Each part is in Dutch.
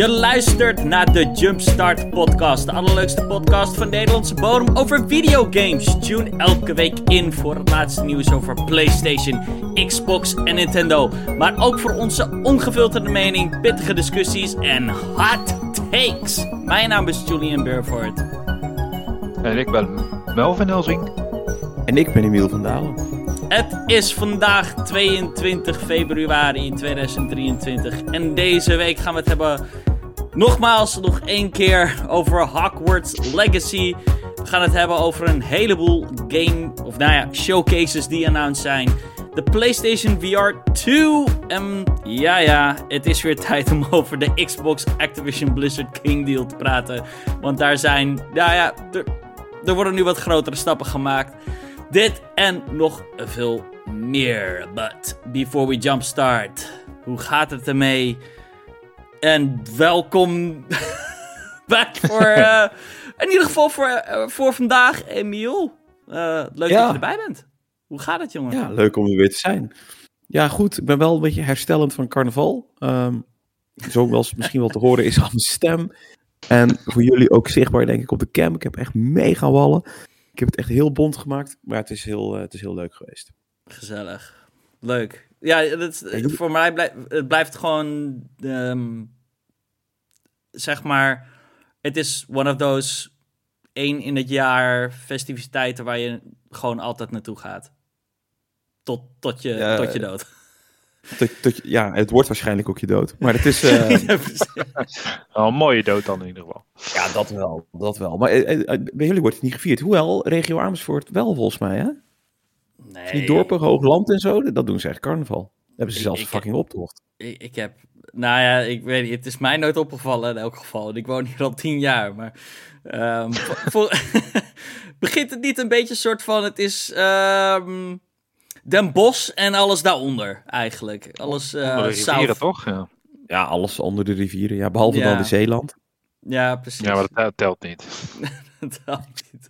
Je luistert naar de Jumpstart Podcast, de allerleukste podcast van Nederlandse bodem over videogames. Tune elke week in voor het laatste nieuws over PlayStation, Xbox en Nintendo. Maar ook voor onze ongefilterde mening, pittige discussies en hot takes. Mijn naam is Julian Burford. En ik ben Melvin Helsing. En ik ben Emiel van Dalen. Het is vandaag 22 februari 2023 en deze week gaan we het hebben nogmaals nog één keer over Hogwarts Legacy. We gaan het hebben over een heleboel game, of nou ja, showcases die announced zijn. De PlayStation VR 2. En ja, ja, het is weer tijd om over de Xbox Activision Blizzard King deal te praten. Want daar zijn, nou ja, er, worden nu wat grotere stappen gemaakt. Dit en nog veel meer. But before we jumpstart, hoe gaat het ermee? En welkom back voor, uh, in ieder geval voor, uh, voor vandaag, Emiel. Uh, leuk ja. dat je erbij bent. Hoe gaat het, jongen? Ja, leuk om er weer te zijn. Ja, goed. Ik ben wel een beetje herstellend van carnaval. Um, zoals misschien wel te horen is aan mijn stem. En voor jullie ook zichtbaar, denk ik, op de cam. Ik heb echt mega wallen. Ik heb het echt heel bond gemaakt, maar het is heel, uh, het is heel leuk geweest. Gezellig. Leuk. Ja, dat, voor mij blijft het blijft gewoon, um, zeg maar, het is one of those één in het jaar festiviteiten waar je gewoon altijd naartoe gaat. Tot, tot, je, ja, tot je dood. Ja, het wordt waarschijnlijk ook je dood. Maar het is. Uh... ja, wel een mooie dood dan in ieder geval. Ja, dat wel. Dat wel. Maar uh, bij jullie wordt het niet gevierd. Hoewel, regio Amersfoort wel volgens mij, hè? Nee. Die dorpen, Hoogland en zo, dat doen ze echt carnaval. Hebben ze zelfs ik, een fucking optocht. Ik, ik, heb, nou ja, ik weet niet, het is mij nooit opgevallen in elk geval. Ik woon hier al tien jaar, maar um, voor, begint het niet een beetje een soort van, het is um, Den Bosch en alles daaronder eigenlijk. Alles uh, onder de rivieren toch? Ja. ja, alles onder de rivieren, ja, behalve ja. dan de Zeeland. Ja, precies. Ja, maar dat telt niet. dat telt niet.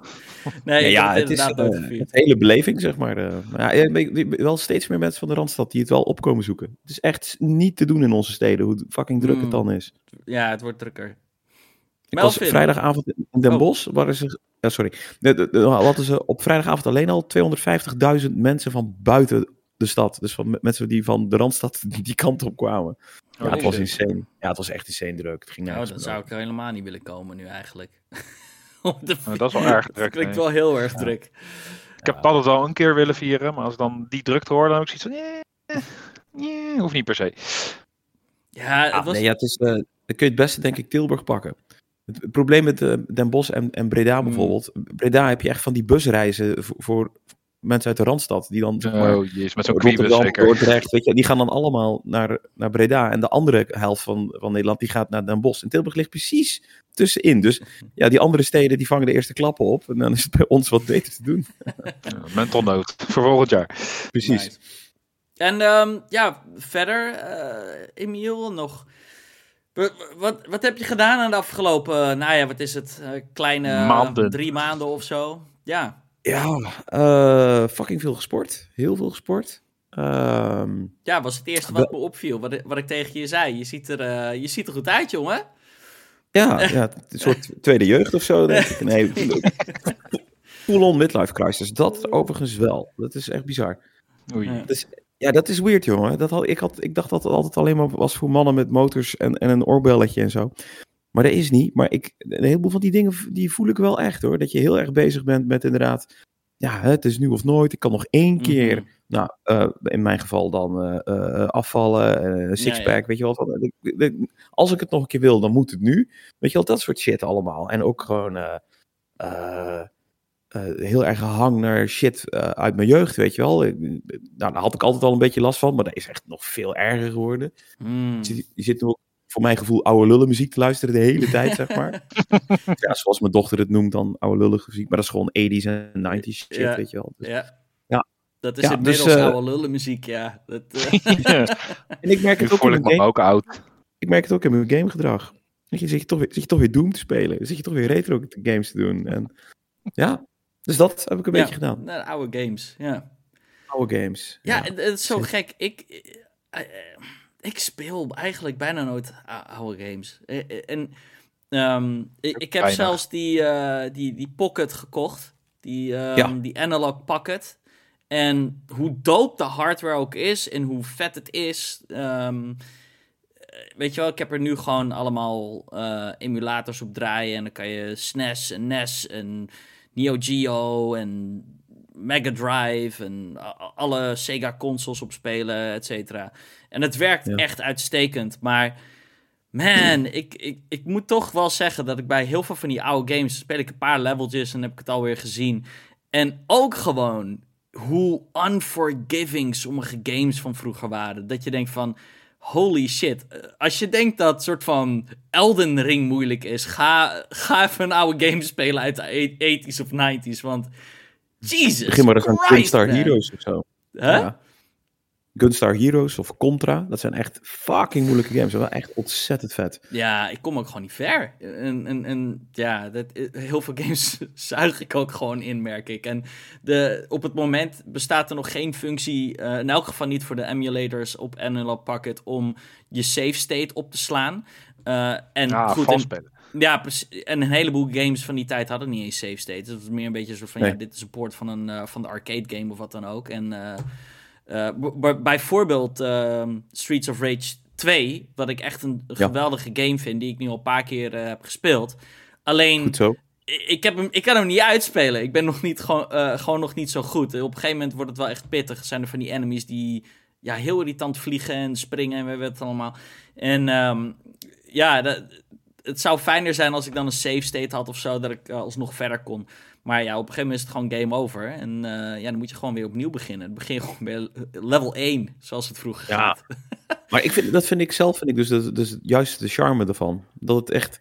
Nee, nee ja, het is uh, het hele beleving, zeg maar. Uh, maar ja, wel steeds meer mensen van de Randstad die het wel opkomen zoeken. Het is echt niet te doen in onze steden, hoe fucking druk mm. het dan is. Ja, het wordt drukker. Ik Melvin. was vrijdagavond in Den Bosch, oh. waren ze... Ja, sorry. De, de, hadden ze op vrijdagavond alleen al 250.000 mensen van buiten de stad. Dus van mensen die van de Randstad die kant op kwamen. Oh, ja, het was insane. Ja, het was echt insane druk. Het ging nou, dan zou ik er helemaal niet willen komen nu eigenlijk. de ja, dat is wel erg druk. Dat klinkt wel heel erg ja. druk. Ik heb altijd wel een keer willen vieren, maar als dan die drukte hoor, dan heb ik zoiets van, nee, nee, hoeft niet per se. Ja, het ah, was... nee, ja, het is, uh, dan kun je het beste denk ik Tilburg pakken. Het, probleem met uh, Den Bosch en, en Breda bijvoorbeeld. Mm. Breda heb je echt van die busreizen voor, voor mensen uit de Randstad. Die dan, zeg maar, oh, jeez, met zo'n zeker. Dordrecht, weet je, die gaan dan allemaal naar, naar Breda. En de andere helft van, van Nederland, die gaat naar Den Bosch. En Tilburg ligt precies tussenin. Dus ja, die andere steden, die vangen de eerste klappen op. En dan is het bij ons wat beter te doen. ja, mental note, voor volgend jaar. Precies. Nice. En um, ja, verder, uh, Emiel, nog... Wat, wat heb je gedaan aan de afgelopen, uh, nou ja, wat is het, uh, kleine maanden. drie maanden of zo? Ja. Ja, uh, fucking veel gesport. Heel veel gesport. Um, ja, was het eerste wat me opviel. Wat, wat ik tegen je zei. Je ziet er, uh, je ziet er goed uit, jongen. Ja, ja, een soort tweede jeugd of zo, denk ik. Nee, full-on midlife crisis. Dat overigens wel. Dat is echt bizar. Oei. Dus, ja, dat is weird, jongen. Dat had, ik, had, ik dacht dat het altijd alleen maar was voor mannen met motors en, en een oorbelletje en zo. Maar dat is niet. Maar ik, een heleboel van die dingen die voel ik wel echt hoor. Dat je heel erg bezig bent met inderdaad. Ja, het is nu of nooit. Ik kan nog één keer. Mm -hmm. Nou, uh, in mijn geval dan uh, uh, afvallen. Uh, sixpack. Ja, ja. Weet je wat? Als ik het nog een keer wil, dan moet het nu. Weet je wel, dat soort shit allemaal. En ook gewoon. Heel erg hang naar shit uit mijn jeugd, weet je wel. Nou, daar had ik altijd al een beetje last van, maar dat is echt nog veel erger geworden. Mm. Je, zit, je zit nu ook voor mijn gevoel oude lullen muziek te luisteren de hele tijd, zeg maar. ja, zoals mijn dochter het noemt dan, oude lullen muziek. Maar dat is gewoon 80s en 90s shit, ja, weet je wel. Dus, ja. ja. Dat is ja, inmiddels dus, uh, oude lullen muziek, ja. Dat, uh... En ik merk het ook in mijn game. ook oud. Ik merk het ook in mijn gamegedrag. Je zit je toch weer, zit je toch weer Doom te spelen. Dan zit je toch weer retro games te doen. En ja, Dus dat heb ik een Ja. beetje gedaan. De oude games, ja. Oude games. Ja, het, het is zo Zit- gek. Ik, eh, eh, ik speel eigenlijk bijna nooit ou- oude games. Eh, En ehm, ik, ik heb Bijna. zelfs die, die, die Pocket gekocht. Die, ehm, Ja. die Analog Pocket. En hoe dope de hardware ook is en hoe vet het is. ehm, eh, weet je wel, ik heb er nu gewoon allemaal emulators op draaien. En dan kan je SNES en NES en Neo Geo en Mega Drive en alle Sega consoles op spelen, et cetera. En het werkt Ja. echt uitstekend, maar man, ik, ik, ik moet toch wel zeggen dat ik bij heel veel van die oude games speel ik een paar leveltjes en heb ik het alweer gezien. En ook gewoon hoe unforgiving sommige games van vroeger waren. Dat je denkt van, holy shit. eh, Als je denkt dat soort van Elden Ring moeilijk is, ga, ga even een oude game spelen uit de 80s of 90s. Want, Jesus Begin maar eens aan Gunstar man. Heroes of zo. Ja. Gunstar Heroes of Contra. Dat zijn echt fucking moeilijke games. Dat zijn wel echt ontzettend vet. Ja, ik kom ook gewoon niet ver. En, en, en ja, dat, heel veel games zuig ik ook gewoon in, merk ik. En de, op het moment bestaat er nog geen functie, eh, in elk geval niet voor de emulators op Analog Pocket, om je save state op te slaan. Eh, en Ja, goed, ja, precies. en een heleboel games van die tijd hadden niet eens save state. Dus het was meer een beetje een soort van, Nee. ja, dit is een port van, een, eh, van de arcade game of wat dan ook. En bijvoorbeeld ehm, Streets of Rage 2, wat ik echt een Ja. geweldige game vind, die ik nu al een paar keer eh, heb gespeeld. Alleen, ik, heb hem, ik kan hem niet uitspelen. Ik ben nog niet, gewoon, eh, gewoon nog niet zo goed. Op een gegeven moment wordt het wel echt pittig. Zijn er van die enemies die ja, heel irritant vliegen en springen en we weten het allemaal. En ehm, ja, dat, het zou fijner zijn als ik dan een save state had of zo, dat ik eh, alsnog verder kon. Maar ja, op een gegeven moment is het gewoon game over. En eh, ja, dan moet je gewoon weer opnieuw beginnen. Dan begin je gewoon bij level 1, zoals het vroeger Ja. gaat. Maar ik vind, dat vind ik zelf, vind ik dus, dus, dus juist de charme ervan. Dat het echt,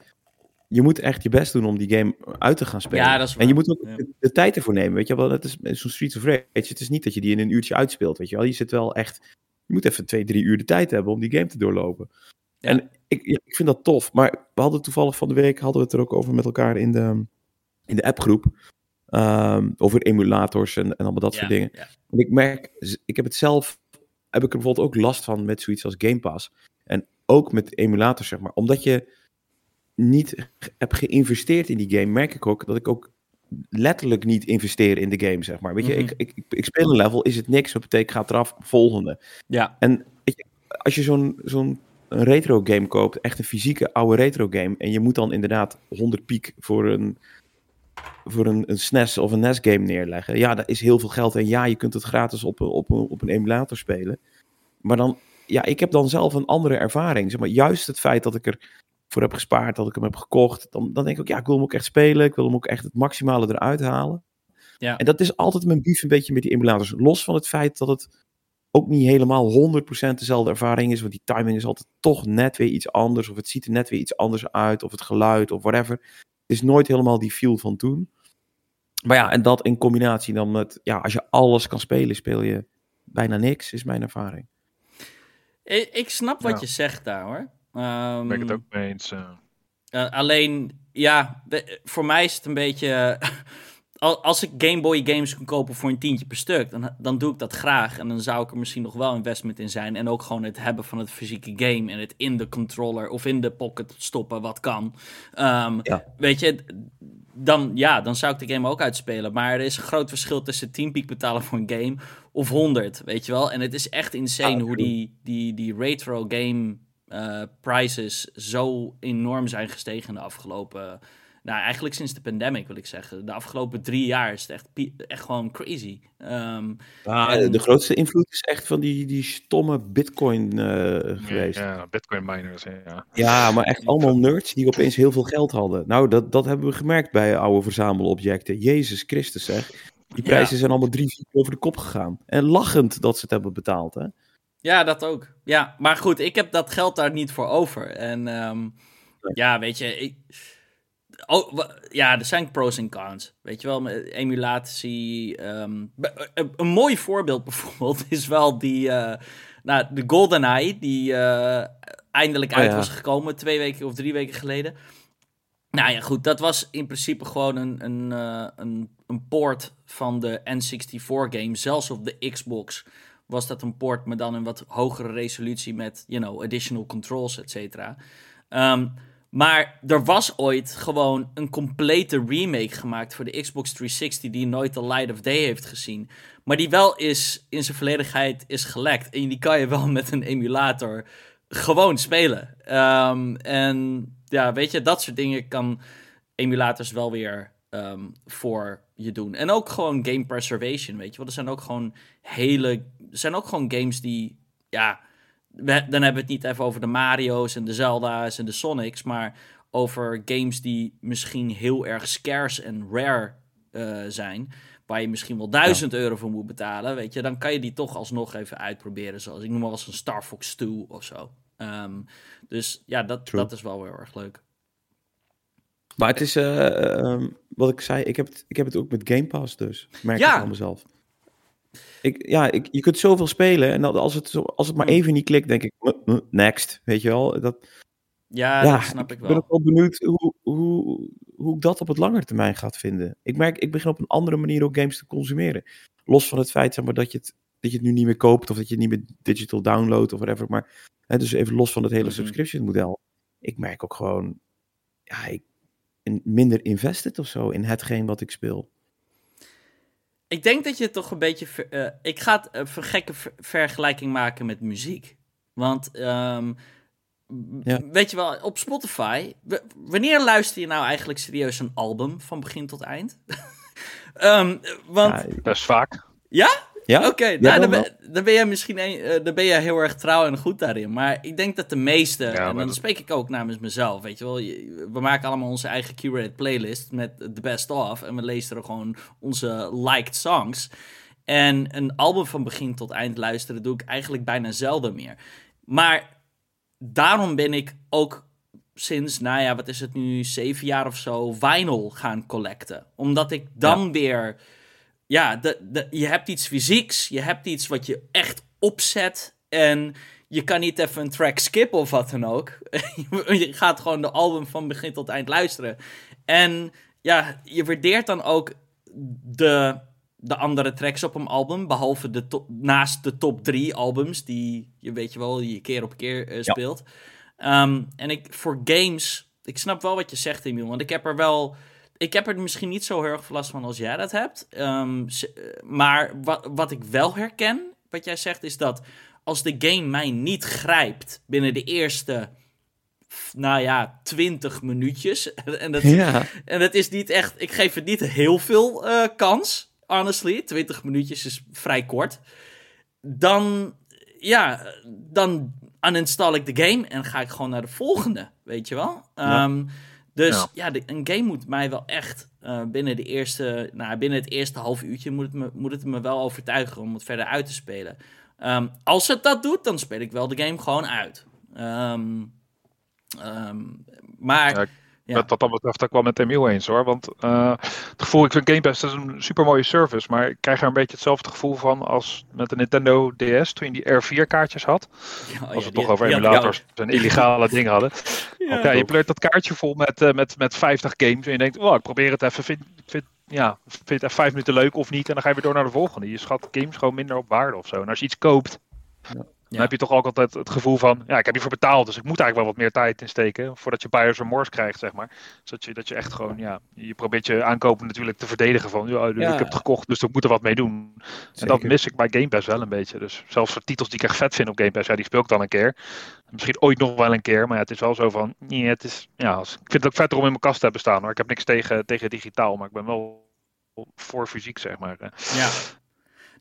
je moet echt je best doen om die game uit te gaan spelen. Ja, dat is waar. En je moet ook Ja. de, de tijd ervoor nemen, weet je wel. Het is zo'n Streets of Rage, het is niet dat je die in een uurtje uitspeelt, weet je wel. Je zit wel echt, je moet even twee, drie uur de tijd hebben om die game te doorlopen. Ja. En ik, ja, ik vind dat tof. Maar we hadden toevallig van de week, hadden we het er ook over met elkaar in de, in de appgroep. Ehm, over emulators en, en allemaal dat Ja, soort dingen. ja. Want ik merk, ik heb het zelf, heb ik er bijvoorbeeld ook last van met zoiets als Game Pass. En ook met emulators, zeg maar. Omdat je niet hebt geïnvesteerd in die game, merk ik ook dat ik ook letterlijk niet investeer in de game, zeg maar. Weet je, Mhm. ik, ik, ik, ik speel een level, is het niks, dat betekent, ik ga het eraf, volgende. Ja, En weet je, als je zo'n zo'n een retro game koopt, echt een fysieke oude retro game, en je moet dan inderdaad 100 piek voor een, voor een, een SNES of een NES game neerleggen. Ja, dat is heel veel geld. En ja, je kunt het gratis op, een- op, een- op een emulator spelen. Maar dan, ja, ik heb dan zelf een andere ervaring. Zeg maar, juist het feit dat ik er voor heb gespaard, dat ik hem heb gekocht, dan, dan denk ik ook, ja, ik wil hem ook echt spelen. Ik wil hem ook echt het maximale eruit halen. Ja. En dat is altijd mijn beef een beetje met die emulators. Los van het feit dat het ook niet helemaal 100% dezelfde ervaring is. Want die timing is altijd toch net weer iets anders. Of het ziet er net weer iets anders uit. Of het geluid of whatever. Het is nooit helemaal die feel van toen. Maar ja, en dat in combinatie dan met... Ja, als je alles kan spelen, speel je bijna niks, is mijn ervaring. ik, ik snap wat Ja. je zegt daar hoor. Ehm, Ben ik het ook mee eens. eh. Eh, alleen, ja, we- voor mij is het een beetje. al- als ik Game Boy games kan kopen voor een tientje per stuk, dan, dan doe ik dat graag. En dan zou ik er misschien nog wel investment in zijn. En ook gewoon het hebben van het fysieke game en het in de controller of in de pocket stoppen, wat kan. Ehm, Ja. Weet je, dan, ja, dan zou ik de game ook uitspelen. Maar er is een groot verschil tussen 10 piek betalen voor een game of 100, weet je wel. En het is echt insane Ja, hoe die, die, die retro game eh, prices zo enorm zijn gestegen de afgelopen... Nou, eigenlijk sinds de pandemic wil ik zeggen. De afgelopen drie jaar is het echt, echt gewoon crazy. Ehm, Ja, En- de grootste invloed is echt van die, die stomme bitcoin eh, geweest. Ja. Ja, Bitcoin miners. Ja. maar echt allemaal nerds die opeens heel veel geld hadden. Nou, dat, dat hebben we gemerkt bij oude verzamelobjecten. Jezus Christus zeg. Die Ja. prijzen zijn allemaal drie, vier keer over de kop gegaan. En lachend dat ze het hebben betaald, hè? Ja, dat ook. Ja, maar goed, ik heb dat geld daar niet voor over. En ehm, ja, weet je, ik... Oh, ja, er zijn pros en cons. Weet je wel, met emulatie. ehm, be- een, een mooi voorbeeld bijvoorbeeld is wel die... eh nou, de GoldenEye, die eh, eindelijk Oh, uit ja. was gekomen twee weken of drie weken geleden. Nou ja, goed, dat was in principe gewoon een, een, uh, een, een poort van de N64-game. Zelfs op de Xbox was dat een port, maar dan in wat hogere resolutie met, you know, additional controls, et cetera. Um, maar er was ooit gewoon een complete remake gemaakt voor de Xbox 360 die nooit de light of day heeft gezien. Maar die wel is in zijn volledigheid is gelekt. En die kan je wel met een emulator gewoon spelen. Um, en ja, weet je, dat soort dingen kan emulators wel weer um, voor je doen. En ook gewoon game preservation, weet je wel. Er zijn ook gewoon hele... Er zijn ook gewoon games die, ja dan hebben we het niet even over de Mario's en de Zelda's en de Sonics, maar over games die misschien heel erg scarce en rare uh, zijn, waar je misschien wel 1000 euro voor moet betalen, weet je, dan kan je die toch alsnog even uitproberen, zoals ik noem maar als een Star Fox 2 of zo. Um, dus ja, dat, dat is wel heel erg leuk. Maar het is, uh, um, wat ik zei, ik heb, het, ik heb het ook met Game Pass dus, merk ja. ik van mezelf. Ik, ja, ik, je kunt zoveel spelen en als het, als het maar hmm. even niet klikt, denk ik, next, weet je wel. Dat, ja, ja dat snap ik wel. Ik ben ook wel benieuwd hoe, hoe, hoe ik dat op het langere termijn gaat vinden. Ik merk, ik begin op een andere manier ook games te consumeren. Los van het feit zeg maar, dat, je het, dat je het nu niet meer koopt of dat je het niet meer digital downloadt of whatever. Maar hè, dus even los van het hele mm subscription model. Ik merk ook gewoon, ja, ik minder invested of zo in hetgeen wat ik speel. Ik denk dat je toch een beetje. Uh, ik ga het een gekke vergelijking maken met muziek. Want. Um, ja. Weet je wel, op Spotify. Wanneer luister je nou eigenlijk serieus een album van begin tot eind? um, want, ja, best vaak. Ja? Ja? Oké, nou, dan, ben, dan, ben jij misschien een, uh, dan ben jij heel erg trouw en goed daarin. Maar ik denk dat de meeste, en dan spreek ik ook namens mezelf, weet je wel. We maken allemaal onze eigen curated playlist met the best of. En we lezen er gewoon onze liked songs. En een album van begin tot eind luisteren doe ik eigenlijk bijna zelden meer. Maar daarom ben ik ook sinds, nou ja, wat is het nu, zeven jaar of zo, vinyl gaan collecten. Omdat ik dan weer ja, de, de, je hebt iets fysieks, je hebt iets wat je echt opzet en je kan niet even een track skippen of wat dan ook. je gaat gewoon de album van begin tot eind luisteren. En ja, je waardeert dan ook de, de andere tracks op een album, behalve de naast de top drie albums die je weet je wel, je keer op keer uh, speelt. Um, en ik voor games, ik snap wel wat je zegt, Emiel, want ik heb er wel ik heb er misschien niet zo heel erg last van als jij dat hebt. Um, maar wat, wat ik wel herken, wat jij zegt, is dat als de game mij niet grijpt binnen de eerste, nou ja, 20 minuutjes. en, dat, ja. en dat is niet echt, ik geef het niet heel veel uh, kans, honestly. 20 minuutjes is vrij kort. Dan, ja, dan uninstall ik de game en ga ik gewoon naar de volgende, weet je wel. Ja. Dus ja, een game moet mij wel echt uh, binnen, de eerste, nou, binnen het eerste half uurtje moet het, me, moet het me wel overtuigen om het verder uit te spelen. Um, als het dat doet, dan speel ik wel de game gewoon uit. Um, um, maar ja. Wat, wat dat betreft, daar kwam met Emiel eens hoor. Want uh, het gevoel, ik vind Game Pass is een super mooie service. Maar ik krijg er een beetje hetzelfde gevoel van als met de Nintendo DS. Toen je die R4 kaartjes had. Ja, als we het toch over emulators en illegale dingen hadden. Ja je pleurt dat kaartje vol met, uh, met, met 50 games. En je denkt, oh, ik probeer het even. Vind, vind, ja, vind het even vijf minuten leuk of niet. En dan ga je weer door naar de volgende. Je schat games gewoon minder op waarde of zo. En als je iets koopt. Ja dan heb je toch ook altijd het gevoel van, ja, ik heb hiervoor betaald, dus ik moet eigenlijk wel wat meer tijd insteken voordat je buyer's remorse krijgt, zeg maar. Zodat je, dat je echt gewoon, ja, je probeert je aankopen natuurlijk te verdedigen van, ja, ik heb het gekocht, dus ik moet er wat mee doen. En dat mis ik bij Game Pass wel een beetje. Dus zelfs voor titels die ik echt vet vind op Game Pass, ja, die speel ik dan een keer. Misschien ooit nog wel een keer, maar ja, het is wel zo van, nee, het is, ja, ik vind het ook vetter om in mijn kast te hebben staan hoor. Ik heb niks tegen, tegen digitaal, maar ik ben wel voor fysiek, zeg maar. Ja,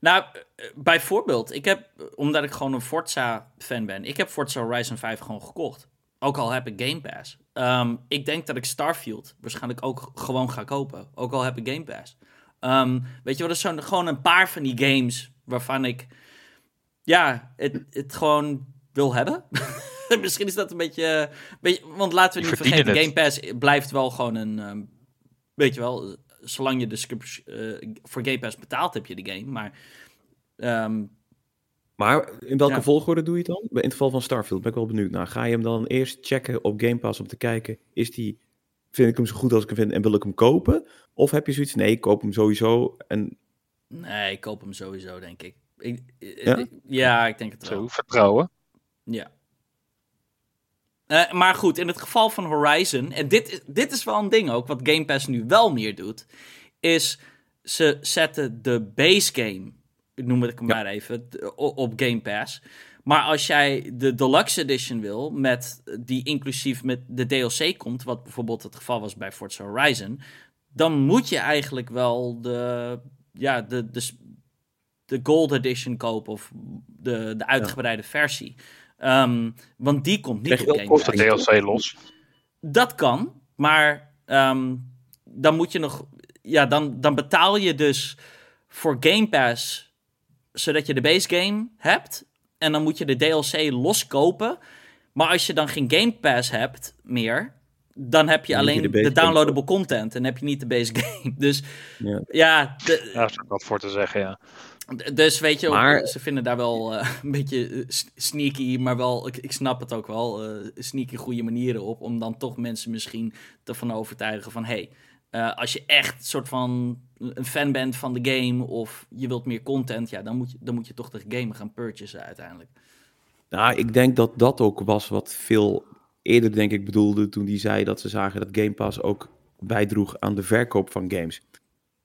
nou, eh, bijvoorbeeld, ik heb, omdat ik gewoon een Forza-fan ben, ik heb Forza Horizon 5 gewoon gekocht. Ook al heb ik Game Pass. Um, ik denk dat ik Starfield waarschijnlijk ook gewoon ga kopen. Ook al heb ik Game Pass. Um, weet je wat, er zijn gewoon een paar van die games waarvan ik, ja, het, het gewoon wil hebben. Misschien is dat een beetje, beetje want laten we niet vergeten, Game Pass blijft wel gewoon een, um, weet je wel, zolang je de uh, voor Game Pass betaalt, heb je de game. Maar, ehm, maar in welke volgorde doe je het dan? In het geval van Starfield ben ik wel benieuwd naar. Ga je hem dan eerst checken op Game Pass om te kijken, is die vind ik hem zo goed als ik hem vind en wil ik hem kopen? Of heb je zoiets, nee, ik koop hem sowieso en... Nee, ik koop hem sowieso, denk ik. ik Ja? ik- ja, ik denk het wel. Zo, vertrouwen. Ja. Eh, maar goed, in het geval van Horizon, en dit, dit is wel een ding ook, wat Game Pass nu wel meer doet, is ze zetten de base game, ik noem het maar even, op Game Pass. Maar als jij de Deluxe Edition wil, met, die inclusief met de DLC komt, wat bijvoorbeeld het geval was bij Forza Horizon, dan moet je eigenlijk wel de, ja, de, de, de Gold Edition kopen of de, de uitgebreide versie. Ehm, want die komt niet Krijg je op Game Of de Pass. DLC los. Dat kan, maar ehm, dan moet je nog. Ja, dan, dan betaal je dus voor Game Pass, zodat je de base game hebt. En dan moet je de DLC loskopen. Maar als je dan geen Game Pass hebt meer, dan heb je Dan moet je alleen de downloadable content en heb je niet de base game. Dus Ja. ja, de- Daar is ook wat voor te zeggen, ja. Dus weet je, Maar- ze vinden daar wel eh, een beetje eh, sneaky, maar wel, ik, ik snap het ook wel, eh, sneaky goede manieren op. Om dan toch mensen misschien ervan overtuigen van, hey, eh, als je echt soort van een fan bent van de game of je wilt meer content, ja, dan moet je, dan moet je toch de game gaan purchasen uiteindelijk. Nou, ik denk dat dat ook was wat veel eerder, denk ik, bedoelde toen die zei dat ze zagen dat Game Pass ook bijdroeg aan de verkoop van games.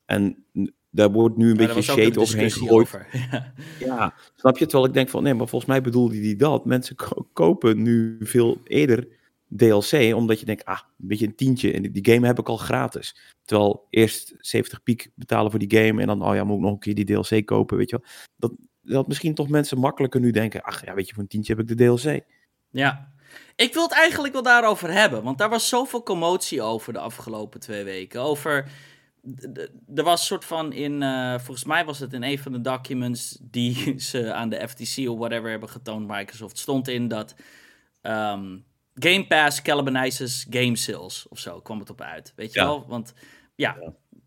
En daar wordt nu een beetje shade een overheen gegooid. over. Ja. Ja, snap je? Terwijl ik denk van, nee, maar volgens mij bedoelde hij dat. Mensen ko- kopen nu veel eerder DLC, omdat je denkt, ah, een beetje een tientje. En die- die game heb ik al gratis. Terwijl eerst 70 piek betalen voor die game en dan, oh ja, moet ik nog een keer die DLC kopen, weet je wel. Dat, dat misschien toch mensen makkelijker nu denken, ach ja, weet je, voor een tientje heb ik de DLC. Ja. Ik wil het eigenlijk wel daarover hebben, want daar was zoveel commotie over de afgelopen twee weken. Over. Er was een soort van in. eh, volgens mij was het in een van de documents die ze aan de FTC of whatever hebben getoond, Microsoft, stond in dat. ehm, Game Pass cannibalizes game sales of zo kwam het op uit. Weet je Ja. wel? Want ja,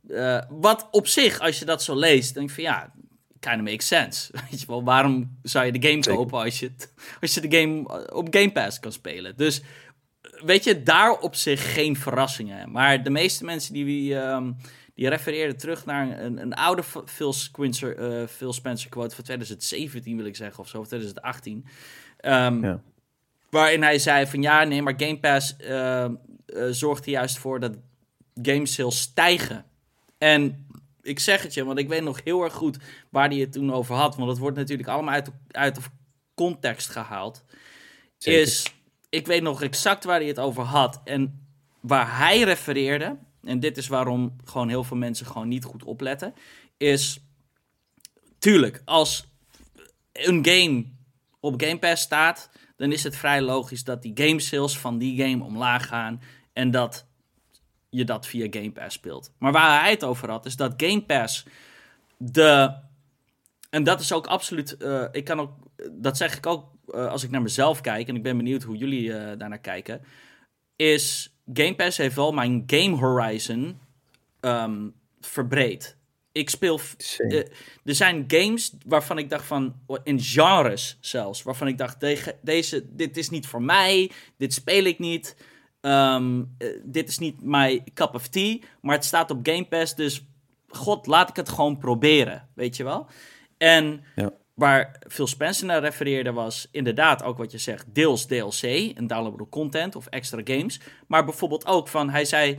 eh, wat op zich, als je dat zo leest, denk je van ja, kind of makes sense. Weet je wel, waarom zou je de game Zeker. kopen als je, het, als je de game eh, op Game Pass kan spelen? Dus weet je, daar op zich geen verrassingen. Maar de meeste mensen die, ehm, die refereerden terug naar een, een oude F- Phil Spencer, eh, Phil Spencer quote van 2017 wil ik zeggen, of zo, of 2018. Ehm, Ja. Waarin hij zei van ja, nee, maar Game Pass eh, zorgt er juist voor dat game sales stijgen. En ik zeg het je, want ik weet nog heel erg goed waar hij het toen over had. Want het wordt natuurlijk allemaal uit, uit de context gehaald. Zeker. Is, ik weet nog exact waar hij het over had. En waar hij refereerde, en dit is waarom gewoon heel veel mensen gewoon niet goed opletten, is tuurlijk, als een game op Game Pass staat, dan is het vrij logisch dat die game sales van die game omlaag gaan en dat je dat via Game Pass speelt. Maar waar hij het over had, is dat Game Pass de. En dat is ook absoluut. eh, ik kan ook. Dat zeg ik ook eh, als ik naar mezelf kijk. En ik ben benieuwd hoe jullie eh daarnaar kijken. Is Game Pass heeft wel mijn game horizon ehm, verbreed. Ik speel. eh, er zijn games waarvan ik dacht van. In genres zelfs. Waarvan ik dacht: deze, deze, dit is niet voor mij. Dit speel ik niet. Ehm, eh, dit is niet mijn cup of tea. Maar het staat op Game Pass. Dus god, laat ik het gewoon proberen. Weet je wel? En Ja. Waar Phil Spencer naar refereerde was inderdaad ook wat je zegt, deels DLC en downloadable content of extra games. Maar bijvoorbeeld ook van, hij zei,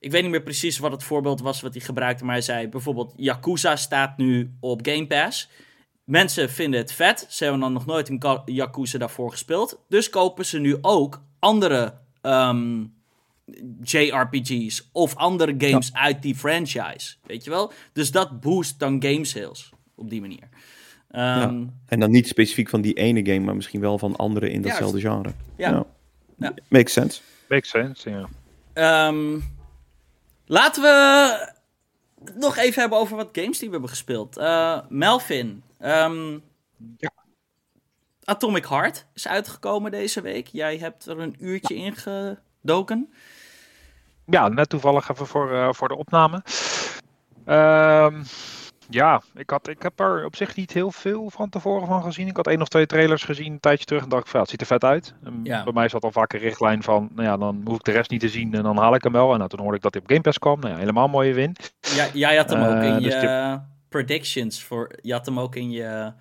ik weet niet meer precies wat het voorbeeld was wat hij gebruikte, maar hij zei bijvoorbeeld Yakuza staat nu op Game Pass. Mensen vinden het vet, ze hebben dan nog nooit een Yakuza daarvoor gespeeld, dus kopen ze nu ook andere ehm, JRPG's of andere games uit die franchise, weet je wel? Dus dat boost dan game sales op die manier. Ehm, En dan niet specifiek van die ene game, maar misschien wel van andere in datzelfde genre. Ja. Ja. Makes sense. Makes sense, ja. Ehm, laten we nog even hebben over wat games die we hebben gespeeld. Eh, Melvin. ehm, Ja. Atomic Heart is uitgekomen deze week. Jij hebt er een uurtje in gedoken. Ja, net toevallig even voor, eh, voor de opname. Ehm, Ja, ik, had, ik heb er op zich niet heel veel van tevoren van gezien. Ik had één of twee trailers gezien een tijdje terug en dacht ik, van, ja, het ziet er vet uit. En Ja. Bij mij zat al vaak een richtlijn van, nou ja, dan hoef ik de rest niet te zien en dan haal ik hem wel. En nou, toen hoorde ik dat hij op Game Pass kwam. Nou ja, helemaal mooie win. Ja, jij had hem ook Eh, in dus je predictions. Voor, je had hem ook in je,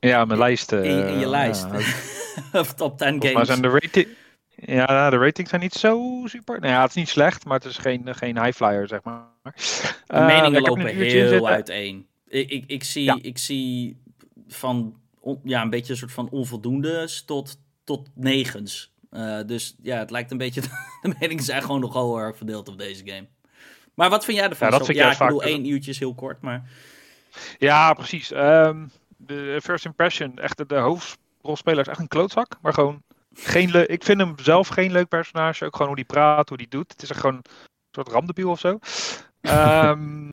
Ja, mijn lijst. in, je- in je eh, lijst. of top 10 Volgens mij games. zijn de rating. Ja, de ratings zijn niet zo super. Nou ja, het is niet slecht, maar het is geen, geen high flyer, zeg maar. De Eh, meningen lopen heel uiteen. Ik, ik, ik, zie, Ja. ik zie van on- ja, een beetje een soort van onvoldoendes tot, tot negens. Eh, dus ja, het lijkt een beetje. De meningen zijn gewoon nogal heel erg verdeeld op deze game. Maar wat vind jij ervan? Ja, dat Zo- vind ik ja, bedoel, één uurtje is heel kort, maar. Ja, precies. Ehm, de first impression, echt de, de hoofdrolspeler is echt een klootzak. Maar gewoon geen. Ik vind hem zelf geen leuk personage. Ook gewoon hoe die praat, hoe die doet. Het is gewoon een soort ramdebiel of zo. Ehm,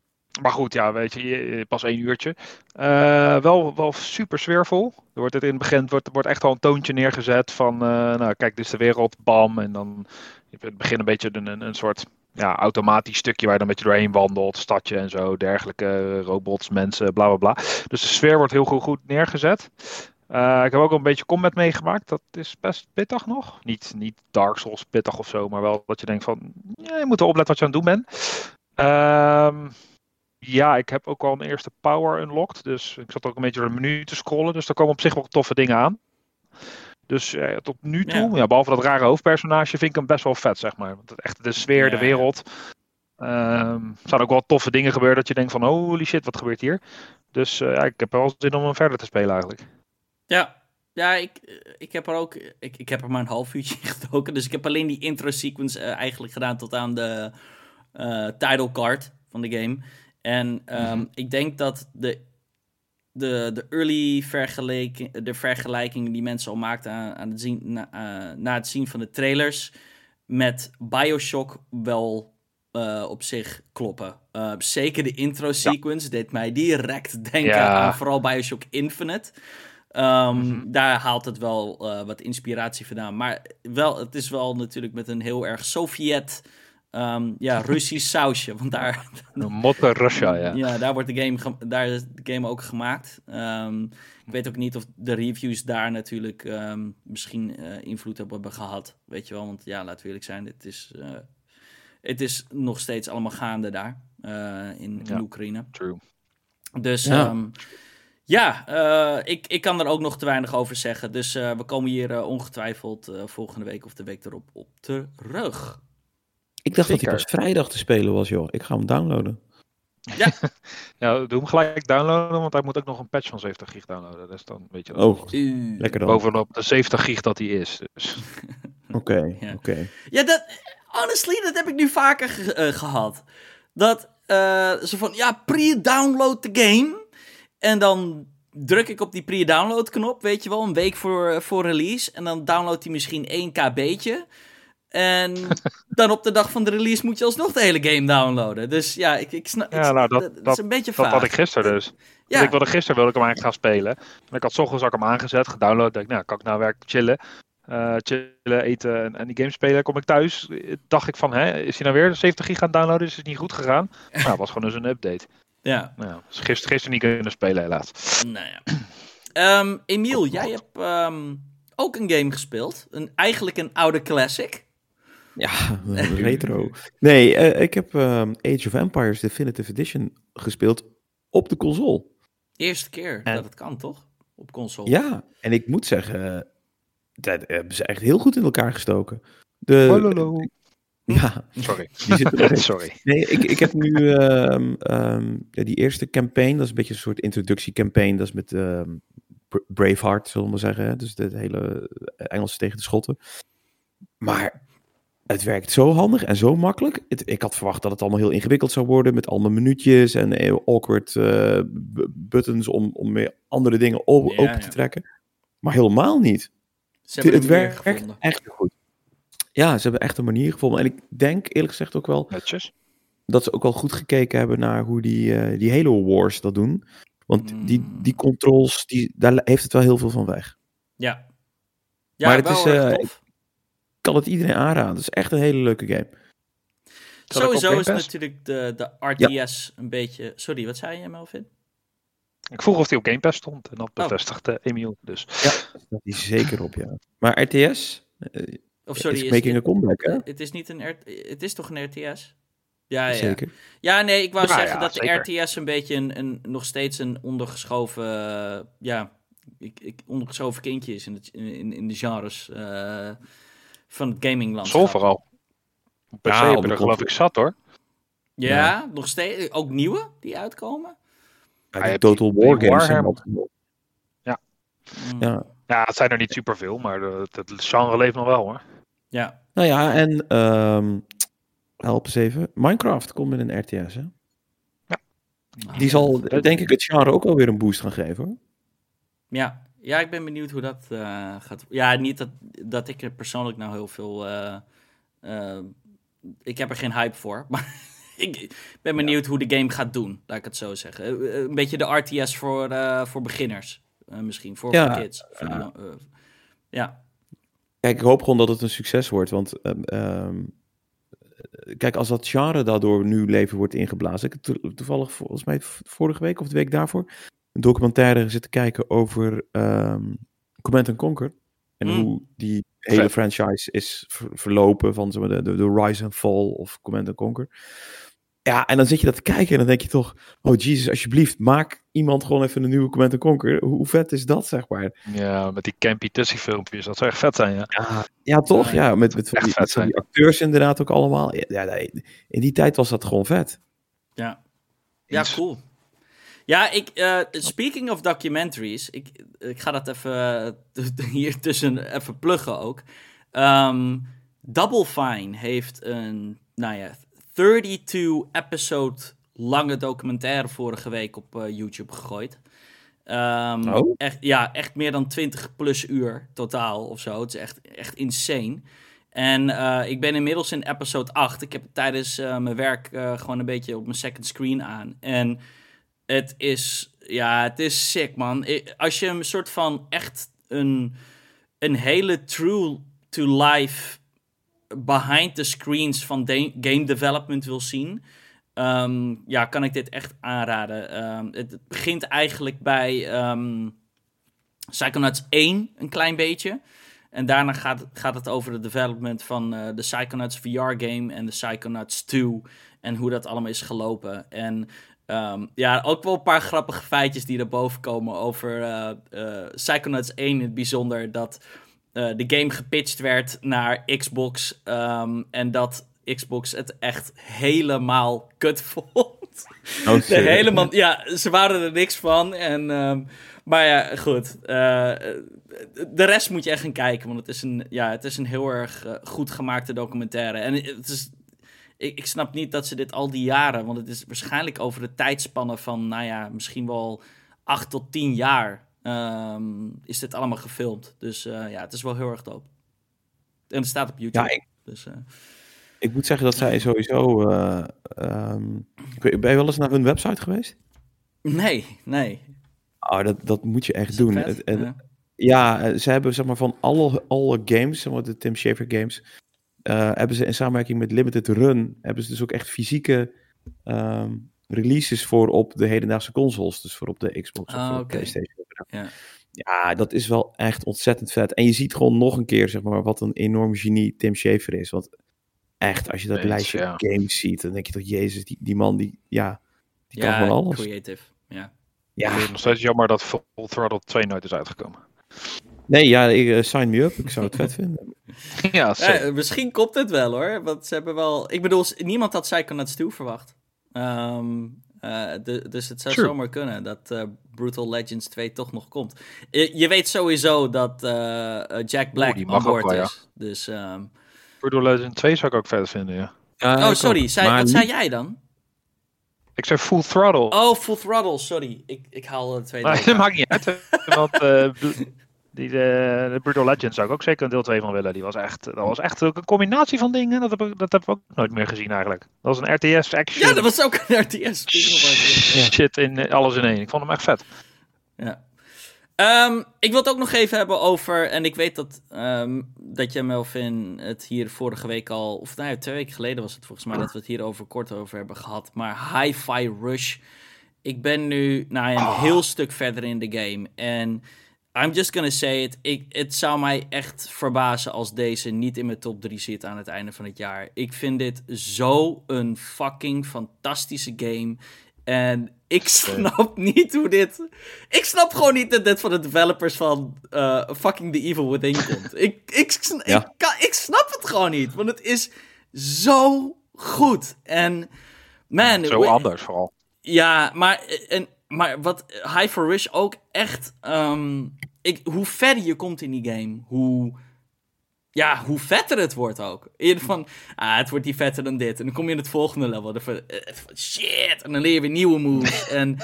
maar goed, ja, weet je, je- pas één uurtje. Eh, wel, wel super sfeervol. Er wordt het in het begin wordt, wordt echt al een toontje neergezet van, eh, nou kijk, dit is de wereld, bam. En dan in het begin een beetje een, een, een soort ja, automatisch stukje waar je dan een beetje doorheen wandelt, stadje en zo, dergelijke robots, mensen, bla bla bla. Dus de sfeer wordt heel goed, goed neergezet. Eh, ik heb ook al een beetje combat meegemaakt. Dat is best pittig nog. Niet, niet Dark Souls pittig of zo, maar wel dat je denkt van, ja, je moet wel opletten wat je aan het doen bent. Ehm, ja, ik heb ook al een eerste power unlocked. Dus ik zat ook een beetje door de menu te scrollen. Dus daar komen op zich wel toffe dingen aan. Dus tot nu toe, Ja. ja. behalve dat rare hoofdpersonage, vind ik hem best wel vet, zeg maar. Want het, echt de sfeer, Ja, de wereld. Ehm, er staan ook wel toffe dingen gebeuren dat je denkt van, holy shit, wat gebeurt hier? Dus eh, ja, ik heb wel zin om hem verder te spelen eigenlijk. Ja, ja ik, ik heb er ook. Ik, ik heb er maar een half uurtje in gedoken. Dus ik heb alleen die intro sequence eh, eigenlijk gedaan tot aan de eh title card van de game. En ehm, ik denk dat de, de, de early vergelijking, de vergelijkingen die mensen al maakten aan, aan het zien, na, eh, na het zien van de trailers met Bioshock wel eh, op zich kloppen. Eh, zeker de intro sequence deed mij direct denken Ja. aan vooral Bioshock Infinite. Ehm, Mhm. Daar haalt het wel eh, wat inspiratie vandaan. Maar wel, het is wel natuurlijk met een heel erg Sovjet, ehm, ja, Russisch sausje. Want daar, Motte Russia, ja. ja, daar wordt de game, ge- daar is de game ook gemaakt. Ehm, ik weet ook niet of de reviews daar natuurlijk ehm, misschien eh, invloed op hebben gehad. Weet je wel, want ja, laten we eerlijk zijn, het is, eh, het is nog steeds allemaal gaande daar eh, in, in Ja. Oekraïne. True. Dus Ja. Ja, eh, ik, ik kan er ook nog te weinig over zeggen. Dus eh, we komen hier eh, ongetwijfeld eh, volgende week of de week erop op terug. Ik dacht dat hij pas vrijdag te spelen was, joh. Ik ga hem downloaden. Ja, doe hem gelijk downloaden, want hij moet ook nog een patch van 70 gig downloaden. Dus dan weet je dat. Oh, Uh, lekker dan. Bovenop de 70 gig dat hij is. Dus. Oké, Ja. oké. Ja, dat, honestly, dat heb ik nu vaker ge- eh, gehad. Dat eh, ze van, ja, pre-download de game. En dan druk ik op die pre-download knop, weet je wel, een week voor, voor release. En dan downloadt hij misschien 1 kb'tje. En dan op de dag van de release moet je alsnog de hele game downloaden. Dus ja, ik, ik snap. Ja, nou, dat- is dat- een beetje Dat vaag. had ik gisteren dus. Ja. Ik wilde gisteren wilde ik hem eigenlijk gaan spelen. En ik had 's ochtends ook hem aangezet, gedownload. Dacht ik, nou, kan ik nou werk chillen. Eh, chillen, eten en, en die game spelen. Kom ik thuis, eh, dacht ik van, hè, is hij nou weer 70 gig gaan downloaden? Is het niet goed gegaan? Nou, het was gewoon dus een update. Ja, Nou, gisteren, gisteren niet kunnen spelen, helaas. nou ja. Ehm, Emiel, jij hebt ehm, ook een game gespeeld. Een, eigenlijk een oude classic. Ja, retro. Nee, eh, ik heb ehm, Age of Empires Definitive Edition gespeeld op de console. Eerste keer En- dat het kan, toch? Op console. Ja, en ik moet zeggen, eh, dat hebben ze echt heel goed in elkaar gestoken. De, Hallo. Ja, Sorry. Sorry. Nee, ik, ik heb nu ehm, ehm, ja, die eerste campaign, dat is een beetje een soort introductiecampaign. Dat is met ehm, Bra- Braveheart, zullen we maar zeggen. hè. Dus de hele Engelse tegen de Schotten. Maar het werkt zo handig en zo makkelijk. Het- ik had verwacht dat het allemaal heel ingewikkeld zou worden. Met allemaal minuutjes en eh, awkward eh, buttons om, om meer andere dingen Ja, open te ja. trekken. Maar helemaal niet. Ze Het, het werkt echt goed. Ja, ze hebben echt een manier gevonden. En ik denk eerlijk gezegd ook wel Netjes. dat ze ook wel goed gekeken hebben naar hoe die, eh, die Halo Wars dat doen. Want die, Mm. die controls, die, daar heeft het wel heel veel van weg. Ja. Ja, Maar het is, eh. Ik kan het iedereen aanraden. Het is echt een hele leuke game. Sowieso is natuurlijk de, de RTS een beetje... Sorry, wat zei je Melvin? Ik vroeg of hij op Game Pass stond en dat oh. bevestigde oh. Emiel. Dus. Ja, dat is zeker op, ja. Maar RTS? Of sorry, is making a comeback, hè? Het is niet een het is toch een RTS? Ja, ja. Zeker. Ja, nee, ik wou zeggen dat de RTS een beetje een, een, nog steeds een ondergeschoven, uh, ja, ik, ik, ondergeschoven kindje is in, het, in, in de genres uh, van het gaminglandschap. Zo vooral. Op PC ja, heb er geloof ik zat hoor. Ja, ja, nog steeds. Ook nieuwe die uitkomen? Ja, Total War Games. Ja. Ja. Ja, het zijn er niet superveel, maar het, het genre leeft nog wel hoor. Ja. Nou ja, en um, help eens even. Minecraft komt met een RTS, hè? Ja. Die zal, denk ik, het genre ook alweer een boost gaan geven, hoor. Ja, ja ik ben benieuwd hoe dat uh, gaat. Ja, niet dat, dat ik er persoonlijk nou heel veel... Uh, uh, ik heb er geen hype voor, maar ik ben benieuwd hoe de game gaat doen, laat ik het zo zeggen. Een beetje de RTS voor, voor beginners, misschien, voor, ja, voor kids. Voor ja. Kijk, ik hoop gewoon dat het een succes wordt, want... Um, kijk, als dat genre daardoor nu leven wordt ingeblazen. Ik heb toevallig volgens mij vorige week of de week daarvoor een documentaire zitten kijken over um, Command Conquer. En mm. hoe die hele franchise is verlopen van zeg maar, de, de, Rise and Fall of Command Conquer. Ja, en dan zit je dat te kijken en dan denk je toch, oh Jesus, alsjeblieft, maak iemand gewoon even een nieuwe Command Conquer. Hoe, vet is dat, zeg maar? Ja, met die campy tussenfilmpjes, dat zou echt vet zijn, ja. Ja, ja toch? Ja, met, met, die, met die, acteurs inderdaad ook allemaal. Ja, in die tijd was dat gewoon vet. Ja, ja cool. Ja, ik, uh, speaking of documentaries, ik, ik ga dat even hier tussen even pluggen ook. Um, Double Fine heeft een, nou ja, 32-episode lange documentaire vorige week op uh, YouTube gegooid. Um, oh? echt, ja, echt meer dan 20 plus uur totaal of zo. Het is echt, echt insane. En uh, ik ben inmiddels in episode 8. Ik heb tijdens uh, mijn werk gewoon een beetje op mijn second screen aan. En het is, ja, het is sick, man. Als je een soort van echt een, een hele true to life behind the screens van game development wil zien, um, ja, kan ik dit echt aanraden. Um, het begint eigenlijk bij um, Psychonauts 1 een klein beetje. En daarna gaat, gaat het over de development van uh, de Psychonauts VR-game en de Psychonauts 2 en hoe dat allemaal is gelopen. En ja, ook wel een paar grappige feitjes die er boven komen over uh, uh, Psychonauts 1 in het bijzonder. Dat uh, de game gepitcht werd naar Xbox um, en dat Xbox het echt helemaal kut vond. Oh, helemaal, ja, ze waren er niks van. En, um, maar ja, goed. Uh, de rest moet je echt gaan kijken. Want het is een, ja, het is een heel erg uh, goed gemaakte documentaire. En het is ik, ik snap niet dat ze dit al die jaren, want het is waarschijnlijk over de tijdspannen van, nou ja, misschien wel acht tot tien jaar um, is dit allemaal gefilmd. Dus uh, ja, het is wel heel erg dope. En het staat op YouTube. Ja, ik, dus, uh, ik moet zeggen dat zij sowieso. Uh, um, ben je wel eens naar hun website geweest? Nee, nee. Oh, dat, dat moet je echt doen. En, ja. ja. ze hebben zeg maar van alle, alle games, zeg maar de Tim Schafer games, uh, hebben ze in samenwerking met Limited Run, hebben ze dus ook echt fysieke um, releases voor op de hedendaagse consoles. Dus voor op de Xbox of de PlayStation. Ja. ja, dat is wel echt ontzettend vet. En je ziet gewoon nog een keer, zeg maar, wat een enorm genie Tim Schafer is. Want echt, als je dat lijstje ja. games ziet, dan denk je toch, jezus, die, die man, die, ja, die ja, kan van alles. creative, ja. Ja. Het is nog steeds jammer dat Full Throttle 2 nooit is uitgekomen. Nee, ja, ik, uh, sign me up. Ik zou het vet vinden. ja, ja, misschien komt het wel hoor. Want ze hebben wel. Ik bedoel, niemand had Psychonauts 2 verwacht. Um, uh, de, dus het zou True. zomaar kunnen dat uh, Brutal Legends 2 toch nog komt. Je, je weet sowieso dat Jack Black oh, aan boord is. Ja. Dus, um... Brutal Legends 2 zou ik ook vet vinden, ja. oh, sorry. Zei, wat zei jij dan? Ik zei Full Throttle. Oh, Full Throttle, sorry. Ik, ik haal de tweede. Maar, dat maakt niet uit. want die, de, de Brutal Legends zou ik ook zeker een deel 2 van willen. Die was echt, dat was echt ook een combinatie van dingen. Dat heb, ik, dat heb ik ook nooit meer gezien eigenlijk. Dat was een RTS action. Ja, dat was ook een RTS. Shit in alles in één. Ik vond hem echt vet. Ja. Ehm, ik wil het ook nog even hebben over, en ik weet dat, um, dat jij Melvin het hier vorige week al, of nou ja, twee weken geleden was het volgens mij dat we het hier over kort over hebben gehad, maar Hi-Fi Rush. Ik ben nu nou, een oh. heel stuk verder in de game en I'm just gonna say it. Ik, het zou mij echt verbazen als deze niet in mijn top 3 zit aan het einde van het jaar. Ik vind dit zo een fucking fantastische game. En ik snap niet hoe dit. Ik snap gewoon niet dat dit van de developers van uh, fucking The Evil Within komt. ik, ik, ik, ik, snap het gewoon niet. Want het is zo goed. En man. Zo anders vooral. Ja, maar, en, maar wat High for Rush ook echt. Um, ik, hoe verder je komt in die game, hoe ja, hoe vetter het wordt ook. Eerder van, ah, het wordt die vetter dan dit. En dan kom je in het volgende level. Dan van, eh, shit. En dan leer je weer nieuwe moves. en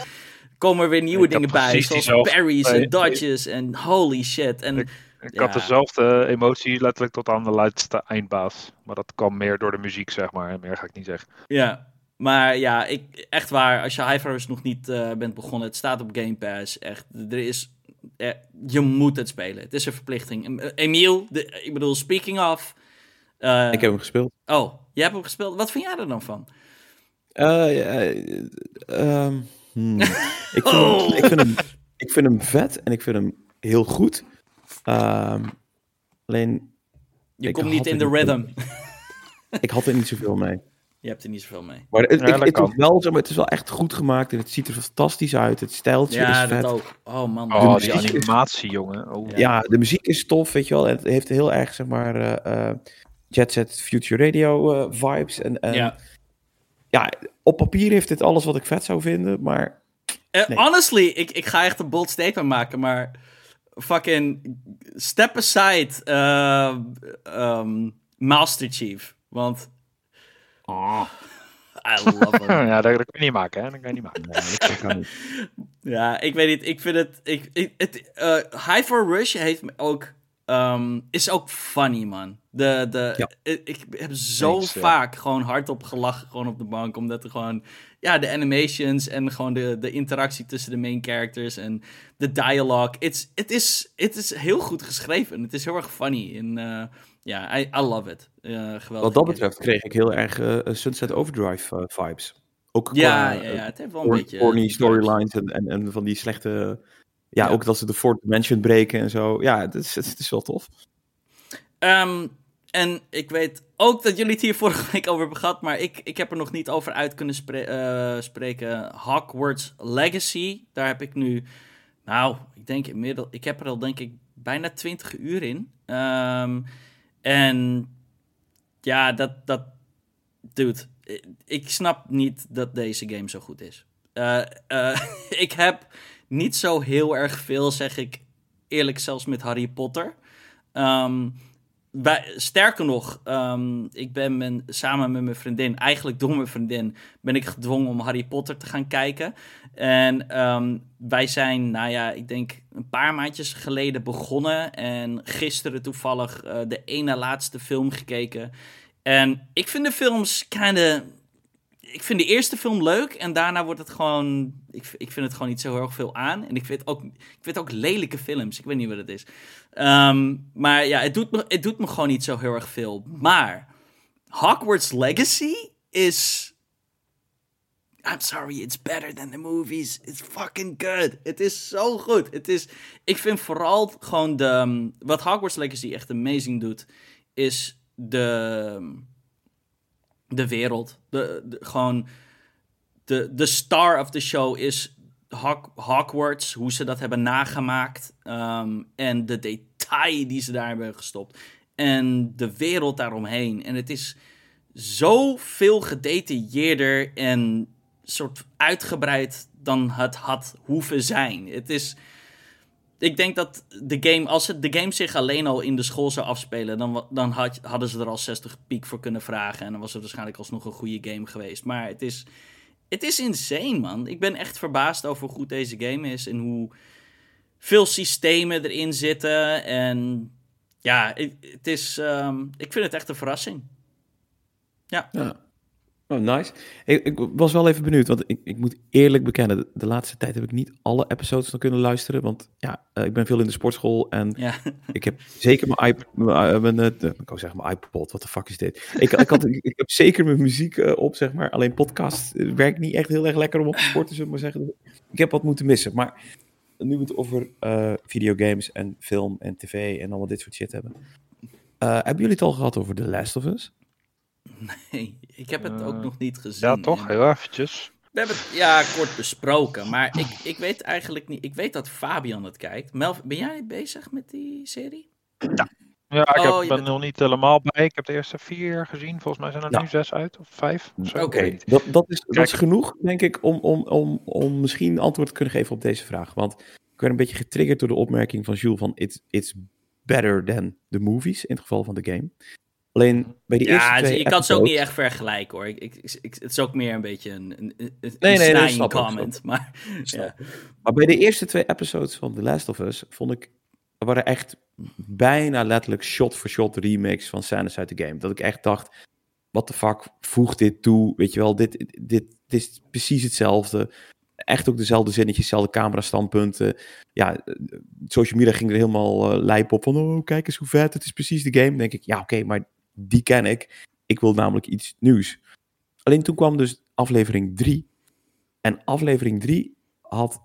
komen er weer nieuwe dingen bij. Zoals parries en dodges. En holy shit. En, ik, ik had dezelfde emotie letterlijk tot aan de laatste eindbaas. Maar dat kwam meer door de muziek, zeg maar. En meer ga ik niet zeggen. Ja, maar ja, ik, echt waar. Als je High nog niet uh, bent begonnen. Het staat op Game Pass. Echt, er is eh, je moet het spelen. Het is een verplichting. Eh, Emiel, de, ik bedoel, speaking of. Uh, ik heb hem gespeeld. Oh, jij hebt hem gespeeld. Wat vind jij er dan van? Uh, hmm. ik, vind hem, ik, vind hem, ik vind hem vet en ik vind hem heel goed. Um, alleen. Je komt niet in de rhythm. ik had er niet zoveel mee. Je hebt er niet zoveel mee. Maar het, ja, het, is wel, het is wel echt goed gemaakt en het ziet er fantastisch uit. Het steltje ja, is vet. dat ook. Oh man. Oh, die animatie, jongen. Oh. Ja, de muziek is tof, weet je wel. Het heeft heel erg, zeg maar, uh, Jet Set Future Radio uh, vibes. En, en ja. ja, op papier heeft dit alles wat ik vet zou vinden, maar... Uh, honestly, ik, ik ga echt een bold statement maken, maar... Fucking step aside um, Master Chief. Want Oh. I love it. ja, dat, kan je niet maken, hè? Dat kan je niet maken. Nee, niet. ja, ik weet niet. Ik vind het... Ik, ik het uh, High for Rush heeft me ook... Um, is ook funny, man. De, de, ja. ik, heb zo vaak gewoon hardop gelachen gewoon op de bank. Omdat er gewoon... Ja, de animations en gewoon de, de interactie tussen de main characters en de dialogue. Het is, is heel goed geschreven. Het is heel erg funny. En... Uh, ja, I, I love it. Geweldig. Wat dat betreft kreeg ik heel erg uh, Sunset Overdrive uh, vibes. Ook ja, ja, ja, het heeft wel een beetje... Corny storylines en, en, en van die slechte... Ja, ook dat ze de fourth dimension breken en zo. Ja, het is, het is wel tof. Um, en ik weet ook dat jullie het hier vorige week over hebben gehad, maar ik, ik heb er nog niet over uit kunnen spre spreken. Hogwarts Legacy, daar heb ik nu, nou, ik denk inmiddels, ik heb er al denk ik bijna 20 uur in. Um, en ja, dat, dat. Dude, ik snap niet dat deze game zo goed is. Uh, uh, ik heb niet zo heel erg veel, zeg ik eerlijk, zelfs met Harry Potter. Um, sterker nog, um, ik ben samen met mijn vriendin, eigenlijk door mijn vriendin, ben ik gedwongen om Harry Potter te gaan kijken. En um, wij zijn, nou ja, ik denk een paar maandjes geleden begonnen. En gisteren toevallig uh, de ene laatste film gekeken. En ik vind de films kinda ik vind de eerste film leuk en daarna wordt het gewoon. Ik, ik vind het gewoon niet zo heel erg veel aan. En ik vind ook, ik vind ook lelijke films. Ik weet niet wat het is. Ehm, maar ja, het doet, me, het doet me gewoon niet zo heel erg veel. Maar Hogwarts Legacy is. I'm sorry, it's better than the movies. It's fucking good. Het is zo goed. Het is, ik vind vooral gewoon de. Wat Hogwarts Legacy echt amazing doet, is de de wereld. De, gewoon de, de star of the show is Hogwarts, hoe ze dat hebben nagemaakt. Ehm, en de detail die ze daar hebben gestopt. En de wereld daaromheen. En het is zo veel gedetailleerder en soort uitgebreid dan het had hoeven zijn. Het is ik denk dat de game, als het, de game zich alleen al in de school zou afspelen, dan, dan had, hadden ze er al 60 piek voor kunnen vragen. En dan was het waarschijnlijk alsnog een goede game geweest. Maar het is, het is insane, man. Ik ben echt verbaasd over hoe goed deze game is en hoe veel systemen erin zitten. En ja, het is, um, ik vind het echt een verrassing. Ja. Oh, nice. Ik, ik, was wel even benieuwd, want ik, ik moet eerlijk bekennen, de, laatste tijd heb ik niet alle episodes nog kunnen luisteren, want ja, uh, ik ben veel in de sportschool en ja. ik heb zeker mijn iPod, mijn, mijn, uh, ik wou zeggen mijn iPod, wat de fuck is dit? Ik, ik, had, ik, heb zeker mijn muziek uh, op, zeg maar, alleen podcast werkt niet echt heel erg lekker om op te sporten, zullen we maar zeggen. Ik heb wat moeten missen, maar nu we het over videogames en film en tv en allemaal dit soort shit hebben. hebben jullie het al gehad over The Last of Us? Nee, ik heb het ook nog niet gezien. Ja, toch? Heel eventjes. We hebben het ja, kort besproken, maar ik, ik weet eigenlijk niet. Ik weet dat Fabian het kijkt. Mel, ben jij bezig met die serie? Ja. Ja, ik oh, heb, ben bent... nog niet helemaal bij. Ik heb de eerste vier gezien. Volgens mij zijn er ja. nu zes uit, of vijf. Oké, okay. dat, dat, is, dat is genoeg, denk ik, om, om, om, om misschien antwoord te kunnen geven op deze vraag. Want ik werd een beetje getriggerd door de opmerking van Jules van it's, it's better than the movies, in het geval van de game. Alleen bij die ja, eerste je kan ze ook niet echt vergelijken hoor. Ik, ik, ik, het is ook meer een beetje een, een, een nee, nee, nee, comment. Maar, ja. maar bij de eerste twee episodes van The Last of Us vond ik... Er waren echt bijna letterlijk shot-for-shot remakes van scènes uit de game. Dat ik echt dacht, what the fuck, voeg dit toe. Weet je wel, dit, dit, dit is precies hetzelfde. Echt ook dezelfde zinnetjes, dezelfde camera-standpunten. Ja, social media ging er helemaal uh, lijp op van... Oh, kijk eens hoe vet, het is precies de game. Dan denk ik, ja oké, maar die ken ik. Ik wil namelijk iets nieuws. Alleen toen kwam dus aflevering 3. En aflevering 3 had,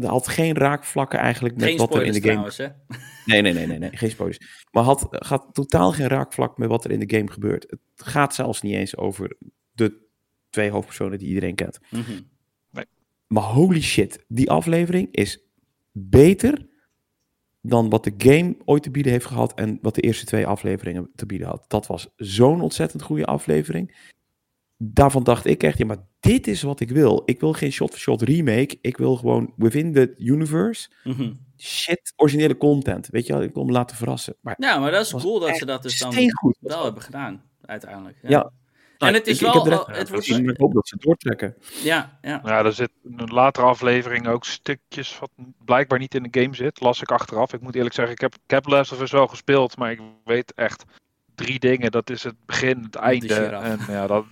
had geen raakvlakken eigenlijk met wat er in de game... Trouwens, hè? Nee, nee, nee, nee, nee, geen spoilers. Maar had, gaat totaal geen raakvlak met wat er in de game gebeurt. Het gaat zelfs niet eens over de twee hoofdpersonen die iedereen kent. Mm -hmm. nee. Maar holy shit, die aflevering is beter dan wat de game ooit te bieden heeft gehad en wat de eerste twee afleveringen te bieden had. Dat was zo'n ontzettend goede aflevering. Daarvan dacht ik echt, ja, maar dit is wat ik wil. Ik wil geen shot-for-shot remake. Ik wil gewoon within the universe mm -hmm. shit, originele content. Weet je wel, ik wil me laten verrassen. Maar ja, maar dat is cool dat ze dat dus dan wel hebben gedaan, uiteindelijk. Ja. ja. En het is ik, wel. Ik, het wordt... ik hoop dat ze doortrekken. Ja, ja. ja, er zit een latere aflevering ook stukjes wat blijkbaar niet in de game zit. Las ik achteraf. Ik moet eerlijk zeggen, ik heb, ik heb Last of Us wel gespeeld, maar ik weet echt drie dingen. Dat is het begin, het einde. En ja, dat,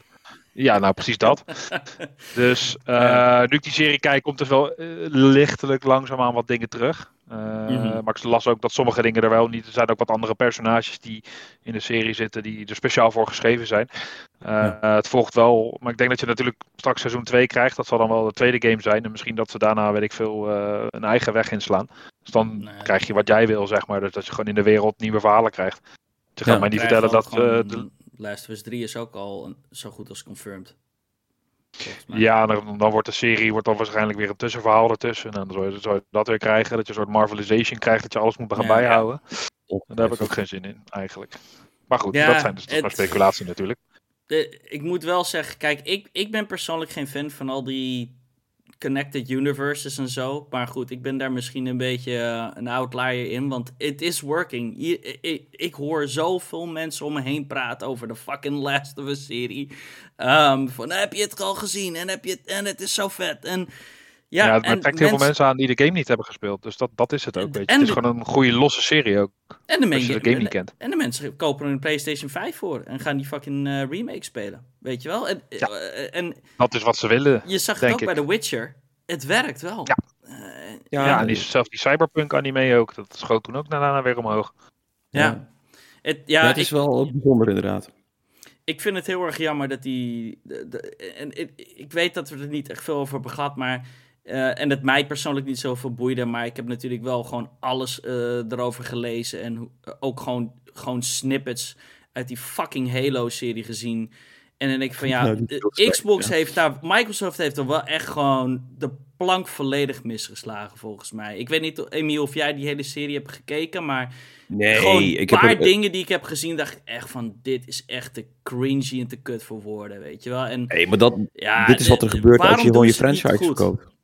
ja, nou precies dat. dus uh, nu ik die serie kijk, komt er wel uh, lichtelijk langzaamaan wat dingen terug. Uh, mm-hmm. Maar ik las ook dat sommige dingen er wel niet. Er zijn ook wat andere personages die in de serie zitten, die er speciaal voor geschreven zijn. Ja. het volgt wel, maar ik denk dat je natuurlijk straks seizoen 2 krijgt. Dat zal dan wel de tweede game zijn. En misschien dat ze daarna, weet ik veel, een eigen weg inslaan. Dus dan nee. krijg je wat jij wil, zeg maar. Dus dat je gewoon in de wereld nieuwe verhalen krijgt. Je gaat ja, mij niet vertellen dat. de, Last of Us 3 is ook al een, zo goed als confirmed. Ja, dan, dan, wordt de serie wordt dan waarschijnlijk weer een tussenverhaal ertussen. En dan zou je, dat weer krijgen, dat je een soort marvelization krijgt, dat je alles moet gaan ja, bijhouden. Ja. En daar heb ik ook geen zin in, eigenlijk. Maar goed, ja, dat zijn dus het, maar speculatie natuurlijk. De, ik moet wel zeggen, kijk, ik, ik ben persoonlijk geen fan van al die connected universes en zo. Maar goed, ik ben daar misschien een beetje uh, een outlier in. Want it is working. Ik, hoor zoveel mensen om me heen praten over de fucking Last of Us serie. Um, van heb je het al gezien? En, heb je het, en het is zo vet. En ja, ja het trekt mensen... heel veel mensen aan die de game niet hebben gespeeld. Dus dat, dat is het ook. Weet je. Het is de... gewoon een goede losse serie ook. En de, als je de game niet kent. En de mensen kopen er een PlayStation 5 voor. En gaan die fucking uh, remake spelen. Weet je wel? En, ja, uh, en dat is wat ze willen. Je zag het ook ik. bij The Witcher. Het werkt wel. Ja, uh, ja, ja en die, zelfs die Cyberpunk anime ook. Dat schoot toen ook daarna weer omhoog. Ja. ja. Het, ja, ja, het is ik, wel bijzonder inderdaad. Ik vind het heel erg jammer dat die... De, de, en ik, ik weet dat we er niet echt veel over hebben gehad, maar... Uh, en het mij persoonlijk niet zoveel boeide, maar ik heb natuurlijk wel gewoon alles uh, erover gelezen. En ook gewoon, gewoon snippets uit die fucking Halo-serie gezien. En dan denk ik van ja, nou, Xbox ja. heeft daar, Microsoft heeft er wel echt gewoon de plank volledig misgeslagen volgens mij. Ik weet niet, Emiel, of jij die hele serie hebt gekeken, maar nee, gewoon een paar heb dingen die ik heb gezien, dacht ik echt van dit is echt te cringy en te kut voor woorden, weet je wel. En, nee, maar dat, ja, dit is wat er gebeurt als je gewoon je franchise verkoopt.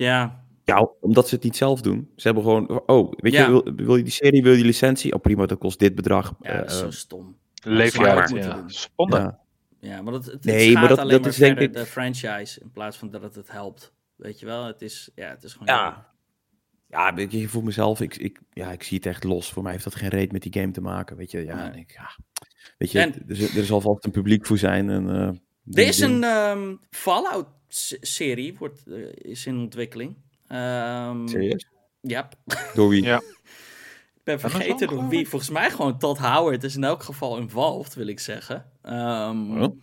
Ja. Ja, omdat ze het niet zelf doen. Ze hebben gewoon, oh, weet ja. je, wil, wil, je die serie, wil je licentie? Oh prima, dat kost dit bedrag. Ja, dat is uh, zo stom. Leef je uit, ja. Spannend. Ja. Maar dat, het, nee, maar dat, alleen dat maar is denk ik... de franchise in plaats van dat het het helpt. Weet je wel, het is, ja, het is gewoon... Ja, ja weet je, voor mezelf, ik, ik, ja, ik zie het echt los. Voor mij heeft dat geen reet met die game te maken, weet je. Ja, nee. ik, ja. weet je, en... er, er zal vast een publiek voor zijn en... Uh, Er is een um, Fallout-serie, wordt, uh, is in ontwikkeling. Um, Serieus? Ja. Door wie? Ja. Ik ben vergeten door wie. Volgens mij gewoon Todd Howard is in elk geval involved, wil ik zeggen. Um, oh.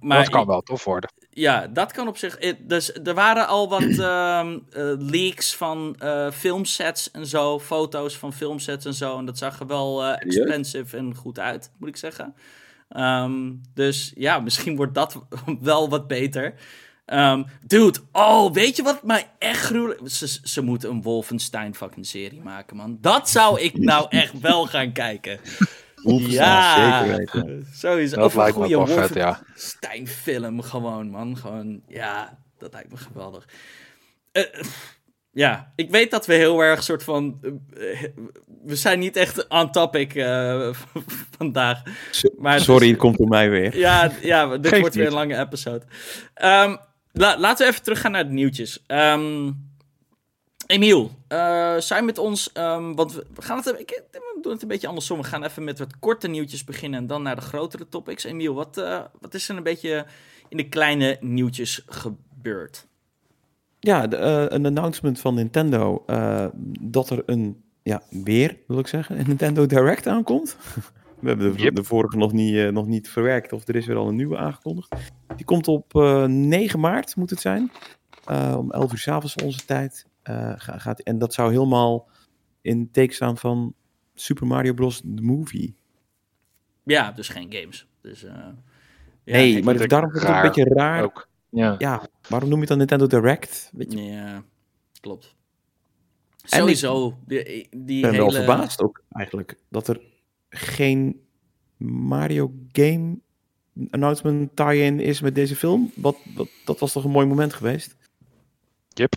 maar dat kan wel tof worden. Ja, dat kan op zich. Dus er waren al wat uh, leaks van uh, filmsets en zo, foto's van filmsets en zo. En dat zag er wel uh, expensive en goed uit, moet ik zeggen. Um, dus ja, misschien wordt dat wel wat beter. Um, dude, oh, weet je wat mij echt gruwelijk... Ze, ze moeten een Wolfenstein fucking serie maken, man. Dat zou ik nou echt wel gaan kijken. ja, zeker weten. Sowieso. Dat lijkt me wel vet, ja. Wolfenstein-film gewoon, man. Gewoon, ja, dat lijkt me geweldig. Uh, ja, ik weet dat we heel erg soort van. Uh, we zijn niet echt on topic uh, vandaag. Maar Sorry, het komt door mij weer. Ja, ja dit Geef wordt weer een lange episode. Um, la laten we even teruggaan naar de nieuwtjes. Um, Emiel, uh, zijn met ons, um, want we gaan het, ik, we doen het een beetje andersom. We gaan even met wat korte nieuwtjes beginnen en dan naar de grotere topics. Emiel, wat, uh, wat is er een beetje in de kleine nieuwtjes gebeurd? Ja, de, uh, een announcement van Nintendo dat er een, ja, weer wil ik zeggen, een Nintendo Direct aankomt. We hebben de, yep. de vorige nog niet, nog niet verwerkt of er is weer al een nieuwe aangekondigd. Die komt op 9 maart, moet het zijn. om 11 uur s'avonds onze tijd. Uh, gaat, en dat zou helemaal in teken staan van Super Mario Bros. The Movie. Ja, dus geen games. Dus, uh, ja, nee, maar daarom is het een beetje raar. Ook. Ja. ja, waarom noem je het dan Nintendo Direct? Weet je? Ja, klopt. Sowieso. Ik die, die ben hele... wel verbaasd ook eigenlijk dat er geen Mario game announcement tie-in is met deze film. Wat, wat, dat was toch een mooi moment geweest? Yep.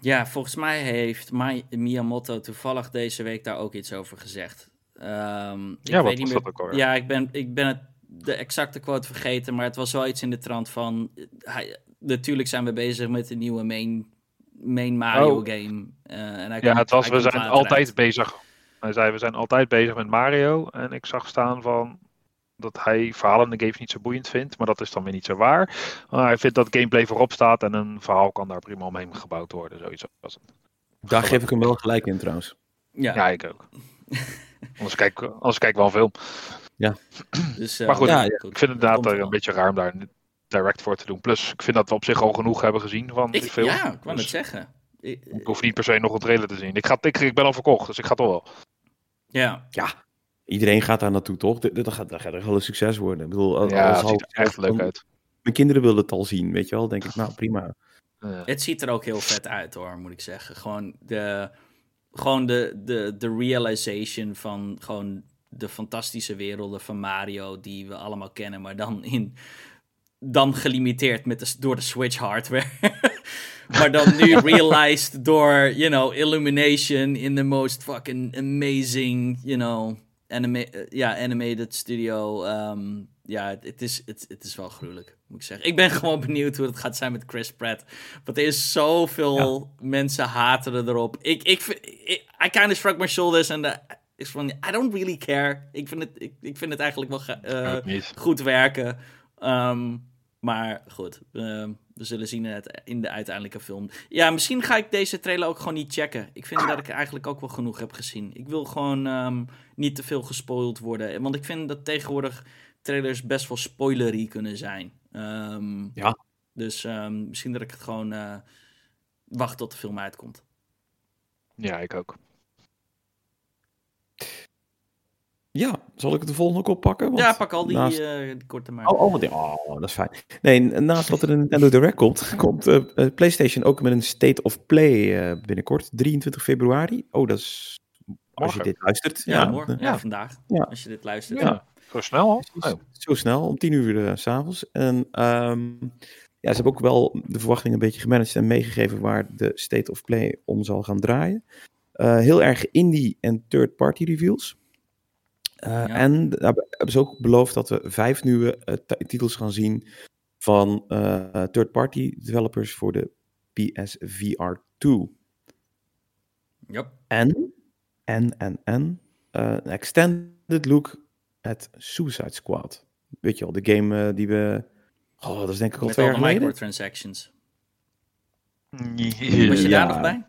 Ja, volgens mij heeft Miyamoto toevallig deze week daar ook iets over gezegd. Um, ik ja, weet niet meer. Ook ja, ik ben, ik ben het, de exacte quote vergeten, maar het was wel iets in de trant van... Hij, natuurlijk zijn we bezig met een nieuwe main, main Mario oh. game. Uh, en hij ja, komt, het was, hij we zijn altijd uit. bezig. Hij zei, we zijn altijd bezig met Mario. En ik zag staan van dat hij verhalende games niet zo boeiend vindt. Maar dat is dan weer niet zo waar. Maar hij vindt dat gameplay voorop staat en een verhaal kan daar prima omheen gebouwd worden. Zoiets was het. Daar geef ik hem wel gelijk in trouwens. Ja, Ja, ik ook. anders, kijk, anders kijk ik wel een film. dus, uh, Maar goed, ja, ik vind het inderdaad wel. een beetje raar om daar direct voor te doen. Plus, ik vind dat we op zich al genoeg hebben gezien van ik, die film. ja, ik wou Dus het zeggen. Ik- Ik hoef niet per se nog een trailer te zien. Ik, ga, ik, ik ben al verkocht, dus ik ga toch wel. ja, Iedereen gaat daar naartoe, toch? Dat, dat, gaat, dat gaat echt wel een succes worden. Ik bedoel, als, Ja, als het ziet er echt leuk uit. Mijn kinderen willen het al zien, weet je wel. denk ik, nou prima. Ja. het ziet er ook heel vet uit hoor, moet ik zeggen. Gewoon de, gewoon de, de, de realization van gewoon de fantastische werelden van Mario die we allemaal kennen, maar dan in dan gelimiteerd met de, door de Switch hardware. maar dan nu realized door, you know, Illumination in the most fucking amazing, you know, anima eh, ja, animated studio. ehm, ja, het is, het, het is wel gruwelijk, moet ik zeggen. Ik ben gewoon benieuwd hoe het gaat zijn met Chris Pratt. Want er is zoveel mensen haten erop. Ik, ik, I kind of shrug my shoulders en is van, I don't really care. Ik vind het, ik, ik vind het eigenlijk wel eh, goed werken. Ehm, maar goed, ehm, we zullen zien in, het, in de uiteindelijke film. Ja, misschien ga ik deze trailer ook gewoon niet checken. Ik vind dat ik eigenlijk ook wel genoeg heb gezien. Ik wil gewoon ehm, niet te veel gespoild worden. Want ik vind dat tegenwoordig trailers best wel spoilery kunnen zijn. Ja. Dus misschien dat ik het gewoon eh, wacht tot de film uitkomt. Ja, ik ook. Ja, zal ik het de volgende ook oppakken? Want ja, pak al die, naast- eh, die korte maar. Oh, oh, oh, dat is fijn. Nee, naast wat er een Nintendo Direct komt, komt eh, eh, PlayStation ook met een State of Play eh, binnenkort, 23 februari. Oh, dat is als je Morgen. dit luistert. ja, morgen. eh, Ja, vandaag. Ja. Als je dit luistert. Ja. Zo snel al? Oh. Zo snel, om tien uur s s'avonds. En ehm, ja, ze hebben ook wel de verwachting een beetje gemanaged en meegegeven waar de State of Play om zal gaan draaien. Eh, heel erg indie en third-party reveals. Eh, Ja. En daar hebben ze ook beloofd dat we vijf nieuwe eh, ti- titels gaan zien van eh, third-party developers voor de PSVR 2. Yep. En, en, en, en, een extended look at Suicide Squad. Weet je wel, de game die we... Oh, dat is denk ik al Met twee al jaar de geleden. microtransactions. Was Was je Ja. daar nog bij?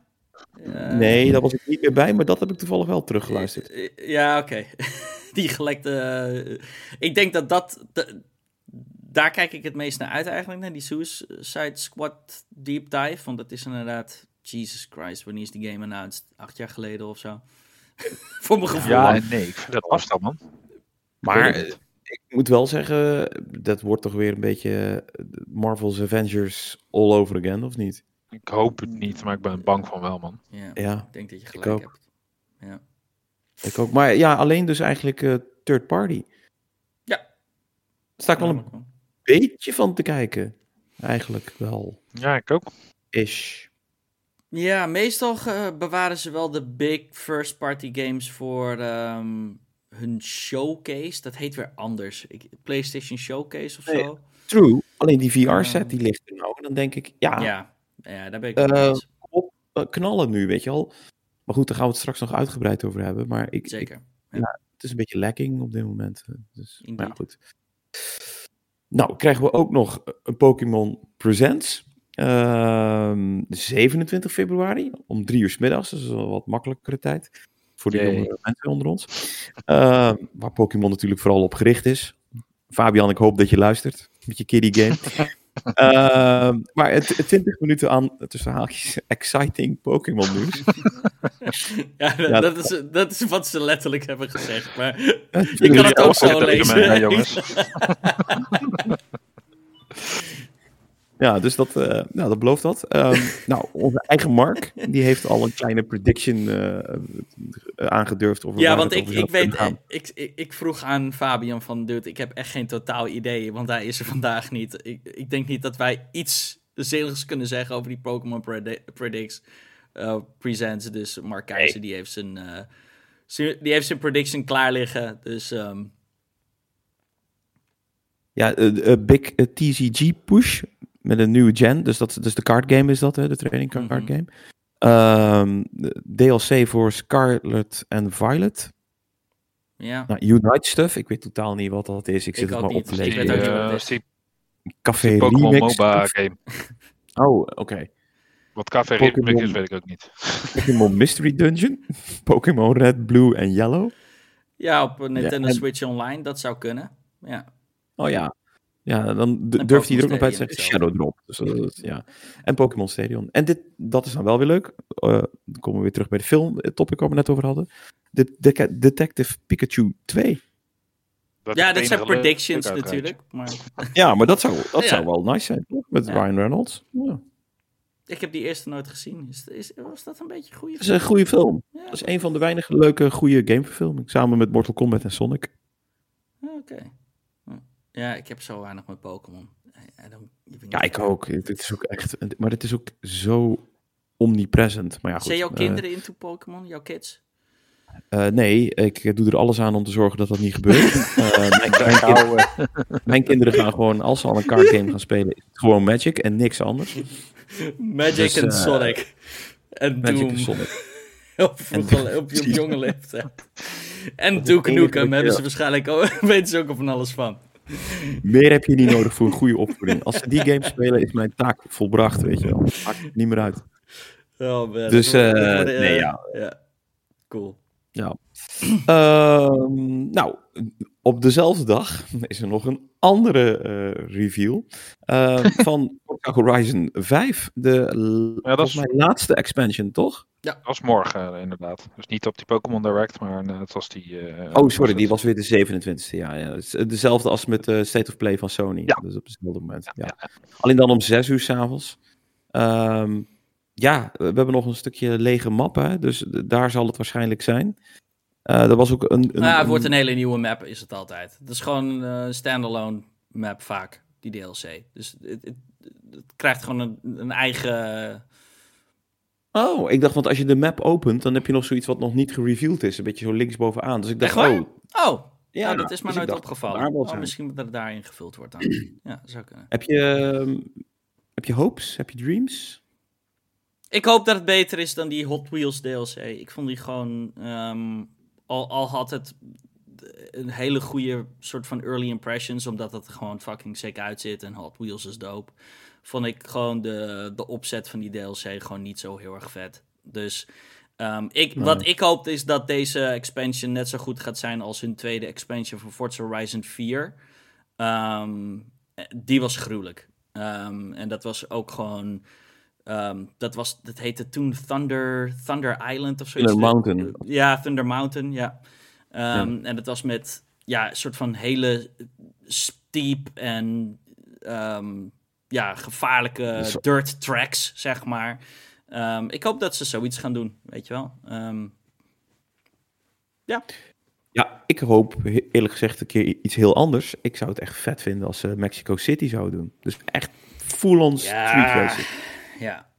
Eh, Nee, daar was ik niet meer bij, maar dat heb ik toevallig wel teruggeluisterd. Eh, Ja, oké. Die gelekte. eh, ik denk dat dat. de- daar kijk ik het meest naar uit eigenlijk, naar die Suicide Squad Deep Dive. Want dat is inderdaad. Jesus Christ, wanneer is die game announced? Acht jaar geleden of zo? Voor mijn gevoel. Ja, nee, ik vind dat afstand, man. Maar eh, ik moet wel zeggen, dat wordt toch weer een beetje eh, Marvel's Avengers all over again, of niet? Ik hoop het niet, maar ik ben bang van wel, man. Ja, Ja, ik denk dat je ik gelijk ook. hebt. Ja. ik ook. Maar ja, alleen dus eigenlijk eh, third party. Ja. Daar sta ik wel een beetje van te kijken. Eigenlijk wel. Ja, ik ook. Ish. Ja, meestal eh, bewaren ze wel de big first party games voor ehm, hun showcase. Dat heet weer anders. Ik, PlayStation Showcase of Nee. zo. True. Alleen die VR-set Ja. die ligt er nou. En dan denk ik, ja, Ja, ja daar ben ik mee eens. eh, knallen nu, weet je wel. Maar goed, daar gaan we het straks nog uitgebreid over hebben. Maar ik, ik, Zeker. het is een beetje lacking op dit moment. eh, Dus, maar ja, goed. Nou, krijgen we ook nog een Pokémon Presents. Ehm, 27 februari, om drie uur 's middags. Dat is een wat makkelijkere tijd. Voor de jongere mensen onder ons. Ehm, waar Pokémon natuurlijk vooral op gericht is. Fabian, ik hoop dat je luistert. Met je kiddie game. Ehm, maar het, het 20 minuten aan, tussen haakjes, exciting Pokémon nieuws. Ja, dat, Ja, dat, is, dat is wat ze letterlijk hebben gezegd. Maar Je je kan het ook zo lezen. mee, hè, jongens. Ja, dus dat, eh, nou, dat belooft dat. Ehm, nou, onze eigen Mark, die heeft al een kleine prediction eh, aangedurfd. Over Ja, want ik, ik weet, gaan. ik, ik, ik vroeg aan Fabian van, dude, ik heb echt geen totaal idee, want hij is er vandaag niet. Ik, ik denk niet dat wij iets zinnigs kunnen zeggen over die Pokémon Predi- Predicts, eh, Presents. Dus Mark Keizer, die heeft zijn, eh, die heeft zijn prediction klaar liggen. Dus ehm, Ja, eh, eh, Big eh, TCG push met een nieuwe gen. Dus, dat, dus de card game is dat, hè, de training card, Mhm. game. Ehm, DLC voor Scarlet en Violet. ja, Nou, Unite stuff. Ik weet totaal niet wat dat is. Ik zit Ik het maar op te Ik lezen. weet ook niet Eh, Café Pokémon Remix. MOBA game. Oh, oké. Wat Café. Remix is, weet ik ook niet. Pokémon Mystery Dungeon. Pokémon Red, Blue en Yellow. ja, op Nintendo en- Switch Online, dat zou kunnen. Ja, Oh ja. Ja, dan durft hij er ook nog bij te zeggen Shadow Drop. Dus, dat is- ja. En Pokémon Stadion. En dit, dat is dan wel weer leuk. Eh, dan komen we weer terug bij de film eh, topic waar we net over hadden. De, de, Detective Pikachu 2. Dat ja dat het zijn predictions natuurlijk. Maar Ja, maar dat zou, dat Ja. zou wel nice zijn, toch? Met Ja. Ryan Reynolds. Ja. ik heb die eerste nooit gezien. Is, is, was dat een beetje een goede Dat is een goede film. Ja, Dat is een van de weinige leuke, goede gameverfilmingen. Samen met Mortal Kombat en Sonic. Ja, Oké. Ja, ik heb zo weinig met Pokémon. Even Ja, ik ook. Het is ook echt... Maar het is ook zo omnipresent. Maar ja, goed. Zijn jouw eh, kinderen into Pokémon? Jouw kids? Eh, nee, ik doe er alles aan om te zorgen dat dat niet gebeurt. Eh, mijn, mijn, kind- eh, mijn kinderen gaan gewoon, als ze al een card game gaan spelen, is het gewoon Magic en niks anders. Magic Dus, en eh, Sonic. En Magic Doom. en Sonic. op, vroege- op, je- op jonge leeftijd. En Duke Nukem hebben ze waarschijnlijk ook, weten ze ook al van alles van. Meer heb je niet nodig voor een goede opvoeding. Als ze die game spelen, is mijn taak volbracht, weet je wel. Maakt het niet meer uit. Oh, man. Dus, eh, wordt, nee, ja. ja. Cool. Ehm, nou, op dezelfde dag is er nog een andere eh, reveal eh, van Horizon 5. De l- dat volgens is- mij laatste expansion, toch? dat was morgen eh, inderdaad. Dus niet op die Pokémon Direct, maar eh, het was die... eh, Oh, sorry, die was weer de 27e. Ja, ja. Het is dezelfde als met de State of Play van Sony. Ja. Dus op hetzelfde moment. Ja. Alleen dan om 6 uur s'avonds. Ehm ja, we hebben nog een stukje lege mappen, dus daar zal het waarschijnlijk zijn. Er was ook een. een, Nou, het wordt een hele nieuwe map, is het altijd. Het is gewoon een eh, standalone map vaak, die DLC. Dus het, het, het krijgt gewoon een, een eigen... Oh, ik dacht, want als je de map opent, dan heb je nog zoiets wat nog niet gereveeld is. Een beetje zo linksbovenaan. Dus ik dacht, oh. Oh, ja, dat is me dus nooit dacht, opgevallen. Oh, misschien dat het daarin gevuld wordt dan. ja, zou kunnen. Heb je, ehm, heb je hopes? Heb je dreams? Ik hoop dat het beter is dan die Hot Wheels DLC. Ik vond die gewoon... ehm, al, al had het... een hele goede soort van early impressions, omdat het gewoon fucking sick uitzit en Hot Wheels is dope. Vond ik gewoon de, de opzet van die DLC gewoon niet zo heel erg vet. Dus um, ik, wat ik hoop is dat deze expansion net zo goed gaat zijn als hun tweede expansion van Forza Horizon 4. Um, die was gruwelijk. Um, en dat was ook gewoon. Um, dat, was, dat heette toen Thunder, Thunder Island of zoiets. Thunder Mountain. Ja, Thunder Mountain, ja. Um, ja. En dat was met ja, een soort van hele steep en ja, gevaarlijke dirt tracks, zeg maar. ik hoop dat ze zoiets gaan doen, weet je wel. ja. Ja, ik hoop eerlijk gezegd een keer iets heel anders. Ik zou het echt vet vinden als ze Mexico City zouden doen. Dus echt full-on ja, street racing. Ja,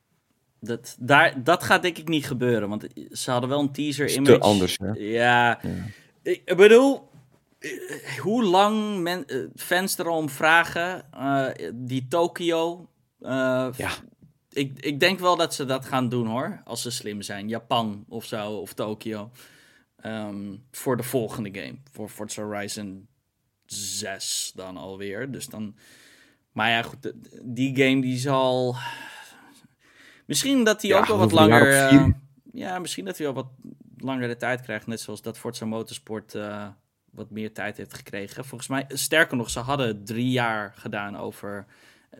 dat, daar, dat gaat denk ik niet gebeuren. Want ze hadden wel een teaser image. te anders, hè? Ja, ja. ik bedoel, hoe lang men, fans erom vragen, uh, die Tokio. Uh, ja. Ik, ik denk wel dat ze dat gaan doen hoor, als ze slim zijn. Japan of zo, of Tokio. Um, voor de volgende game. Voor Forza Horizon 6 dan alweer. Dus dan... Maar ja, goed, die game die zal... Misschien dat hij ja, ook wel wat langer... Uh, ja, misschien dat hij wel wat langer de tijd krijgt. Net zoals dat Forza Motorsport uh, wat meer tijd heeft gekregen. Volgens mij, sterker nog, ze hadden drie jaar gedaan over...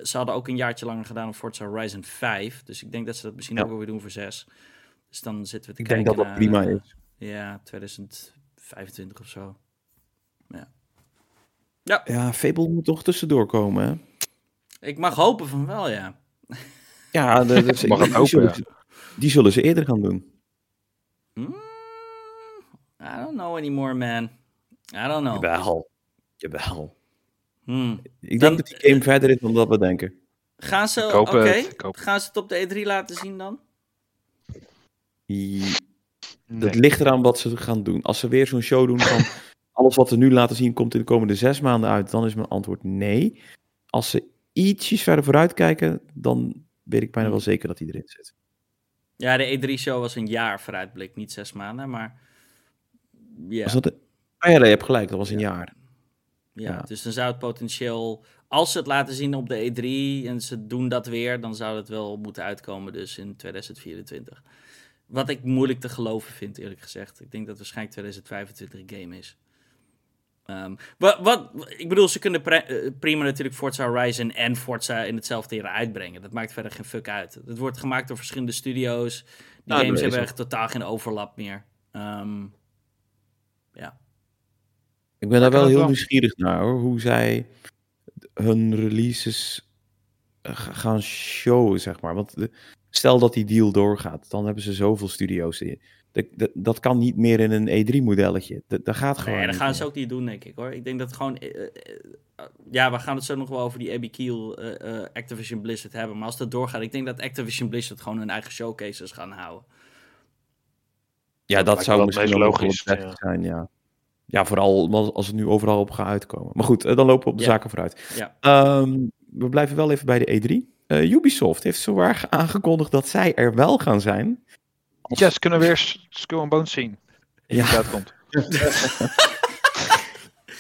Ze hadden ook een jaartje langer gedaan op Forza Horizon 5. Dus ik denk dat ze dat misschien ja. ook wel weer doen voor 6. Dus dan zitten we te ik kijken denk dat dat prima is. Ja, 2025 of zo. Ja. Ja, ja Fable moet toch tussendoor komen, hè? Ik mag hopen van wel, ja. Ja, de, de, mag het die, zullen, ja. ze- die zullen ze eerder gaan doen. Hmm, I don't know anymore, man. I don't know. Jawel. Jawel. Hmm. Ik Dan- denk dat die game verder is dan dat we denken. Gaan ze, Ik oké, hoop het, ik hoop het. gaan ze het op de E3 laten zien dan? Het ligt eraan wat ze gaan doen. Als ze weer zo'n show doen van alles wat we nu laten zien komt in de komende zes maanden uit, dan is mijn antwoord nee. Als ze ietsjes verder vooruit kijken, dan weet ik bijna wel zeker dat die erin zit. Ja, de E3-show was een jaar vooruitblik, niet zes maanden, maar... Ja, Was dat de... Ah ja, nee, je hebt gelijk, dat was een jaar. ja, ja. dus dan zou het potentieel... Als ze het laten zien op de E3 en ze doen dat weer, dan zou het wel moeten uitkomen dus in 2024. Wat ik moeilijk te geloven vind, eerlijk gezegd. Ik denk dat waarschijnlijk 2025 een game is. Ehm, wat, wat, ik bedoel, ze kunnen pre- eh, prima natuurlijk Forza Horizon en Forza in hetzelfde jaar uitbrengen. Dat maakt verder geen fuck uit. Het wordt gemaakt door verschillende studio's. Die Nou, dat games hebben echt totaal geen overlap meer. Ehm, Ik ben daar wel heel wel. nieuwsgierig naar hoor, hoe zij hun releases eh, ga- gaan showen, zeg maar. Want de- stel dat die deal doorgaat, dan hebben ze zoveel studio's in. Dat, dat, dat kan niet meer in een E3-modelletje. Dat, dat gaat gewoon nee, dat gaan ze ook niet doen, denk ik hoor. Ik denk dat het gewoon. eh, eh, eh, ja, we gaan het zo nog wel over die Abby Keel eh, eh, Activision Blizzard hebben. Maar als dat doorgaat, ik denk dat Activision Blizzard gewoon hun eigen showcases gaan houden. Ja, Dat zou misschien logisch, zijn, ja. Ja, vooral als- het nu overal op gaat uitkomen. Maar goed, dan lopen we op de Ja. zaken vooruit. Ja. Ehm, we blijven wel even bij de E3. Eh, Ubisoft heeft zowaar aangekondigd dat zij er wel gaan zijn. Als- Yes, kunnen we weer Skull and Bones zien. Ja. eruit komt.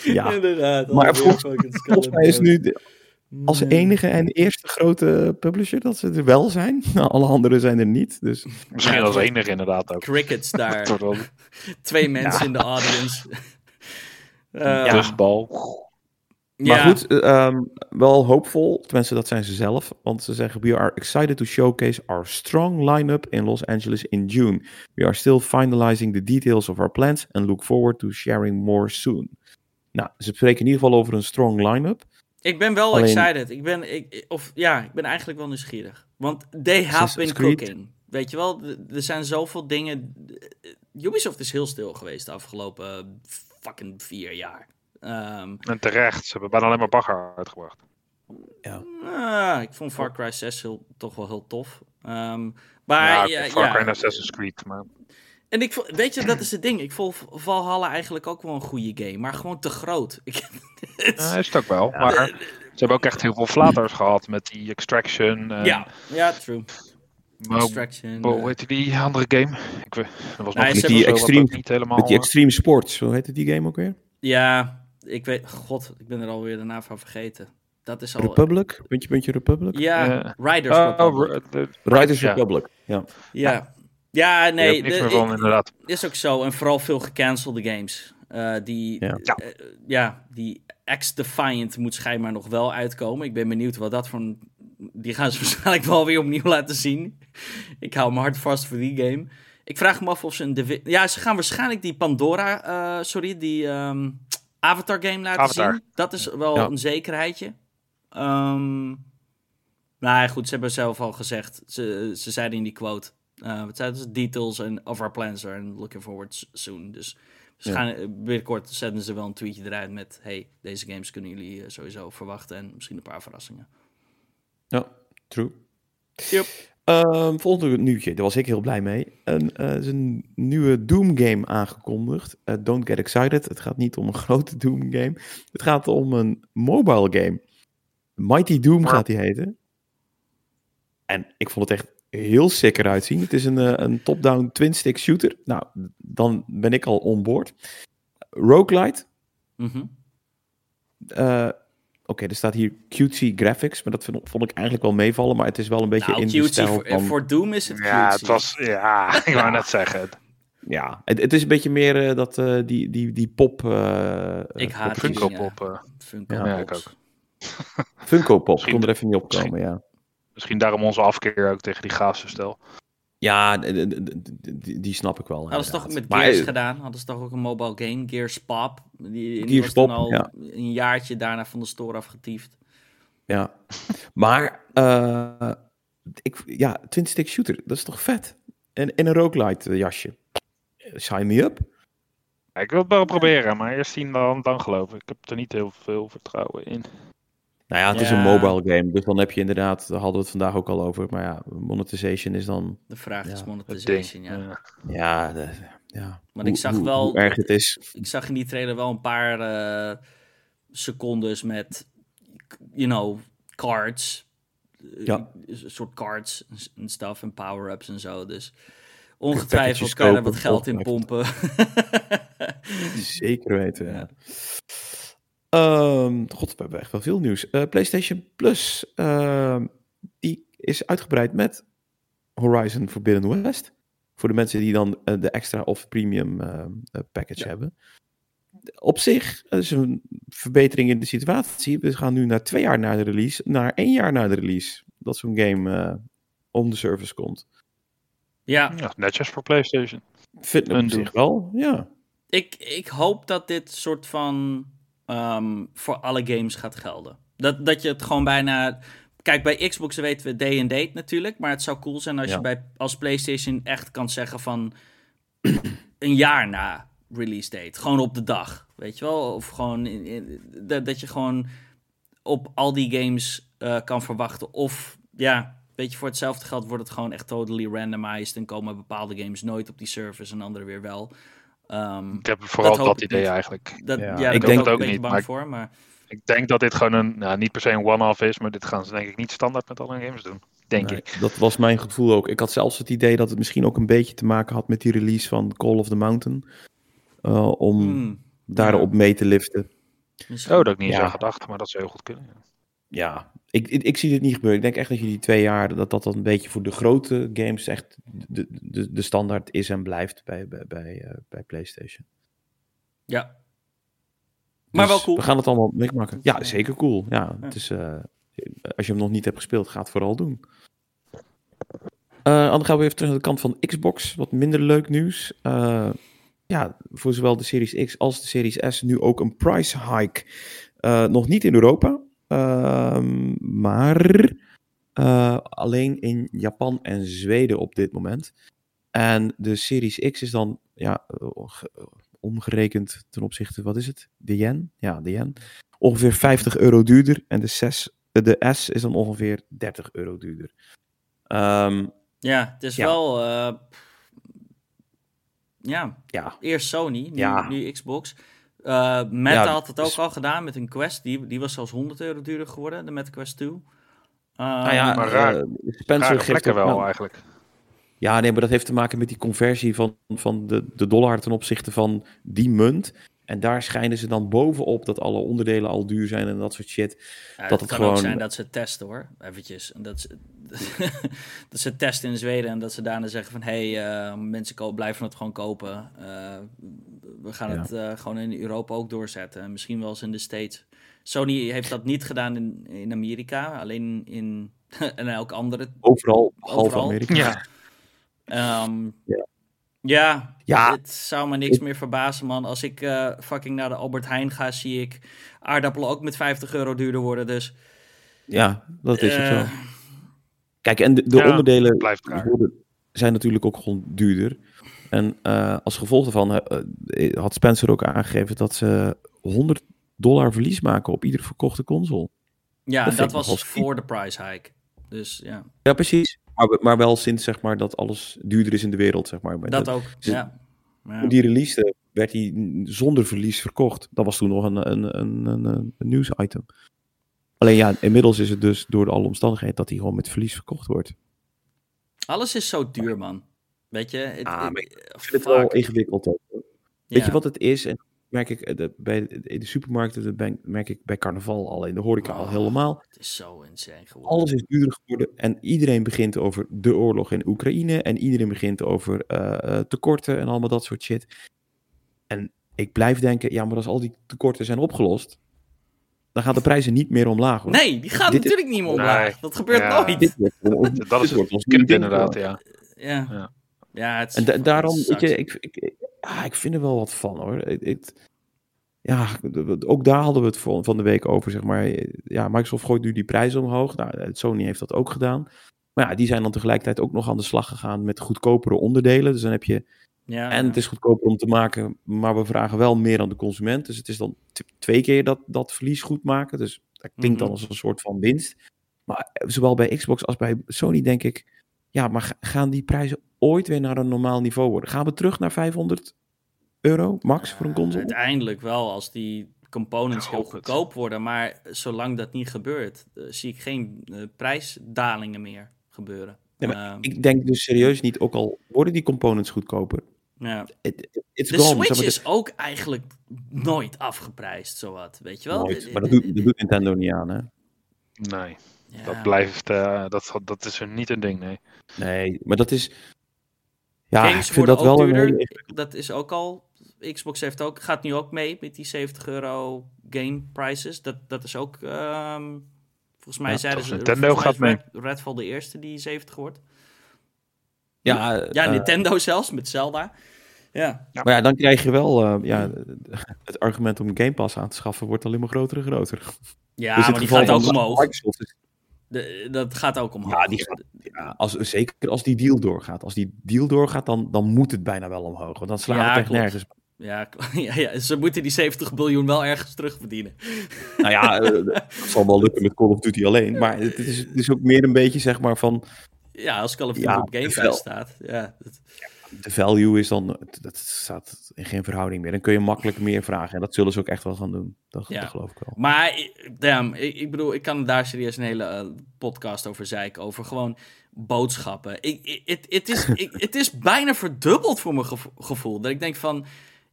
Ja. inderdaad. Maar volgens- mij is nu de- als enige en eerste grote publisher dat ze er wel zijn. Nou, alle anderen zijn er niet. Dus Misschien Ja, als enige inderdaad ook. Crickets daar. Twee mensen in de audience. Eh, dustbal. Maar ja. goed, eh, ehm, wel hoopvol. Tenminste, dat zijn ze zelf. Want ze zeggen: We are excited to showcase our strong line-up in Los Angeles in June. We are still finalizing the details of our plans and look forward to sharing more soon. Nou, ze spreken in ieder geval over een strong line-up. Ik ben wel Alleen- excited. Ik ben, ik, of ja, ik ben eigenlijk wel nieuwsgierig. Want they have Assassin's been Creed. cooking. Weet je wel, er zijn zoveel dingen. Ubisoft is heel stil geweest de afgelopen fucking vier jaar. Ehm, En terecht, ze hebben bijna alleen maar bagger uitgebracht. ah, ik vond Far Cry 6 heel, toch wel heel tof. Ehm, maar Ja, ja, Far Cry ja. en Assassin's Creed. Maar En ik, vo- weet je, dat is het ding. Ik vond Valhalla eigenlijk ook wel een goede game, maar gewoon te groot. Ik, het is- Ja, is het ook wel. Maar ze hebben ook echt heel veel flaters gehad met die Extraction. En, ja, ja, true. Extraction. oh, eh, hoe heette die andere game? Ik weet, er was nog zo wat Extreme- niet helemaal... Met die eh, Extreme Sports, hoe heette die game ook weer? Ja, ik weet... God, ik ben er alweer de naam van vergeten. Dat is al... Republic? Puntje, puntje Republic? Ja, Ja. Riders Oh, Republic. oh, de- Riders ja. Republic, ja. Ja. Ja, Nee, niks meer van, inderdaad. is ook zo. En vooral veel gecancelde games. Eh, die, Ja. ja. ja, die X-Defiant moet schijnbaar nog wel uitkomen. Ik ben benieuwd wat dat voor een... Die gaan ze waarschijnlijk wel weer opnieuw laten zien. Ik hou mijn hart vast voor die game. Ik vraag me af of ze een... Ja, ze gaan waarschijnlijk die Pandora... eh, sorry, die ehm, Avatar game laten Avatar. zien. Dat is wel Ja. een zekerheidje. Ehm nou ja, goed, ze hebben zelf al gezegd. Ze, ze zeiden in die quote... eh, wat zeiden ze? Details and of our plans are and looking forward soon. Dus waarschijnlijk binnenkort zetten ze wel een tweetje eruit met... Hey, deze games kunnen jullie eh, sowieso verwachten. En misschien een paar verrassingen. Ja, true. Yep. Ehm, volgende nieuwtje, daar was ik heel blij mee. Een, eh, er is een nieuwe Doom game aangekondigd. Eh, don't get excited. Het gaat niet om een grote Doom game. Het gaat om een mobile game. Mighty Doom gaat die heten. En ik vond het echt heel sick eruit zien. Het is een, eh, een top-down twin-stick shooter. Nou, dan ben ik al on board. Roguelite. Eh, Oké, er staat hier cutesy graphics, maar dat vond, vond ik eigenlijk wel meevallen. Maar het is wel een beetje Nou, in de stijl voor, van... voor Doom is het Ja, cutesy. het was... Ja, ik wou net zeggen. Ja, het, het is een beetje meer eh, dat, eh, die, die, die pop... eh, Ik haat Funko. Pop. Funko Ja, Ja, ik ook. Funko Pop, Misschien- kon er even niet opkomen, ja. misschien daarom onze afkeer ook tegen die gaafse stel. Ja, die, die snap ik wel. Hadden ze toch ook met. Gears Maar, gedaan? Hadden ze toch ook een mobile game, Gears Pop? Die, die Gears was Pop, al ja. een jaartje daarna van de store afgetiefd. Ja, maar eh, ik, ja, twin stick shooter, dat is toch vet? En in een roguelite eh, jasje. Sign me up. Ik wil het wel proberen, maar eerst zien dan, dan geloven. Ik heb er niet heel veel vertrouwen in. Nou ja, het is een mobile game, dus dan heb je inderdaad, daar hadden we het vandaag ook al over, maar ja, monetization is dan, De vraag Ja, is monetization, ja. Ja. ja, de, ja. Want ik zag hoe- wel- hoe erg het is. Ik zag in die trailer wel een paar eh, secondes met, you know, cards. Eh, Ja. Een soort cards en stuff en power-ups en zo. Dus ongetwijfeld kan je er wat geld in pompen. Zeker weten, ja. Ehm, God, we hebben echt wel veel nieuws. Eh, PlayStation Plus, ehm, die is uitgebreid met Horizon Forbidden West. Voor de mensen die dan eh, de extra of premium ehm, eh, package Ja. hebben. Op zich is een verbetering in de situatie. We gaan nu na twee jaar na de release, naar één jaar na de release, dat zo'n game eh om de service komt. ja, Ja, netjes voor PlayStation. Vind ik op Een zich wel, ja. ik, ik hoop dat dit soort van ehm, voor alle games gaat gelden. Dat, dat je het gewoon bijna. Kijk, bij Xbox weten we day and date natuurlijk. Maar het zou cool zijn als Ja. je bij, als PlayStation echt kan zeggen van een jaar na release date. Gewoon op de dag. Weet je wel? Of gewoon in, in- dat, dat je gewoon op al die games eh, kan verwachten. Of ja, weet je, voor hetzelfde geld wordt het gewoon echt totally randomized. En komen bepaalde games nooit op die service en andere weer wel. Ehm, Ik heb vooral dat, idee niet. eigenlijk. dat, Ja, ja, ik denk ben ik het ook ook een beetje niet, bang maar- voor. Maar Ik denk dat dit gewoon een, nou, niet per se een one-off is, maar dit gaan ze denk ik niet standaard met alle games doen. Denk Nee, ik. Dat was mijn gevoel ook. Ik had zelfs het idee dat het misschien ook een beetje te maken had met die release van Call of the Mountain. eh, om hmm, daarop mee te liften. misschien- Oh, dat ik niet eens Ja. aan gedacht, maar dat zou heel goed kunnen. Ja. Ik, ik, ik zie dit niet gebeuren. Ik denk echt dat je die twee jaar, dat dat dan een beetje voor de grote games echt de, de, de standaard is en blijft bij, bij, bij, eh, bij PlayStation. Ja. Maar wel Dus cool. We gaan het allemaal meemaken. Ja, zeker cool. Ja, Ja. het is, eh, als je hem nog niet hebt gespeeld, ga het vooral doen. Eh, dan gaan we even terug naar de kant van Xbox. Wat minder leuk nieuws. Ja, voor zowel de Series X als de Series S nu ook een price hike. Nog niet in Europa, maar eh, alleen in Japan en Zweden op dit moment. En de Series X is dan ja, eh, ge- omgerekend ten opzichte, wat is het? De yen? Ja, de yen. Ongeveer 50 euro duurder. En de, 6, de S is dan ongeveer 30 euro duurder. Ehm, Ja, het is Ja. wel. eh, ja, ja, eerst Sony, nu, Ja. nu Xbox. Eh Meta Ja, had het ook dus- al gedaan met een Quest. Die, die was zelfs 100 euro duurder geworden, de Meta Quest 2. Eh, nou ja, maar raar- eh, Spencer geeft wel eigenlijk. Ja, nee, maar dat heeft te maken met die conversie van, van de, de dollar ten opzichte van die munt. En daar schijnen ze dan bovenop dat alle onderdelen al duur zijn en dat soort shit. Ja, dat het het kan ook gewoon- zijn dat ze testen hoor, eventjes. En dat, ze, dat ze testen in Zweden en dat ze daarna zeggen van... hé, hey, eh, mensen ko- blijven het gewoon kopen. Eh, we gaan Ja. het eh, gewoon in Europa ook doorzetten. En misschien wel eens in de States. Sony heeft dat niet gedaan in, in Amerika, alleen in en elk andere. Overal, half Overal. Amerika. Ja, Ehm, Ja. Ja, Ja. het zou me niks meer verbazen man. Als ik eh, fucking naar de Albert Heijn ga, zie ik aardappelen ook met 50 euro duurder worden. Dus Ja, dat is het eh, zo. Kijk, en de, de Ja, onderdelen zijn natuurlijk ook gewoon duurder. En eh, als gevolg daarvan had Spencer ook aangegeven dat ze 100 dollar verlies maken op iedere verkochte console. Ja, Dat dat was voor de price hike. Dus ja, Ja, precies. Maar, we- maar wel sinds zeg maar, dat alles duurder is in de wereld. Zeg maar. Dat dat- ook. Ja. Die release werd hij zonder verlies verkocht. Dat was toen nog een, een, een, een, een nieuwsitem. Alleen ja, inmiddels is het dus door alle omstandigheden dat hij gewoon met verlies verkocht wordt. Alles is zo duur, man. Weet je? Het, Ah, Ik fuck. vind het wel ingewikkeld ook. Weet Ja. je wat het is? En merk ik eh, dat bij de, in de supermarkten, dat ben- merk ik bij carnaval al, in de horeca al Oh. helemaal. Het is zo insane geworden. Alles is duurder geworden en iedereen begint over de oorlog in Oekraïne en iedereen begint over eh, eh, tekorten en allemaal dat soort shit. En ik blijf denken, ja, maar als al die tekorten zijn opgelost, dan gaan de prijzen niet meer omlaag. Hoor. Nee, die Dit is- natuurlijk niet meer omlaag. Nee. Dat gebeurt Ja. nooit. Dit wordt, dat is het kind inderdaad, ja. Ja. Ja. Ja, het is En da- daarom, weet je, ik, ik, ja, ik vind er wel wat van hoor. Ja, ook daar hadden we het van de week over, zeg maar. Ja, Microsoft gooit nu die prijzen omhoog. Nou, Sony heeft dat ook gedaan. Maar ja, die zijn dan tegelijkertijd ook nog aan de slag gegaan met goedkopere onderdelen. Dus dan heb je, Ja, en het is goedkoper om te maken, maar we vragen wel meer aan de consument. Dus het is dan twee keer dat, dat verlies goed maken. Dus dat klinkt dan Mhm. als een soort van winst. Maar zowel bij Xbox als bij Sony denk ik, ja, maar ga- gaan die prijzen ooit weer naar een normaal niveau worden? Gaan we terug naar 500 euro max voor een console? Uiteindelijk wel, als die components heel het. goedkoop worden. Maar zolang dat niet gebeurt, eh, zie ik geen eh, prijsdalingen meer gebeuren. Nee, maar Ehm, Ik denk dus serieus niet, ook al worden die components goedkoper. ja. It, it's De gone. Switch is ook eigenlijk nooit afgeprijsd, zowat. Weet je wel? nooit. Maar dat doet, dat doet Nintendo niet aan, hè? Nee, ja. dat blijft, eh, dat, dat is er niet een ding, nee. Nee, maar dat is... Ja, Games ik vind worden dat wel ook een duurder. hele... Dat is ook al. Xbox heeft ook, gaat nu ook mee met die 70 euro game prices. Dat, dat is ook. ehm, volgens mij Ja, zeiden ze. Nintendo gaat Red, Redfall de eerste die 70 wordt. Ja, Ja, eh, Nintendo zelfs met Zelda. Ja. Maar ja, dan krijg je wel... eh, ja, het argument om Game Pass aan te schaffen wordt alleen maar groter en groter. Ja, Dus maar die gaat ook omhoog. Microsoft is- De, dat gaat ook omhoog. Ja, die gaat, ja, als, zeker als die deal doorgaat. Als die deal doorgaat, dan, dan moet het bijna wel omhoog. Want dan slaan Ja, we het echt klopt. nergens. Ja, ja, ja, ze moeten die 70 biljoen wel ergens terugverdienen. Nou ja, eh, dat zal wel lukken met Call of Duty alleen. Maar het is, het is ook meer een beetje zeg maar van... Ja, als Call of Duty op Game. Pass staat. Ja, dat- De value is dan... Dat staat in geen verhouding meer. Dan kun je makkelijk meer vragen. En dat zullen ze ook echt wel gaan doen. Dat, Ja. dat geloof ik wel. Maar, i- damn, ik, ik bedoel, ik kan daar serieus een hele eh, podcast over zeiken. Over gewoon boodschappen. Het, het, is, ik, is bijna verdubbeld voor mijn gevo- gevoel. Dat ik denk van,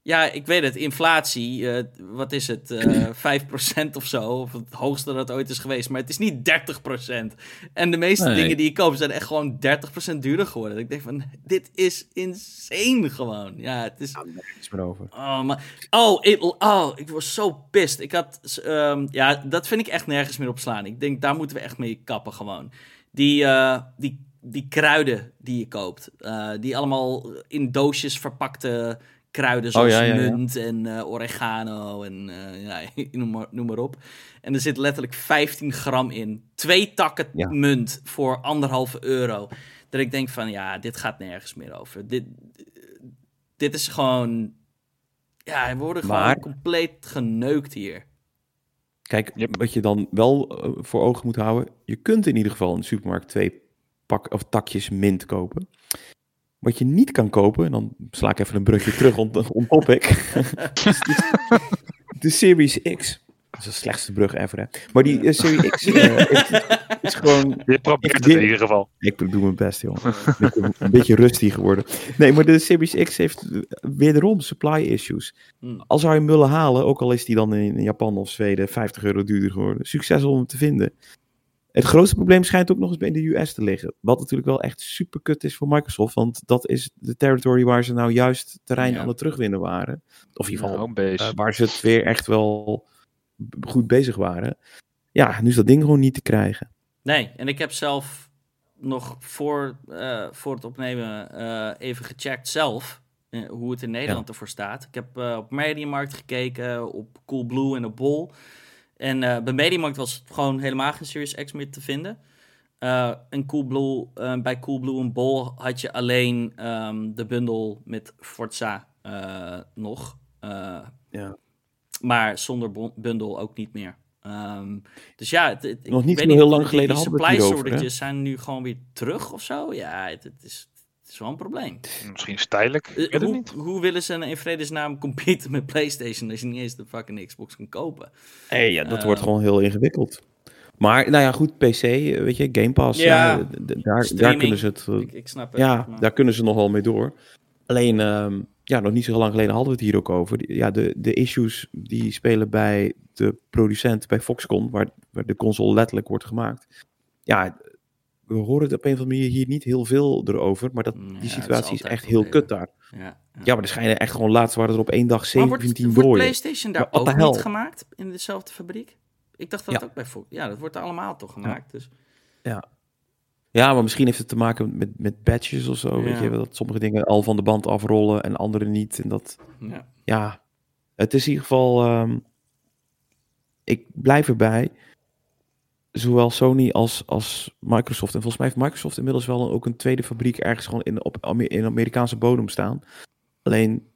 ja, ik weet het, inflatie, eh, wat is het, eh 5% of zo. Of het hoogste dat ooit is geweest. Maar het is niet 30%. En de meeste Nee. dingen die ik koop zijn echt gewoon 30% duurder geworden. Dat ik denk van, dit is insane gewoon. Ja, het is... Ja, niks meer over. Oh, maar, oh, ik, oh, ik was zo pist. Ik had, ehm, ja, dat vind ik echt nergens meer op slaan. Ik denk, daar moeten we echt mee kappen gewoon. Die, eh, die, die kruiden die je koopt, die allemaal in doosjes verpakte kruiden, zoals Oh, ja, ja, ja. munt en eh, oregano en ja, noem, maar, noem maar op. En er zit letterlijk 15 gram in. Twee takken Ja. munt voor anderhalve euro. Dat ik denk van, ja, dit gaat nergens meer over. Dit, dit is gewoon... Ja, we worden gewoon Maar- compleet geneukt hier. Kijk, wat je dan wel eh, voor ogen moet houden. Je kunt in ieder geval in de supermarkt twee pak, of takjes mint kopen. Wat je niet kan kopen, en dan sla ik even een brugje terug on, on topic. is de, Series X. is de slechtste brug ever, hè. Maar die uh, Serie X uh, is gewoon... Je probeert het in ieder geval. Ik doe mijn best, joh. een, een beetje rustig geworden. Nee, maar de Series X heeft wederom supply issues. Hmm. Als zou je hem willen halen, ook al is die dan in Japan of Zweden 50 euro duurder geworden. Succes om hem te vinden. Het grootste probleem schijnt ook nog eens bij de US te liggen. Wat natuurlijk wel echt super kut is voor Microsoft. Want dat is de territory waar ze nou juist terrein aan het terugwinnen waren. Of in ieder geval uh, waar ze het weer echt wel goed bezig waren. Ja, nu is dat ding gewoon niet te krijgen. Nee, en ik heb zelf nog voor, uh, voor het opnemen uh, even gecheckt zelf. hoe het in Nederland ervoor staat. Ik heb op Mediamarkt gekeken, op Coolblue en op Bol. En uh, bij Mediamarkt was het gewoon helemaal geen Series X meer te vinden. Uh, en Coolblue, uh, bij Coolblue en Bol had je alleen um, de bundel met Forza nog. ja. Maar zonder bundel ook niet meer. Um, dus ja, het, het, nog niet zo heel lang geleden hadden we het zijn nu gewoon weer terug of zo. Ja, het, het is is wel een probleem. Misschien tijdelijk. Uh, hoe, hoe, willen ze in vredesnaam competen met PlayStation als je niet eens de fucking Xbox kan kopen? Hey, ja, dat uh, wordt gewoon heel ingewikkeld. Maar nou ja, goed, PC, weet je, Game Pass, ja, ja daar, daar kunnen ze het. Ik, ik snap het, ja, maar... daar kunnen ze nog wel mee door. Alleen, um, ja, nog niet zo lang geleden hadden we het hier ook over. Ja, de, de issues die spelen bij de producent, bij Foxconn, waar, waar de console letterlijk wordt gemaakt. Ja, we horen het op een of andere manier hier niet heel veel erover, maar dat, die situatie is, echt heel kut daar. Ja, ja. maar er schijnen echt gewoon laatst waren er op één dag 17 maar wordt, wordt PlayStation daar ook niet gemaakt in dezelfde fabriek? Ik dacht dat ja. ook bij. Ja, dat wordt allemaal toch gemaakt. Dus. Ja. Ja, maar misschien heeft het te maken met, met patches of zo. Weet je, dat sommige dingen al van de band afrollen en andere niet. En dat, ja, ja het is in ieder geval. Um, ik blijf erbij zowel Sony als, als Microsoft. En volgens mij heeft Microsoft inmiddels wel een, ook een tweede fabriek ergens gewoon in, op, in Amerikaanse bodem staan. Alleen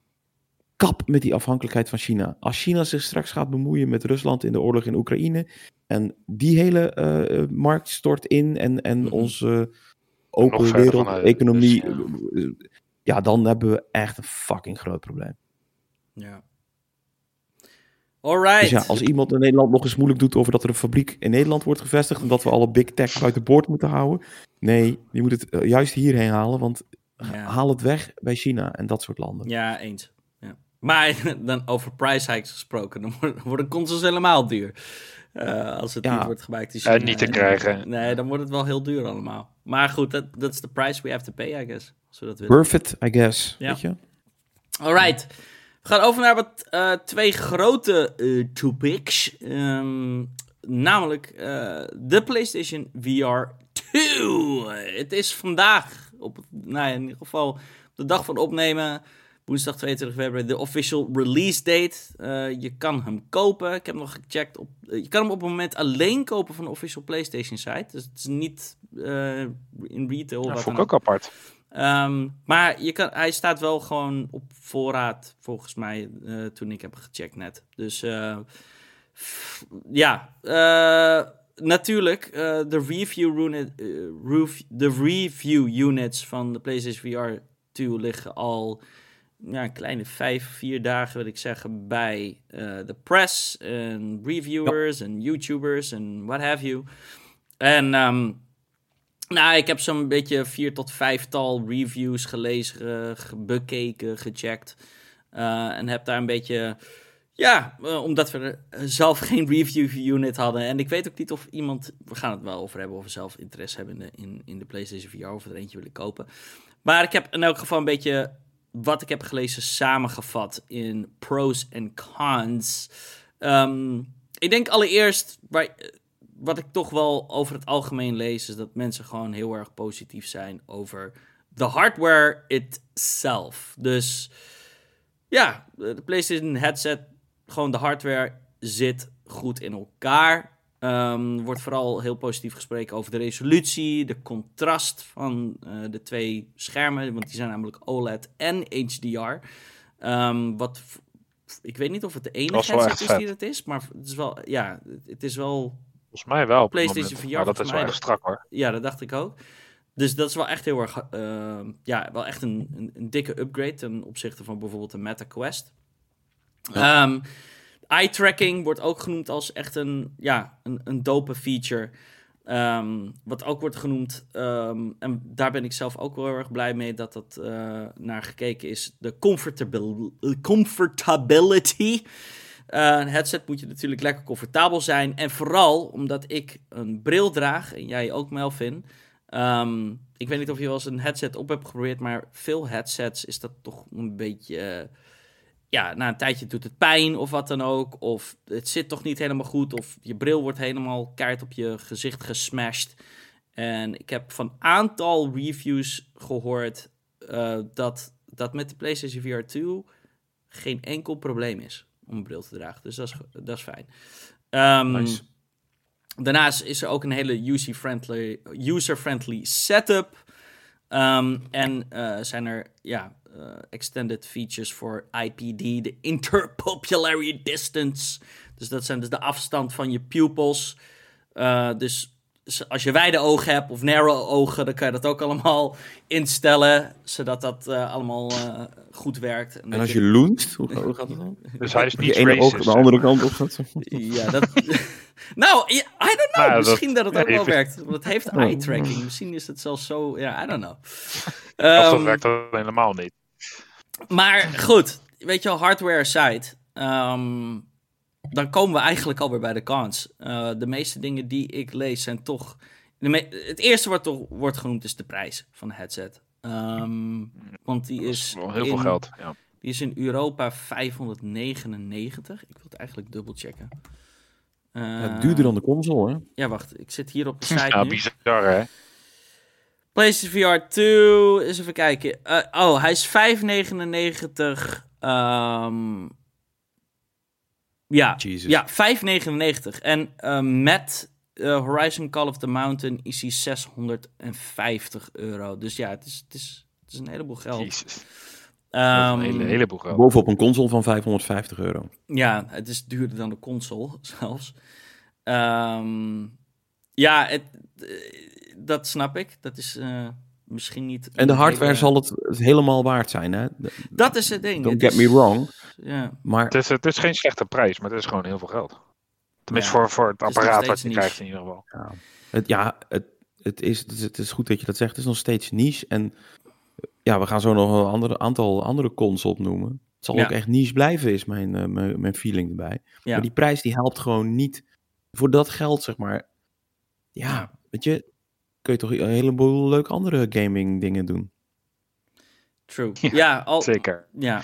kap met die afhankelijkheid van China. Als China zich straks gaat bemoeien met Rusland in de oorlog in Oekraïne en die hele uh, markt stort in en, en -hmm. onze open wereld-economie, dus, ja. ja, dan hebben we echt een fucking groot probleem. Ja. Alright. Dus ja, als iemand in Nederland nog eens moeilijk doet over dat er een fabriek in Nederland wordt gevestigd en dat we alle big tech buiten boord moeten houden. Nee, je moet het eh, juist hierheen halen, want haal het weg bij China en dat soort landen. Ja, eens. Ja. Maar dan over price hikes gesproken, dan worden consoles helemaal duur. Uh, als het niet wordt gemaakt in China. Uh, niet te krijgen. Nee, dan wordt het wel heel duur allemaal. Maar goed, dat is de price we have to pay, I guess. Als Worth it, I guess. Ja. Weet je? Alright. We gaan over naar wat uh, twee grote uh, topics. Um, namelijk uh, de PlayStation VR 2. Het is vandaag, op, nou in ieder geval op de dag van opnemen, woensdag 22 februari, de official release date. je kan hem kopen. Ik heb nog gecheckt. Op, je kan hem op het moment alleen kopen van de official PlayStation site. Dus het is niet in retail. Dat vond ik ook apart. Um, maar je kan, hij staat wel gewoon op voorraad, volgens mij, uh, toen ik heb gecheckt net. Dus uh, ja, uh, natuurlijk, de review, unit, de review units van de PlayStation VR 2 liggen al ja, een kleine vijf, vier dagen, wil ik zeggen, bij de press en reviewers en YouTubers en what have you. En um, nou, ik heb zo'n beetje vier tot vijftal reviews gelezen, bekeken, gecheckt. Uh, en heb daar een beetje. Ja, uh, omdat we zelf geen review unit hadden. En ik weet ook niet of iemand. We gaan het wel over hebben. Of we zelf interesse hebben in de, in, de PlayStation VR. Of er eentje willen kopen. Maar ik heb in elk geval een beetje. Wat ik heb gelezen samengevat in pros en cons. Um, ik denk allereerst. Waar, wat ik toch wel over het algemeen lees, is dat mensen gewoon heel erg positief zijn over de hardware itself. Dus ja, de PlayStation headset, gewoon de hardware zit goed in elkaar. Um, wordt vooral heel positief gesproken over de resolutie, de contrast van uh, de twee schermen, want die zijn namelijk OLED en HDR. Um, ehm, wat ik weet niet of het de enige headset is die het is, maar het is wel, ja, het is wel Volgens mij wel. PlayStation VR. Maar dat is wel echt strak hoor. Ja, dat dacht ik ook. Dus dat is wel echt heel erg, uh, ja, wel echt een, een, een, dikke upgrade ten opzichte van bijvoorbeeld de Meta Quest. Ja. Um, eye tracking wordt ook genoemd als echt een, ja, een, een dope feature. Ehm, wat ook wordt genoemd, ehm, en daar ben ik zelf ook wel heel erg blij mee dat dat uh, naar gekeken is, de comfortabil comfortability. Uh, een headset moet je natuurlijk lekker comfortabel zijn. En vooral omdat ik een bril draag, en jij ook Melvin. Um, ik weet niet of je wel eens een headset op hebt geprobeerd, maar veel headsets is dat toch een beetje... Uh, ja, na een tijdje doet het pijn of wat dan ook. Of het zit toch niet helemaal goed. Of je bril wordt helemaal keihard op je gezicht gesmashed. En ik heb van aantal reviews gehoord uh, dat dat met de PlayStation VR 2 geen enkel probleem is om een bril te dragen. Dus dat is, dat is fijn. Um, nice. Daarnaast is er ook een hele user-friendly user setup. Um, en uh, zijn er ja, uh, extended features voor IPD, de interpupillary distance. Dus dat zijn dus de afstand van je pupils. Uh, dus als je wijde ogen hebt of narrow ogen, dan kan je dat ook allemaal instellen, zodat dat uh, allemaal uh, goed werkt. En, en als je, je loont, hoe, hoe, gaat het dan? Dus hij is niet de ene oog de andere kant op gaat. ja, dat... nou, I don't know. Nou, Misschien dat, dat het ook wel werkt. Want het heeft oh. eye tracking. Misschien is het zelfs zo. Ja, I don't know. Um, of dat werkt dat helemaal niet. Maar goed, weet je wel, hardware aside. Um, dan komen we eigenlijk alweer bij de cons. Uh, de meeste dingen die ik lees zijn toch. het eerste wat toch wordt genoemd is de prijs van de headset. Um, want die is. Wel heel in, veel geld. Ja. Die is in Europa 599. Ik wil het eigenlijk dubbel checken. Uh, ja, duurder dan de console, hè? Ja, wacht. Ik zit hier op de site. Ja, nu. bizar, hè? PlayStation VR 2. Eens even kijken. Uh, oh, hij is 599. Um, ja, ja 5,99. En uh, met uh, Horizon Call of the Mountain is hij 650 euro. Dus ja, het is, het is, het is een heleboel geld. Jezus. Um, een hele, heleboel geld. Bovenop een console van 550 euro. Ja, het is duurder dan de console zelfs. Um, ja, het, uh, dat snap ik. Dat is uh, misschien niet. En de hardware hele... zal het helemaal waard zijn, hè? Dat is het ding. Don't get me wrong. Ja. Maar... Het, is, het is geen slechte prijs, maar het is gewoon heel veel geld. Tenminste, ja, voor, voor het apparaat wat je niche. krijgt in ieder geval. Ja, het, ja het, het, is, het, is, het is goed dat je dat zegt. Het is nog steeds niche. En ja, we gaan zo nog een andere, aantal andere cons opnoemen. Het zal ja. ook echt niche blijven, is mijn, uh, mijn, mijn feeling erbij. Ja. Maar die prijs die helpt gewoon niet voor dat geld, zeg maar. Ja, weet je, kun je toch een heleboel leuke andere gaming dingen doen. True. Ja, al, zeker. Ja.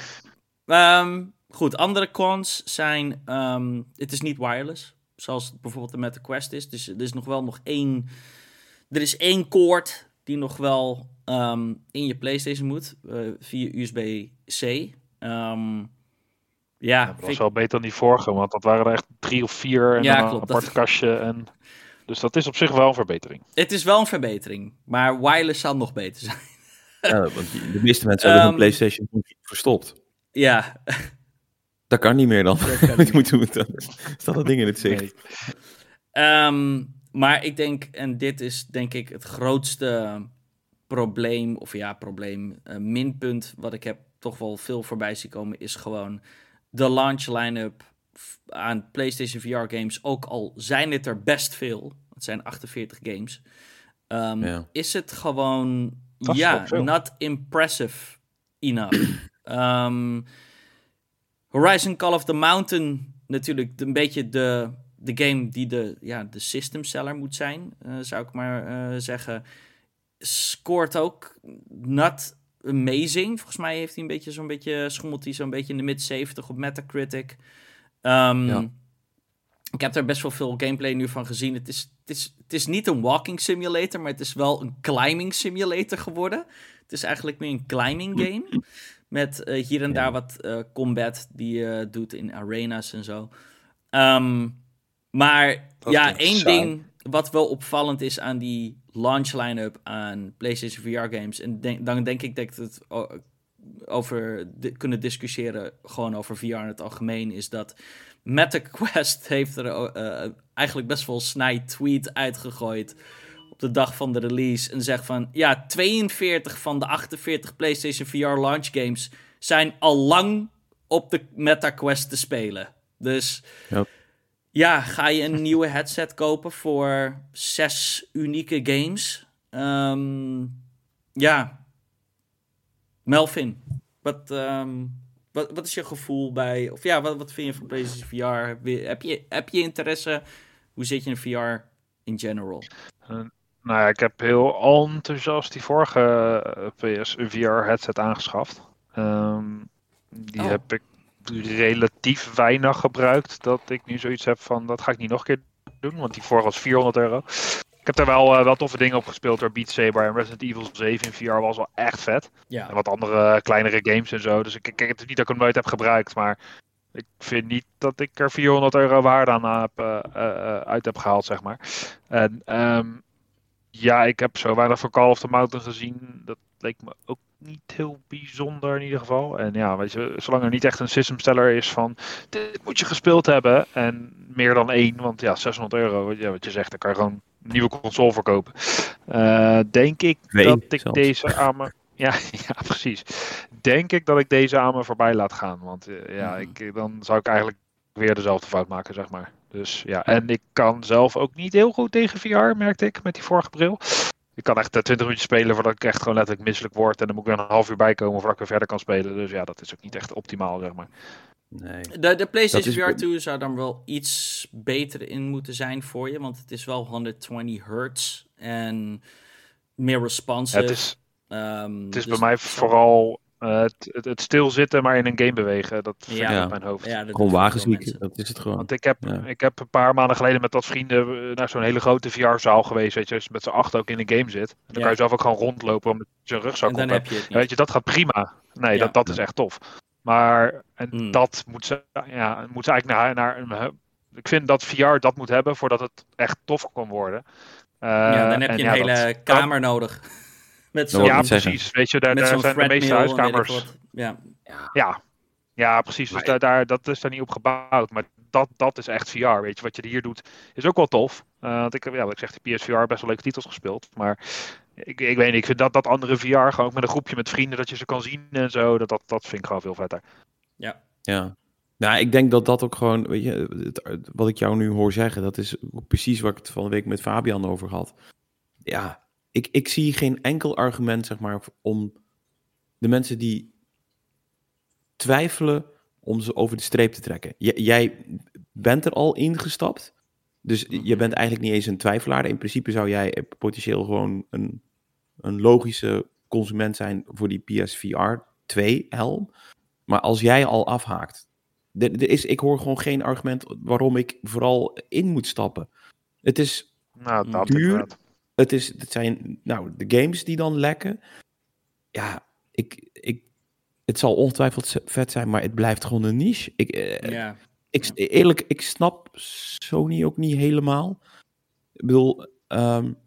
Um, goed, andere cons zijn, um, het is niet wireless, zoals bijvoorbeeld de Meta Quest is. Dus er is nog wel nog één, er is één koord die nog wel um, in je PlayStation moet, uh, via USB-C. Um, ja, dat was wel beter dan die vorige, want dat waren er echt drie of vier en ja, een klopt, apart dat... kastje. En... Dus dat is op zich wel een verbetering. Het is wel een verbetering, maar wireless zal nog beter zijn. ja, want de meeste mensen hebben hun PlayStation verstopt. Ja. Dat kan niet meer dan. Ik moet doen. Staat dat ding in het zicht. Um, maar ik denk, en dit is denk ik het grootste probleem, of ja, probleem, uh, minpunt wat ik heb toch wel veel voorbij zien komen, is gewoon de launch line-up aan PlayStation VR games. Ook al zijn het er best veel, het zijn 48 games, um, ja. is het gewoon, ja, not impressive enough. um, Horizon Call of the Mountain, natuurlijk een beetje de, de game die de, ja, de system seller moet zijn, uh, zou ik maar uh, zeggen. Scoort ook not amazing. Volgens mij heeft hij een beetje zo'n beetje, schommelt hij zo'n beetje in de mid 70 op Metacritic. Um, ja. Ik heb er best wel veel gameplay nu van gezien. Het is, het, is, het is niet een walking simulator, maar het is wel een climbing simulator geworden. Het is eigenlijk meer een climbing game. Met uh, hier en daar wat uh, combat die je uh, doet in arenas en zo. Um, maar dat ja, één saai. ding wat wel opvallend is aan die launch line-up aan PlayStation VR games. En denk, dan denk ik dat het over kunnen discussiëren, gewoon over VR in het algemeen, is dat MetaQuest heeft er eigenlijk best wel snij tweet uitgegooid de dag van de release en zegt van ja, 42 van de 48 PlayStation VR launch games zijn al lang op de MetaQuest te spelen. Dus ja, ga je een nieuwe headset kopen voor zes unieke games? Ehm, ja, Melvin, wat, ehm, wat, wat is je gevoel bij, of ja, wat, wat vind je van PlayStation VR? Heb je, heb je interesse? Hoe zit je in VR in general? Uh, nou ja, ik heb heel enthousiast die vorige eh, PS VR headset aangeschaft. Um, die oh. heb ik relatief weinig gebruikt. Dat ik nu zoiets heb van, dat ga ik niet nog een keer doen. Want die vorige was 400 euro. Ik heb daar wel, uh, wel toffe dingen op gespeeld door Beat Saber en Resident Evil 7 in VR was wel echt vet. Ja. En wat andere kleinere games en zo. Dus ik, kijk het is niet dat ik hem nooit heb gebruikt, maar ik vind niet dat ik er 400 euro waarde aan heb, uh, uh, uit heb gehaald, zeg maar. En um, ja, ik heb zo weinig van Call of the Mountain gezien. Dat leek me ook niet heel bijzonder in ieder geval. En ja, weet je, zolang er niet echt een systemsteller is van dit moet je gespeeld hebben en meer dan één, want ja, 600 euro, ja, wat je zegt, dan kan je gewoon nieuwe console verkopen. Uh, denk ik dat ik deze aan me, ja, ja, precies. Denk ik dat ik deze aan me voorbij laat gaan, want uh, ja, hmm. ik, dan zou ik eigenlijk weer dezelfde fout maken, zeg maar. Dus ja, en ik kan zelf ook niet heel goed tegen VR, merkte ik met die vorige bril. Ik kan echt 20 minuten spelen voordat ik echt gewoon letterlijk misselijk word. En dan moet ik weer een half uur bijkomen voordat ik weer verder kan spelen. Dus ja, dat is ook niet echt optimaal, zeg maar. Nee. De, de PlayStation VR 2 zou dan wel iets beter in moeten zijn voor je. Want het is wel 120 hertz en meer responsive. het is, um, het is bij dus mij vooral uh, het, het, stilzitten, maar in een game bewegen, dat vind ja. ik mijn hoofd. Ja, gewoon wagenziek, dat is het gewoon. Want ik heb, ik heb een paar maanden geleden met wat vrienden eh, naar zo'n hele grote VR-zaal geweest, weet je, dus met z'n acht ook in een game zit. En dan kan je zelf ook gewoon rondlopen met je rugzak en dan heb je het Weet je, dat gaat prima. Nee, dat, dat is echt tof. Maar en mm. dat moet ze, ja, moet ze eigenlijk naar, naar een, ik vind dat VR dat moet hebben voordat het echt tof kan worden. Uh, ja, dan heb je een hele kamer nodig. Met zo ja, precies. Weet je, daar, daar zijn de meeste huiskamers. Ja. ja. Ja, precies. Dus daar, daar, dat is daar niet op gebouwd. Maar dat, dat is echt VR. Weet je, wat je hier doet, is ook wel tof. Uh, want ik heb, ja, wat ik zeg, de PSVR best wel leuke titels gespeeld. Maar ik, ik weet niet, ik vind dat, dat andere VR, gewoon ook met een groepje met vrienden, dat je ze kan zien en zo, dat, dat, dat vind ik gewoon veel vetter. Ja. Ja. Nou, ik denk dat dat ook gewoon, weet je, het, wat ik jou nu hoor zeggen, dat is precies waar ik het van de week met Fabian over had. Ja, ik, ik zie geen enkel argument, zeg maar, om de mensen die twijfelen om ze over de streep te trekken. jij bent er al ingestapt, dus je bent eigenlijk niet eens een twijfelaar. In principe zou jij potentieel gewoon een, een logische consument zijn voor die PSVR 2 helm. Maar als jij al afhaakt, er, is, ik hoor gewoon geen argument waarom ik vooral in moet stappen. Het is nou, dat duur. Het, is, het zijn nou, de games die dan lekken. Ja, ik, ik, het zal ongetwijfeld vet zijn, maar het blijft gewoon een niche. Ik, eh, ja. Ik, eerlijk, ik snap Sony ook niet helemaal. Ik bedoel, um,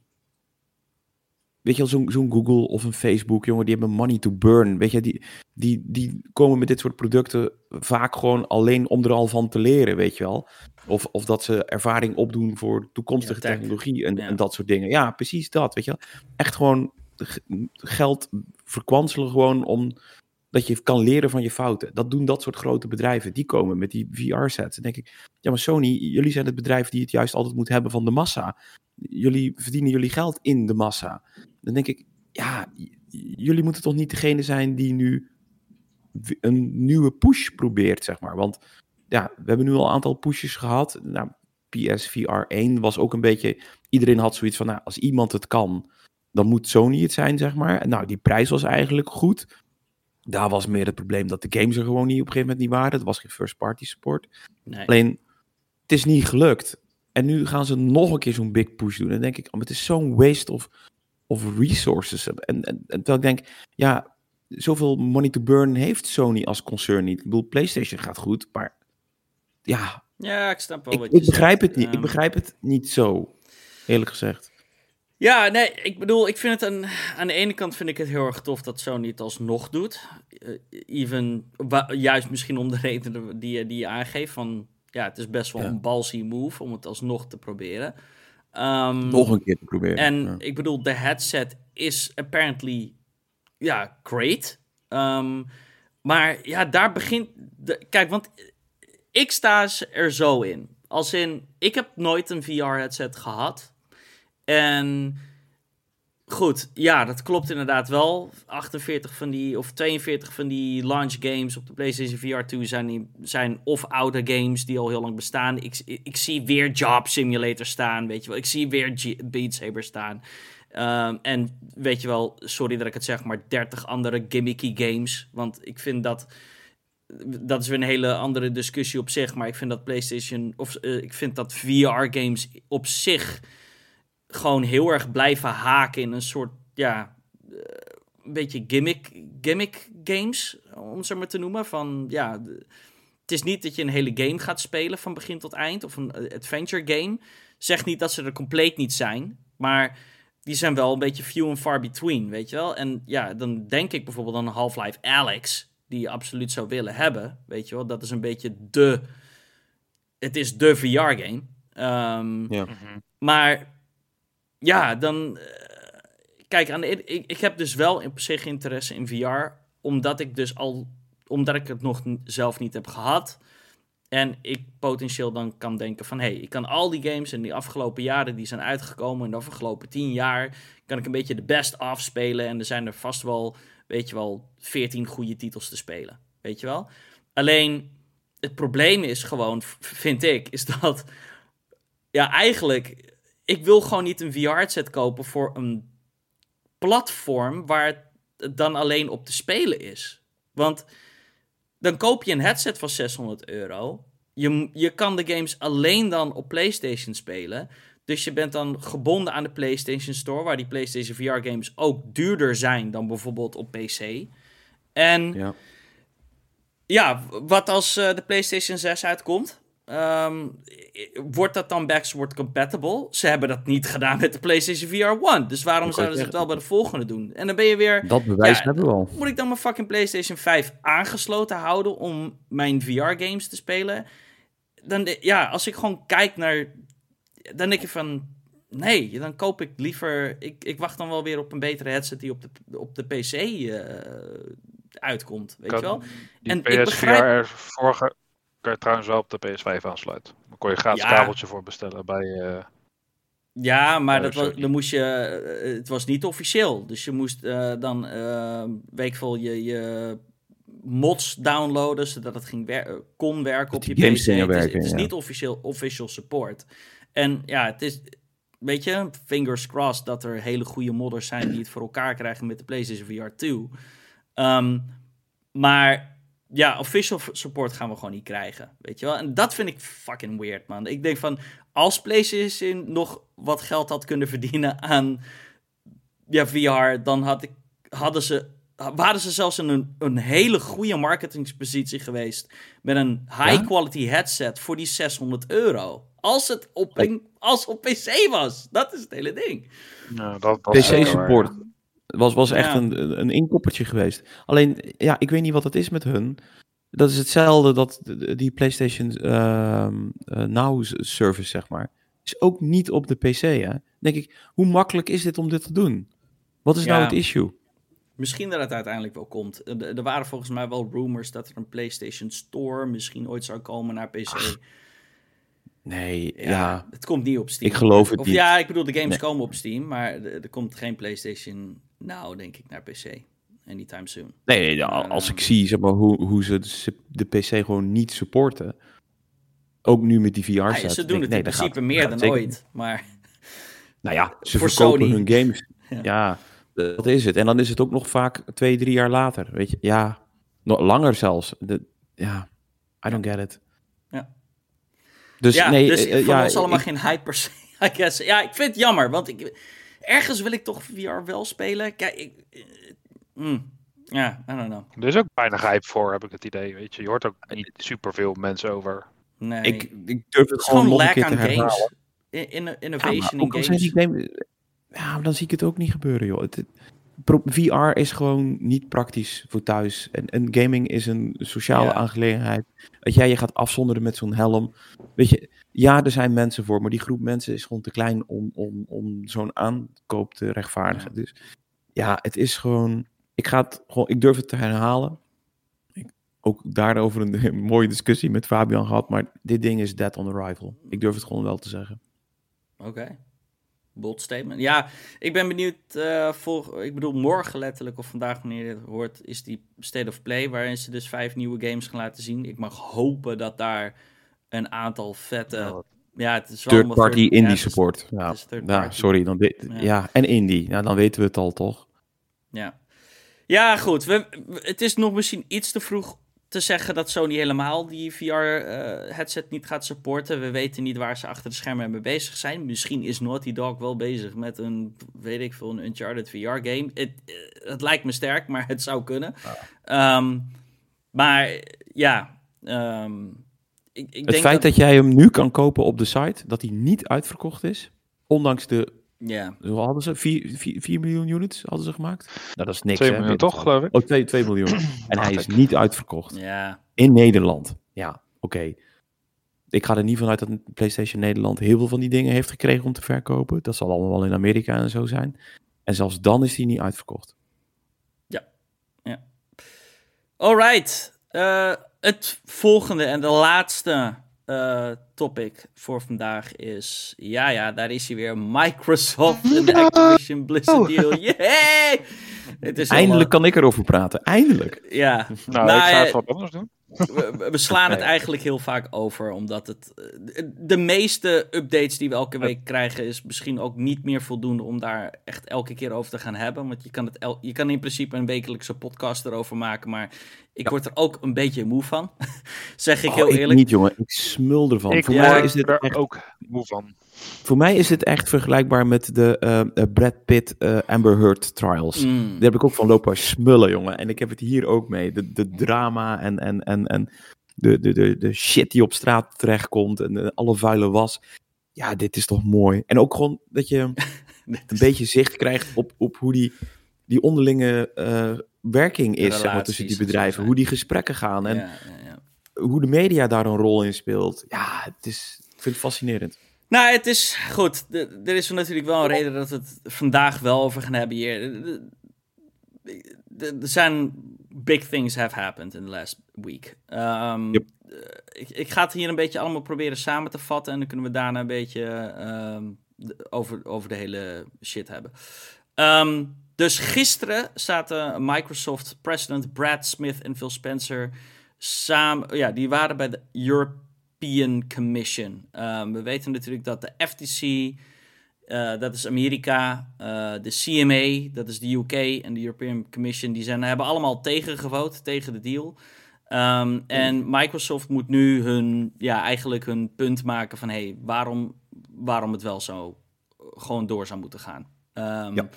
weet je wel, zo'n zo'n Google of een Facebook, jongen, die hebben money to burn. Weet je, die, die, die komen met dit soort producten vaak gewoon alleen om er al van te leren, weet je wel. Of, of dat ze ervaring opdoen voor toekomstige technologie en, en, dat soort dingen. Ja, precies dat, weet je wel. Echt gewoon geld verkwanselen gewoon om dat je kan leren van je fouten. Dat doen dat soort grote bedrijven. Die komen met die VR-sets. Dan denk ik, ja, maar Sony, jullie zijn het bedrijf die het juist altijd moet hebben van de massa. Jullie verdienen jullie geld in de massa. Dan denk ik, ja, jullie moeten toch niet degene zijn die nu een nieuwe push probeert, zeg maar. Want ja, we hebben nu al een aantal pushes gehad. Nou, PSVR 1 was ook een beetje... Iedereen had zoiets van, nou, als iemand het kan, dan moet Sony het zijn, zeg maar. Nou, die prijs was eigenlijk goed. Daar was meer het probleem dat de games er gewoon niet op een gegeven moment niet waren. Het was geen first-party support. Nee. Alleen, het is niet gelukt. En nu gaan ze nog een keer zo'n big push doen. En dan denk ik, oh, het is zo'n waste of, of resources. En, en, en terwijl ik denk, ja, zoveel money to burn heeft Sony als concern niet. Ik bedoel, PlayStation gaat goed, maar ja. Ja, ik snap wel ik, wat je Ik begrijp het niet. Ik begrijp het niet zo, eerlijk gezegd. Ja, nee, ik bedoel, ik vind het aan, aan de ene kant vind ik het heel erg tof dat Sony het alsnog doet. Uh, even, juist misschien om de redenen die, die je aangeeft, van ja, het is best wel een ballsy move om het alsnog te proberen. Um, Nog een keer te proberen. En ik bedoel, de headset is apparently, ja, great. Um, maar ja, daar begint, de, kijk, want ik sta er zo in. Als in, ik heb nooit een VR-headset gehad. En goed, ja, dat klopt inderdaad wel. 48 van die, of 42 van die launch games op de PlayStation VR 2 zijn, zijn of oude games die al heel lang bestaan. Ik, ik, zie weer Job Simulator staan, weet je wel. Ik zie weer Beat Saber staan. Um, en weet je wel, sorry dat ik het zeg, maar 30 andere gimmicky games. Want ik vind dat. Dat is weer een hele andere discussie op zich. Maar ik vind dat PlayStation. Of uh, ik vind dat VR-games op zich gewoon heel erg blijven haken in een soort, ja, uh, een beetje gimmick, gimmick games, om ze maar te noemen. Van, ja, het is niet dat je een hele game gaat spelen van begin tot eind, of een eh, adventure game. Zeg niet dat ze er compleet niet zijn, maar die zijn wel een beetje few and far between, weet je wel. En ja, dan denk ik bijvoorbeeld aan Half-Life Alex, die je absoluut zou willen hebben, weet je wel. Dat is een beetje de, het is de VR-game. Um, ja. Maar ja, dan. Uh, kijk, aan ik, ik heb dus wel in zich interesse in VR. Omdat ik dus al. Omdat ik het nog zelf niet heb gehad. En ik potentieel dan kan denken van... hé, hey, ik kan al die games in die afgelopen jaren... die zijn uitgekomen in de afgelopen tien jaar... kan ik een beetje de best afspelen. En er zijn er vast wel, weet je wel... 14 goede titels te spelen. Weet je wel? Alleen, het probleem is gewoon, vind ik... is dat... ja, eigenlijk ik wil gewoon niet een VR-set kopen voor een platform waar het dan alleen op te spelen is. Want dan koop je een headset van 600 euro. Je, je kan de games alleen dan op PlayStation spelen. Dus je bent dan gebonden aan de PlayStation Store, waar die PlayStation VR games ook duurder zijn dan bijvoorbeeld op PC. En ja, ja wat als uh, de PlayStation 6 uitkomt? Um, wordt dat dan backward compatible? Ze hebben dat niet gedaan met de PlayStation VR 1. Dus waarom zouden ze het wel bij de volgende doen? En dan ben je weer. Dat bewijs hebben we al. Moet ik dan mijn fucking PlayStation 5 aangesloten houden om mijn VR-games te spelen? Dan, ja, als ik gewoon kijk naar. Dan denk ik van. Nee, dan koop ik liever. Ik, ik wacht dan wel weer op een betere headset die op de, op de PC uh, uitkomt. Weet je wel? en PSVR ik begrijp... vorige kan je trouwens wel op de PS5 aansluiten. Daar kon je gratis ja. kabeltje voor bestellen bij... Uh, ja, maar dat was, dan moest je, uh, het was niet officieel. Dus je moest uh, dan weekvol je, je mods downloaden, zodat het ging wer kon werken op je PC. Het is, werken, het is ja. niet officieel official support. En ja, het is, weet je, fingers crossed dat er hele goede modders zijn die het voor elkaar krijgen met de PlayStation VR 2. Um, maar ja, official support gaan we gewoon niet krijgen. Weet je wel? En dat vind ik fucking weird, man. Ik denk van, als PlayStation nog wat geld had kunnen verdienen aan ja, VR, dan had ik, hadden ze, waren ze zelfs in een, een hele goede marketingspositie geweest. Met een high quality headset voor die 600 euro. Als het op, een, als op PC was. Dat is het hele ding. Ja, dat, dat PC support was, was echt een, een inkoppertje geweest. Alleen, ja, ik weet niet wat het is met hun. Dat is hetzelfde dat die PlayStation uh, Now service, zeg maar, is ook niet op de PC. Hè? denk ik, hoe makkelijk is dit om dit te doen? Wat is nou het issue? Misschien dat het uiteindelijk wel komt. Er, waren volgens mij wel rumors dat er een PlayStation Store misschien ooit zou komen naar PC. nee, ja, Het komt niet op Steam. Ik geloof het of, niet. Ja, ik bedoel, de games komen op Steam, maar er, er komt geen PlayStation nou, denk ik, naar PC. Anytime soon. Nee, nee als ik zie zeg maar, hoe, hoe ze de PC gewoon niet supporten. Ook nu met die VR-set. Ja, ze doen het in principe meer dan ooit. Maar nou ja, ze verkopen hun games. Ja. dat is het. En dan is het ook nog vaak twee, drie jaar later. Weet je, ja, nog langer zelfs. De, ja, I don't get it. Ja. Dus ja, nee, dus uh, ja, ons allemaal geen hype per se, I guess. Ja, ik vind het jammer, want ik, ergens wil ik toch VR wel spelen. Kijk, ik, uh, ja, I don't know. Er is ook weinig hype voor, heb ik het idee. Weet je, je hoort ook niet superveel mensen over. Nee. Ik, ik durf het, gewoon nog een keer te games. In, in, innovation ja, in games. Die game, ja, dan zie ik het ook niet gebeuren, joh. Het, VR is gewoon niet praktisch voor thuis. En, en gaming is een sociale aangelegenheid. Dat jij je gaat afzonderen met zo'n helm. Weet je, ja, er zijn mensen voor, maar die groep mensen is gewoon te klein om, om, om zo'n aankoop te rechtvaardigen. Dus ja, het is gewoon. Ik, ga het gewoon, ik durf het te herhalen. Ik, ook daarover een, een, mooie discussie met Fabian gehad. Maar dit ding is dead on arrival. Ik durf het gewoon wel te zeggen. Oké. Bold statement. Ja, ik ben benieuwd. Uh, voor, ik bedoel, morgen letterlijk, of vandaag wanneer je het hoort, is die State of Play. Waarin ze dus vijf nieuwe games gaan laten zien. Ik mag hopen dat daar een aantal vette. Ja, het is wel third party third, indie support. ja, ja sorry. Dan ja. ja. en indie. Ja, dan weten we het al toch? Ja. Ja, goed. We, het is nog misschien iets te vroeg te zeggen dat Sony helemaal die VR-headset eh, niet gaat supporten. We weten niet waar ze achter de schermen mee bezig zijn. Misschien is Naughty Dog wel bezig met een, weet ik veel, een Uncharted VR-game. Het, eh, het lijkt me sterk, maar het zou kunnen. Ehm, maar ja, um, ik, ik het denk feit dat... jij hem nu kan kopen op de site, dat hij niet uitverkocht is, ondanks de ja. Hoe hadden ze? 4, miljoen units hadden ze gemaakt? Nou, dat is niks. 2 miljoen toch, geloof ik? Oh, 2, 2 miljoen. en hij is niet uitverkocht. Ja. In Nederland. Ja, oké. Ik ga er niet vanuit dat PlayStation Nederland heel veel van die dingen heeft gekregen om te verkopen. Dat zal allemaal wel in Amerika en zo zijn. En zelfs dan is hij niet uitverkocht. Ja. ja. Alright. Uh, het volgende en de laatste uh, topic voor vandaag is... Ja, ja, daar is hij weer. Microsoft en de Activision Blizzard deal. Het is Eindelijk kan ik erover praten. Eindelijk. Ja. Nou, nou ik ga het wat anders doen. We, we slaan het eigenlijk heel vaak over, omdat het... Eh, de meeste updates die we elke week krijgen is misschien ook niet meer voldoende om daar echt elke keer over te gaan hebben. Want je kan, het el je kan in principe een wekelijkse podcast erover maken, maar ik word er ook een beetje moe van. zeg ik oh, heel eerlijk. Ik niet, jongen. Ik smul ervan. Ik Voor mij is dit er echt... ook moe van. Voor mij is dit echt vergelijkbaar met de uh, Brad Pitt uh, Amber Heard trials. Mm. Daar heb ik ook van lopen smullen, jongen. En ik heb het hier ook mee. De, de drama en, en, en, en de, de, de, de shit die op straat terechtkomt en alle vuile was. Ja, dit is toch mooi. En ook gewoon dat je een beetje zicht krijgt op, op hoe die, die onderlinge uh, werking is zeg maar, tussen die bedrijven. Hoe die gesprekken gaan en ja, ja, hoe de media daar een rol in speelt. Ja, het is, ik vind het fascinerend. Nou, het is goed. Er is natuurlijk wel een reden dat we het vandaag wel over gaan hebben hier. Er zijn big things have happened in the last week. Um, ik, ik, ga het hier een beetje allemaal proberen samen te vatten. En dan kunnen we daarna een beetje um, over, over de hele shit hebben. Um, dus gisteren zaten Microsoft president Brad Smith en Phil Spencer samen. Ja, die waren bij de Europe European Commission. Um, we weten natuurlijk dat de FTC, eh, dat is Amerika, uh, de CMA, dat is de UK en de European Commission, die zijn, hebben allemaal tegengevoot tegen de deal. Um, en Microsoft moet nu hun, ja, eigenlijk hun punt maken van, hey, waarom, waarom het wel zo gewoon door zou moeten gaan. Um, ja.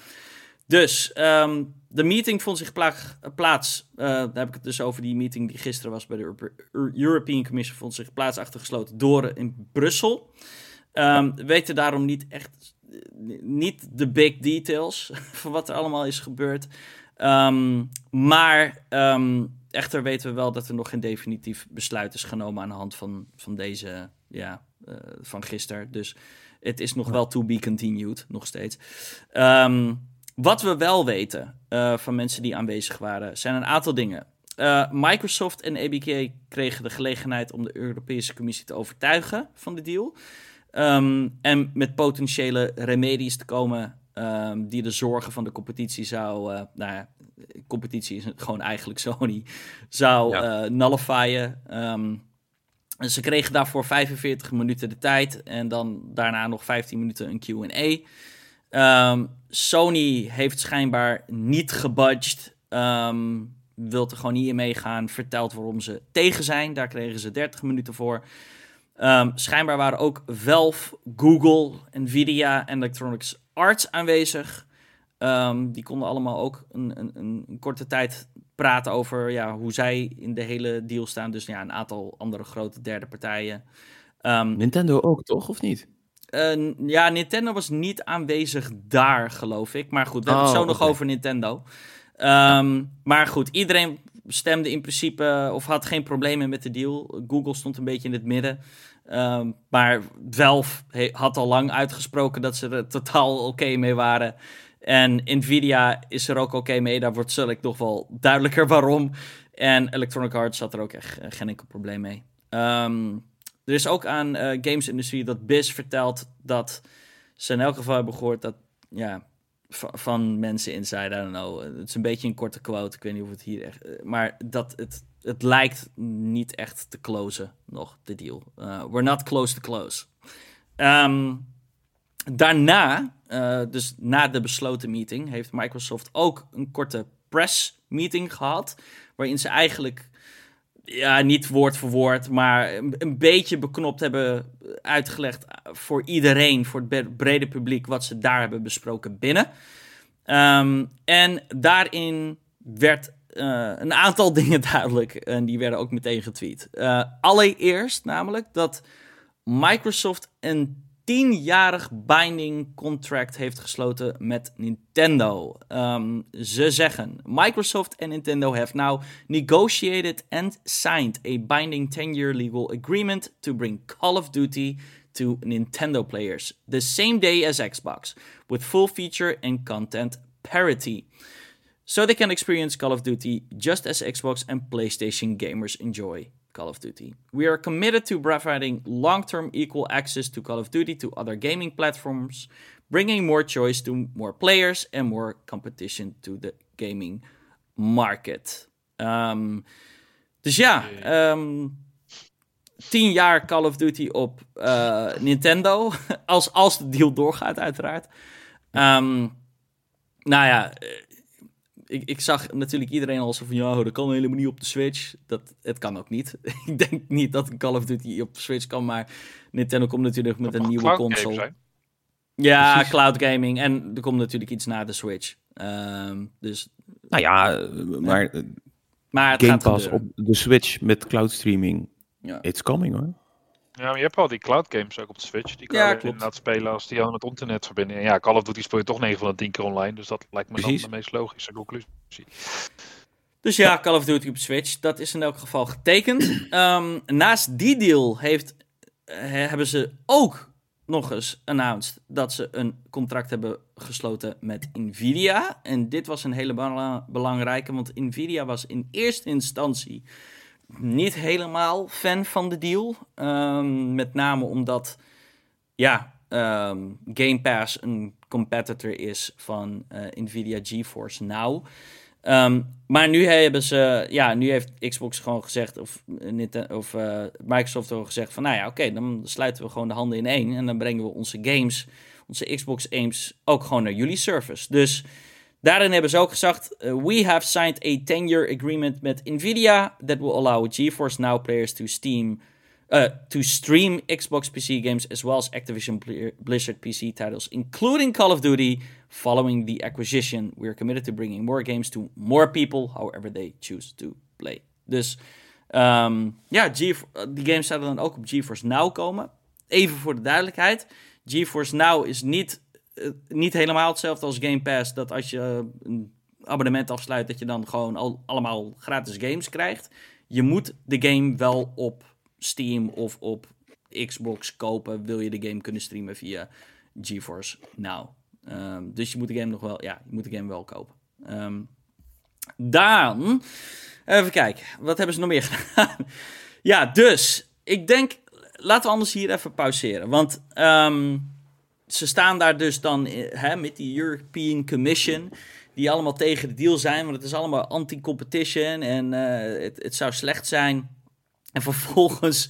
Dus um, de meeting vond zich plaats. Uh, daar heb ik het dus over die meeting die gisteren was bij de European Commission. Vond zich plaats achter gesloten deuren in Brussel. Um, we weten daarom niet echt. Niet de big details van wat er allemaal is gebeurd. Um, maar echter weten we wel dat er nog geen definitief besluit is genomen aan de hand van, van deze. Ja, uh, van gisteren. Dus het is nog wel to be continued, nog steeds. Um, wat we wel weten uh, van mensen die aanwezig waren, zijn een aantal dingen. Uh, Microsoft en ABK kregen de gelegenheid om de Europese Commissie te overtuigen van de deal. Um, en met potentiële remedies te komen um, die de zorgen van de competitie zou. Uh, nou ja, competitie is gewoon eigenlijk Sony. Zou ja. nullifyen. Um, en ze kregen daarvoor 45 minuten de tijd. En dan daarna nog 15 minuten een QA. Um, Sony heeft schijnbaar niet gebudged. Um, wilt er gewoon niet in meegaan. Vertelt waarom ze tegen zijn. Daar kregen ze 30 minuten voor. Um, schijnbaar waren ook Valve, Google, Nvidia en Electronics Arts aanwezig. Die konden allemaal ook een, een, een, korte tijd praten over ja, hoe zij in de hele deal staan. Dus ja, een aantal andere grote derde partijen. Nintendo ook, toch? Of niet? Uh, ja, Nintendo was niet aanwezig daar, geloof ik. Maar goed, we hebben het oh, zo nog over Nintendo. Um, maar goed, iedereen stemde in principe of had geen problemen met de deal. Google stond een beetje in het midden. Um, maar Valve had al lang uitgesproken dat ze er totaal oké mee waren. En Nvidia is er ook oké mee. Daar wordt zulk nog wel duidelijker waarom. En Electronic Arts had er ook echt geen enkel probleem mee. Ehm, er is ook aan uh, gamesindustrie dat BIS vertelt dat ze in elk geval hebben gehoord dat, ja, van mensen inside, I don't know. Het is een beetje een korte quote, ik weet niet of het hier echt... Eh, maar dat het, het lijkt niet echt te closen nog, de deal. Uh, we're not close to close. Ehm, daarna, dus na de besloten meeting, heeft Microsoft ook een korte press meeting gehad. Waarin ze eigenlijk ja, niet woord voor woord, maar een, beetje beknopt hebben uitgelegd voor iedereen, voor het brede publiek, wat ze daar hebben besproken binnen. Ehm, en daarin werd uh, een aantal dingen duidelijk en die werden ook meteen getweet. Uh, allereerst namelijk dat Microsoft een tienjarig binding contract heeft gesloten met Nintendo. Um, ze zeggen: Microsoft and Nintendo have now negotiated and signed a binding 10-year legal agreement to bring Call of Duty to Nintendo players the same day as Xbox, with full feature and content parity. So they can experience Call of Duty just as Xbox and PlayStation gamers enjoy Call of Duty. We are committed to providing long term equal access to Call of Duty to other gaming platforms, bringing more choice to more players and more competition to the gaming market. Um, dus ja, um, tien jaar Call of Duty op uh, Nintendo. als, als de deal doorgaat, uiteraard. Um, nou ja, ik, ik zag natuurlijk iedereen al zo van, ja, dat kan helemaal niet op de Switch. Dat, het kan ook niet. ik denk niet dat een Call of Duty op de Switch kan, maar Nintendo komt natuurlijk met een nieuwe console. Ja, cloud gaming. En er komt natuurlijk iets na de Switch. Um, dus... Nou ja, maar, maar het Game Pass op de Switch met cloud streaming. Ja. It's coming hoor. Ja, maar je hebt al die cloud games ook op de Switch. Die kan je inderdaad spelen als die aan het internet verbinden. En ja, Call of Duty speel je toch 9 van de 10 keer online. Dus dat lijkt me dan de meest logische conclusie. Dus ja, Call of Duty op Switch, dat is in elk geval getekend. Um, naast die deal heeft, uh, hebben ze ook nog eens announced dat ze een contract hebben gesloten met Nvidia. En dit was een hele belangrijke, want Nvidia was in eerste instantie niet helemaal fan van de deal. Um, met name omdat, ja, um, Game Pass een competitor is van uh, Nvidia GeForce Now. Um, maar nu hebben ze, ja, nu heeft Xbox gewoon gezegd, of, of uh, Microsoft ook gezegd van, nou ja, oké, dan sluiten we gewoon de handen in één en dan brengen we onze games, onze Xbox aims ook gewoon naar jullie service. Dus Daarin hebben ze ook gezegd: uh, We have signed a 10-year agreement met Nvidia that will allow GeForce Now players to Steam. Uh, to stream Xbox PC games as well as Activision Blizzard PC titles, including Call of Duty. Following the acquisition, we are committed to bringing more games to more people, however they choose to play. Dus um, ja, die games zouden dan ook op GeForce Now komen. Even voor de duidelijkheid: GeForce Now is niet eh, niet helemaal hetzelfde als Game Pass. Dat als je een abonnement afsluit, dat je dan gewoon al, allemaal gratis games krijgt. Je moet de game wel op Steam of op Xbox kopen. Wil je de game kunnen streamen via GeForce Now. Um, dus je moet de game nog wel, ja, je moet de game wel kopen. Um, dan, even kijken, wat hebben ze nog meer gedaan? ja, dus, ik denk, laten we anders hier even pauzeren. Want um, ze staan daar dus dan hè, met die European Commission. Die allemaal tegen de deal zijn. Want het is allemaal anti-competition. En uh, het, het zou slecht zijn. En vervolgens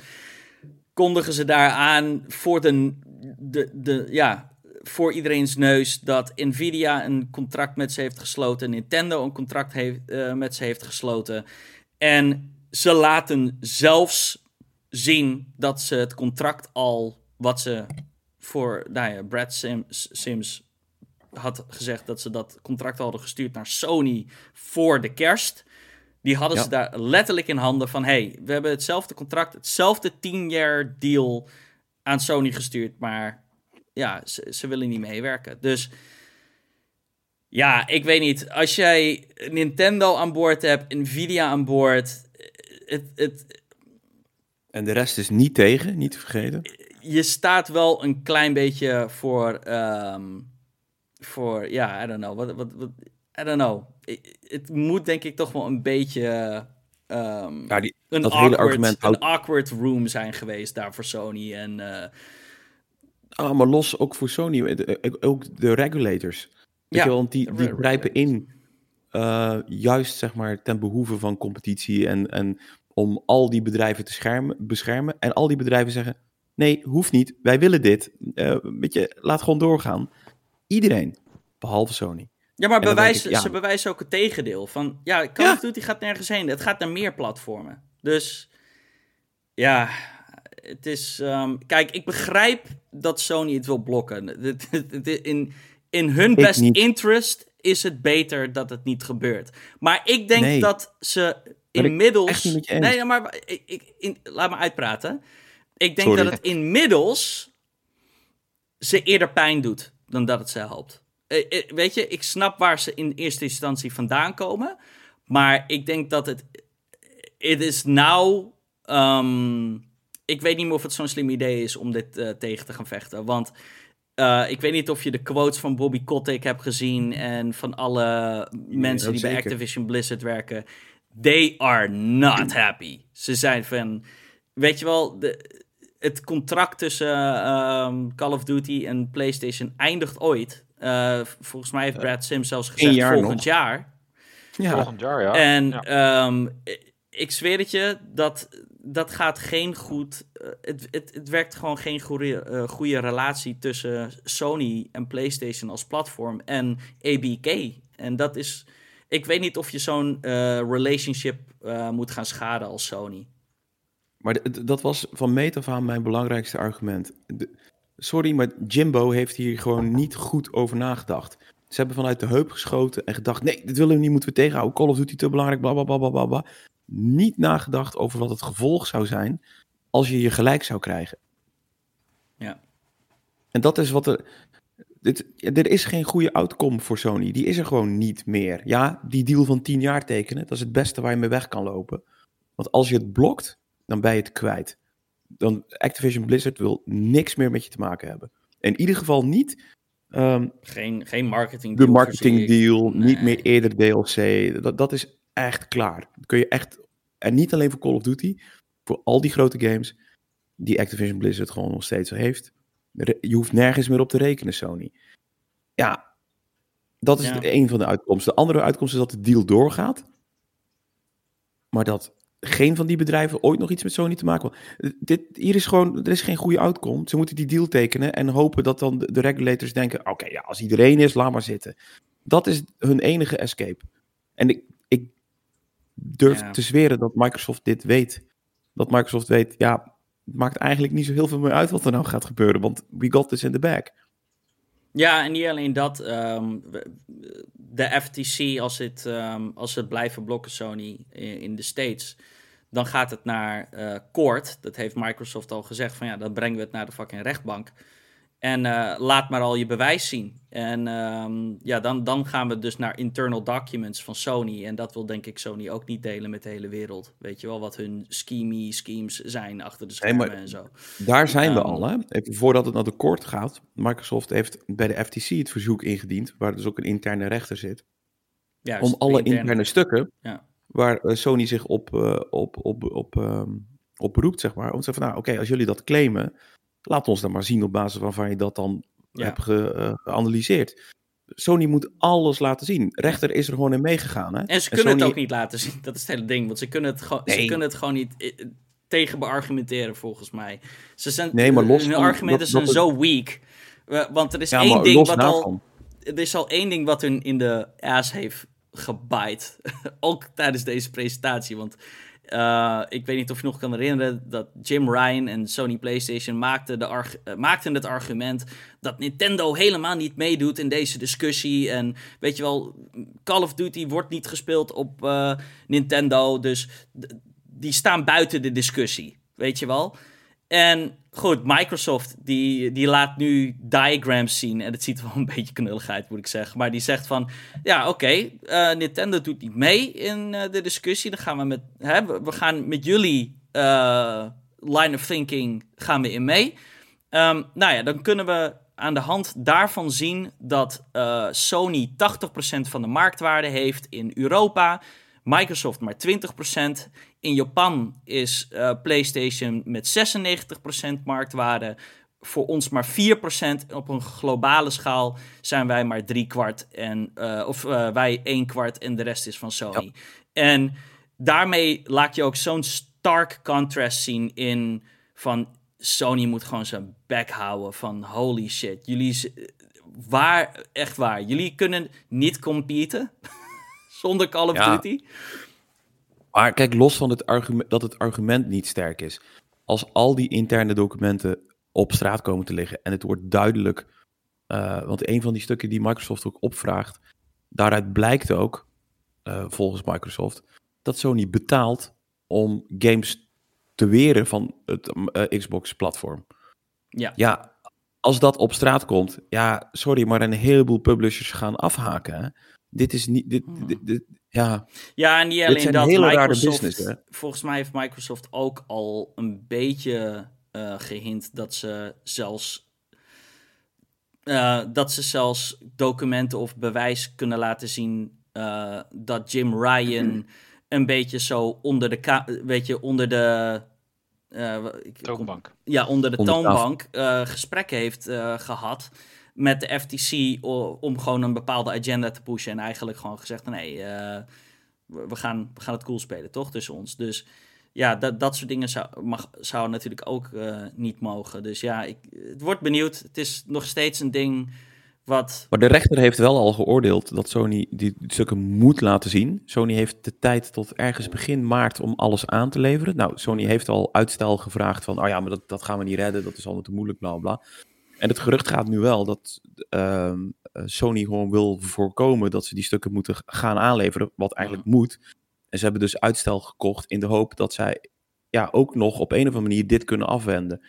kondigen ze daar aan voor, de, de, de, ja, voor iedereen's neus dat Nvidia een contract met ze heeft gesloten. Nintendo een contract heeft, uh, met ze heeft gesloten. En ze laten zelfs zien dat ze het contract al wat ze voor, nou ja, Brad Sims, Sims had gezegd dat ze dat contract hadden gestuurd naar Sony voor de kerst. Die hadden ze daar letterlijk in handen van: hey, we hebben hetzelfde contract, hetzelfde 10 jaar deal aan Sony gestuurd, maar ja, ze, ze willen niet meewerken. Dus ja, ik weet niet. Als jij Nintendo aan boord hebt, Nvidia aan boord, het, het, en de rest is niet tegen, niet te vergeten je staat wel een klein beetje voor. Um, voor, ja, I don't know. Wat, wat, wat, I don't know. Het moet denk ik toch wel een beetje um, ja, die, een, dat awkward, hele argument een awkward room zijn geweest daar voor Sony. En, uh, ah, maar los ook voor Sony, eh, ook de regulators. ja, je, want die, die grijpen in uh, juist zeg maar ten behoeve van competitie en, en om al die bedrijven te schermen, beschermen. En al die bedrijven zeggen, nee, hoeft niet, wij willen dit. Uh, weet je, laat gewoon doorgaan. Iedereen, behalve Sony. Ja, maar bewijs, ze bewijzen ook het tegendeel. Van, ja, Call of Duty gaat nergens heen. Het gaat naar meer platformen. Dus, ja, het is... Um, kijk, ik begrijp dat Sony het wil blokken. In, in hun best interest is het beter dat het niet gebeurt. Maar ik denk dat ze inmiddels... Nee, maar ik, ik, in, laat me uitpraten. Ik denk dat het inmiddels ze eerder pijn doet dan dat het ze helpt. Eh, eh, weet je, ik snap waar ze in eerste instantie vandaan komen. Maar ik denk dat het. Het is nou. Um, ik weet niet meer of het zo'n slim idee is om dit uh, tegen te gaan vechten. Want uh, ik weet niet of je de quotes van Bobby Kotick hebt gezien. En van alle mensen die bij Activision Blizzard werken. They are not happy. Ze zijn van. Weet je wel, de, het contract tussen uh, Call of Duty en PlayStation eindigt ooit. Uh, volgens mij heeft Brad Sims zelfs gezegd jaar volgend nog. jaar. Ja. Volgend jaar, ja. En ja. Um, ik zweer het je, dat, dat gaat geen goed... Uh, het, het, het werkt gewoon geen goede, uh, goede relatie tussen Sony en PlayStation als platform en ABK. En dat is... Ik weet niet of je zo'n relationship moet gaan schaden als Sony. Maar dat was van meet af aan mijn belangrijkste argument. De, sorry, maar Jimbo heeft hier gewoon niet goed over nagedacht. Ze hebben vanuit de heup geschoten en gedacht: nee, dit willen we niet, moeten we tegenhouden. Call of Duty te belangrijk, bla bla bla bla bla. Niet nagedacht over wat het gevolg zou zijn als je je gelijk zou krijgen. Ja. En dat is wat er. Dit, er is geen goede outcome voor Sony. Die is er gewoon niet meer. Ja, die deal van 10 jaar tekenen, dat is het beste waar je mee weg kan lopen. Want als je het blokt, dan ben je het kwijt dan Activision Blizzard wil niks meer met je te maken hebben. In ieder geval niet. Um, geen, geen marketing deal. De marketing deal, niet meer eerder DLC. Dat, dat is echt klaar. Dat kun je echt. En niet alleen voor Call of Duty, voor al die grote games die Activision Blizzard gewoon nog steeds heeft. Je hoeft nergens meer op te rekenen, Sony. Ja, dat is ja. een van de uitkomsten. De andere uitkomst is dat de deal doorgaat. Maar dat geen van die bedrijven ooit nog iets met Sony te maken Dit, hier is gewoon, er is geen goede outcome. Ze moeten die deal tekenen en hopen dat dan de, regulators denken: oké, ja, als iedereen is, laat maar zitten. Dat is hun enige escape. En ik, ik durf te zweren dat Microsoft dit weet. Dat Microsoft weet, ja, het maakt eigenlijk niet zo heel veel meer uit wat er nou gaat gebeuren, want we got this in the bag. Ja, en niet alleen dat. Um, de FTC, als, het, um, als het blijven blokken, Sony, in, de States, dan gaat het naar uh, court. Dat heeft Microsoft al gezegd, van ja, dan brengen we het naar de fucking rechtbank. En uh, laat maar al je bewijs zien. En um, ja, dan, dan gaan we dus naar internal documents van Sony. En dat wil denk ik Sony ook niet delen met de hele wereld. Weet je wel, wat hun schemie schemes zijn achter de schermen en zo. Daar zijn um, we al, hè? Even voordat het naar de court gaat. Microsoft heeft bij de FTC het verzoek ingediend, waar dus ook een interne rechter zit. Juist, om alle interne, interne stukken, ja. waar uh, Sony zich op, uh, op, op, op, um, op beroept, zeg maar. Om te zeggen van, nou, oké, als jullie dat claimen Laat ons dan maar zien op basis waarvan je dat dan hebt ge, uh, geanalyseerd. Sony moet alles laten zien. Rechter is er gewoon in meegegaan. Hè? En ze kunnen het ook niet laten zien. Dat is het hele ding. Want ze kunnen het, gewoon, ze kunnen het gewoon niet eh, tegen beargumenteren, volgens mij. Ze zijn, nee, maar los hun argumenten zijn zo weak. Want er is één ding wat al. Er is al één ding wat hun in de ass heeft gebite. ook tijdens deze presentatie. Want uh, ik weet niet of je nog kan herinneren dat Jim Ryan en Sony PlayStation maakten, de uh, maakten het argument dat Nintendo helemaal niet meedoet in deze discussie. En weet je wel, Call of Duty wordt niet gespeeld op uh, Nintendo, dus die staan buiten de discussie. Weet je wel? En goed, Microsoft die, die laat nu diagrams zien. En het ziet er wel een beetje knullig uit, moet ik zeggen. Maar die zegt van, ja oké, uh, Nintendo doet niet mee in uh, de discussie. Dan gaan we met, hè, we gaan met jullie uh, line of thinking gaan we in mee. Um, nou ja, dan kunnen we aan de hand daarvan zien dat Sony 80% van de marktwaarde heeft in Europa, Microsoft maar 20%. In Japan is uh, PlayStation met 96% marktwaarde, voor ons maar 4%. Op een globale schaal zijn wij maar drie kwart. En, uh, of uh, wij één kwart en de rest is van Sony. Ja. En daarmee laat je ook zo'n stark contrast zien in van Sony moet gewoon zijn bek houden van holy shit. Jullie, waar, echt waar, jullie kunnen niet competen zonder Call of Duty. Maar kijk, los van het argument, dat het argument niet sterk is. Als al die interne documenten op straat komen te liggen en het wordt duidelijk, uh, want een van die stukken die Microsoft ook opvraagt, daaruit blijkt ook, uh, volgens Microsoft, dat Sony betaalt om games te weren van het uh, Xbox-platform. Ja. ja, als dat op straat komt, ja, sorry, maar een heleboel publishers gaan afhaken. Hè? Dit is niet, dit, Hmm. dit, dit, ja. Ja, en niet Dit alleen zijn dat. hele rare Microsoft, business, hè? volgens mij heeft Microsoft ook al een beetje uh, gehint dat ze zelfs uh, dat ze zelfs documenten of bewijs kunnen laten zien uh, dat Jim Ryan een beetje zo onder de, weet je, onder de ik, toonbank. Kom, ja, onder de onder toonbank gesprekken heeft gehad met de FTC om gewoon een bepaalde agenda te pushen. En eigenlijk gewoon gezegd: nee, uh, we, gaan, we gaan het cool spelen, toch? Tussen ons. Dus ja, dat, dat soort dingen zou, mag, zou natuurlijk ook uh, niet mogen. Dus ja, ik, het wordt benieuwd. Het is nog steeds een ding wat. Maar de rechter heeft wel al geoordeeld dat Sony die stukken moet laten zien. Sony heeft de tijd tot ergens begin maart om alles aan te leveren. Nou, Sony heeft al uitstel gevraagd van: oh ja, maar dat, dat gaan we niet redden, dat is allemaal te moeilijk, bla bla. En het gerucht gaat nu wel dat uh, Sony gewoon wil voorkomen dat ze die stukken moeten gaan aanleveren, wat eigenlijk moet. En ze hebben dus uitstel gekocht in de hoop dat zij ja, ook nog op een of andere manier dit kunnen afwenden.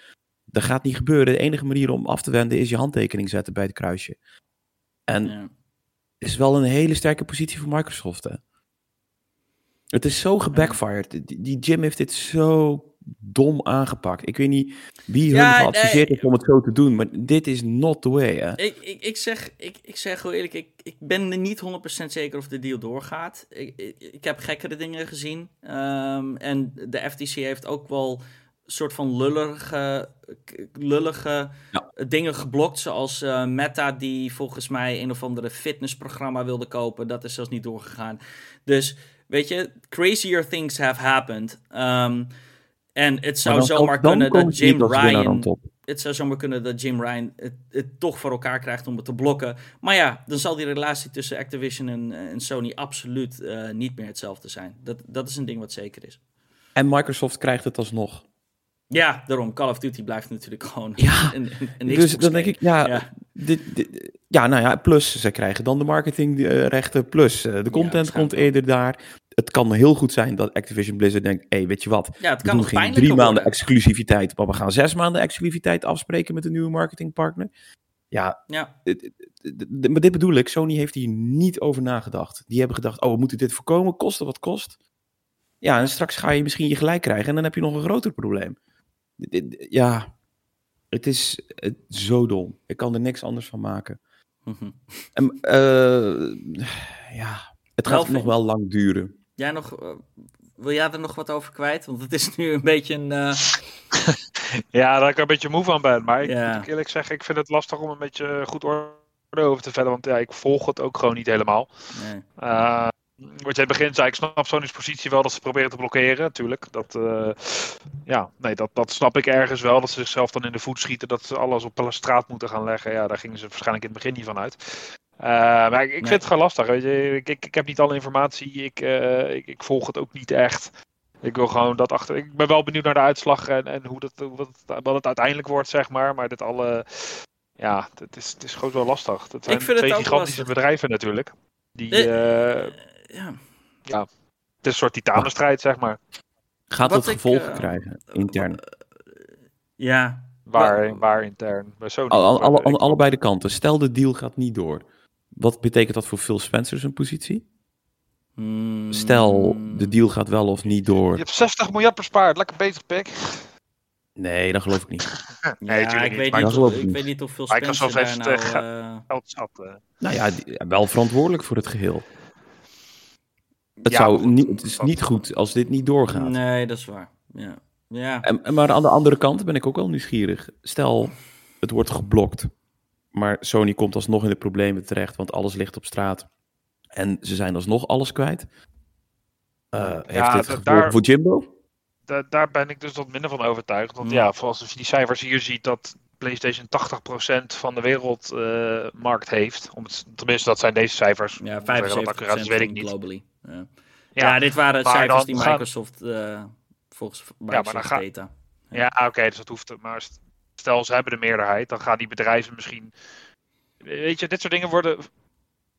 Dat gaat niet gebeuren. De enige manier om af te wenden is je handtekening zetten bij het kruisje. En ja. is wel een hele sterke positie voor Microsoft. Hè? Het is zo gebackfired. Die, die Jim heeft dit zo dom aangepakt. Ik weet niet wie hun geadviseerd heeft nee. om het zo te doen, maar dit is not the way. Hè? Ik, ik, ik, zeg, ik, ik zeg heel eerlijk, ik, ik ben er niet 100% zeker of de deal doorgaat. Ik, ik, ik heb gekkere dingen gezien. Um, en de FTC heeft ook wel soort van lullige, lullige ja. dingen geblokt. Zoals uh, Meta, die volgens mij een of andere fitnessprogramma wilde kopen. Dat is zelfs niet doorgegaan. Dus weet je, crazier things have happened. Um, en het zou zomaar kunnen dat Jim Ryan. Het zou zomaar kunnen dat Jim Ryan het, het, toch voor elkaar krijgt om het te blokken. Maar ja, dan zal die relatie tussen Activision en, en Sony absoluut uh, niet meer hetzelfde zijn. Dat, dat is een ding wat zeker is. En Microsoft krijgt het alsnog. Ja, daarom. Call of Duty blijft natuurlijk gewoon ja, een, een, een Dus dan denk ik, ja, ja. Dit, dit, ja, nou ja, plus ze krijgen dan de marketingrechten, plus uh, de content ja, komt eerder daar. Het kan heel goed zijn dat Activision Blizzard denkt, hé, hey, weet je wat, ja, het we kan doen geen drie maanden worden. exclusiviteit, maar we gaan zes maanden exclusiviteit afspreken met een nieuwe marketingpartner. Ja, ja. maar dit bedoel ik, Sony heeft hier niet over nagedacht. Die hebben gedacht, oh, we moeten dit voorkomen, koste wat kost. Ja, en straks ga je misschien je gelijk krijgen en dan heb je nog een groter probleem. Ja, het is zo dom. Ik kan er niks anders van maken. Mhm. En, uh, ja, het gaat nog wel lang duren. Jij nog, uh, wil jij er nog wat over kwijt? Want het is nu een beetje een... Uh... ja, daar ik er een beetje moe van ben. Maar ik ja. moet eerlijk zeggen, ik vind het lastig om een beetje goed orde over te vellen. Want ja, ik volg het ook gewoon niet helemaal. Nee. Uh, wat jij in het begin zei, ik snap Sony's positie wel dat ze proberen te blokkeren, natuurlijk. Dat, uh, ja, nee, dat, dat snap ik ergens wel. Dat ze zichzelf dan in de voet schieten, dat ze alles op straat moeten gaan leggen. Ja, daar gingen ze waarschijnlijk in het begin niet van uit. Uh, maar ik, ik vind het gewoon lastig. Weet je. Ik, ik, ik heb niet alle informatie. Ik, uh, ik, ik, volg het ook niet echt. Ik wil gewoon dat achter. Ik ben wel benieuwd naar de uitslag en, en hoe dat, wat, het, wat het uiteindelijk wordt, zeg maar. Maar dit alle. Ja, het is, het is gewoon wel lastig. Het zijn ik vind twee gigantische lastig. bedrijven natuurlijk. Die. Eh, Uh, ja. ja. Het is een soort titanenstrijd, zeg maar. Gaat Wat het ik, gevolgen eh, krijgen, intern? Ja. Waar, Wa- waar intern? Bij Sony. Al, al, alle, Ik- aan allebei de kanten. Stel de deal gaat niet door. Wat betekent dat voor Phil Spencer zijn positie? Hmm. Stel, de deal gaat wel of niet door. Je hebt 60 miljard bespaard. Lekker bezig, Pik. Nee, dat geloof ik niet. nee, ja, ik, weet niet, of, ik weet niet of veel Spencer daar nou... Uh... Geld zat, uh... Nou ja, die, wel verantwoordelijk voor het geheel. Het, ja, zou niet, het is niet goed als dit niet doorgaat. Nee, dat is waar. Ja. Ja. En, maar aan de andere kant ben ik ook wel nieuwsgierig. Stel, het wordt geblokt, maar Sony komt alsnog in de problemen terecht, want alles ligt op straat. En ze zijn alsnog alles kwijt. Uh, heeft dit gevolgen daar, voor Jimbo? Daar ben ik dus wat minder van overtuigd. Want hmm. ja, als je die cijfers hier ziet dat PlayStation 80% van de wereldmarkt uh, heeft. Om het, tenminste, dat zijn deze cijfers. Ja, 75% dat weet ik niet. globally. Ja. Ja, dit waren cijfers die Microsoft uh, volgens Microsoft ja, maar data. Ja, ja oké, dus dat hoeft. Maar stel ze hebben de meerderheid, dan gaan die bedrijven misschien. Weet je, dit soort dingen worden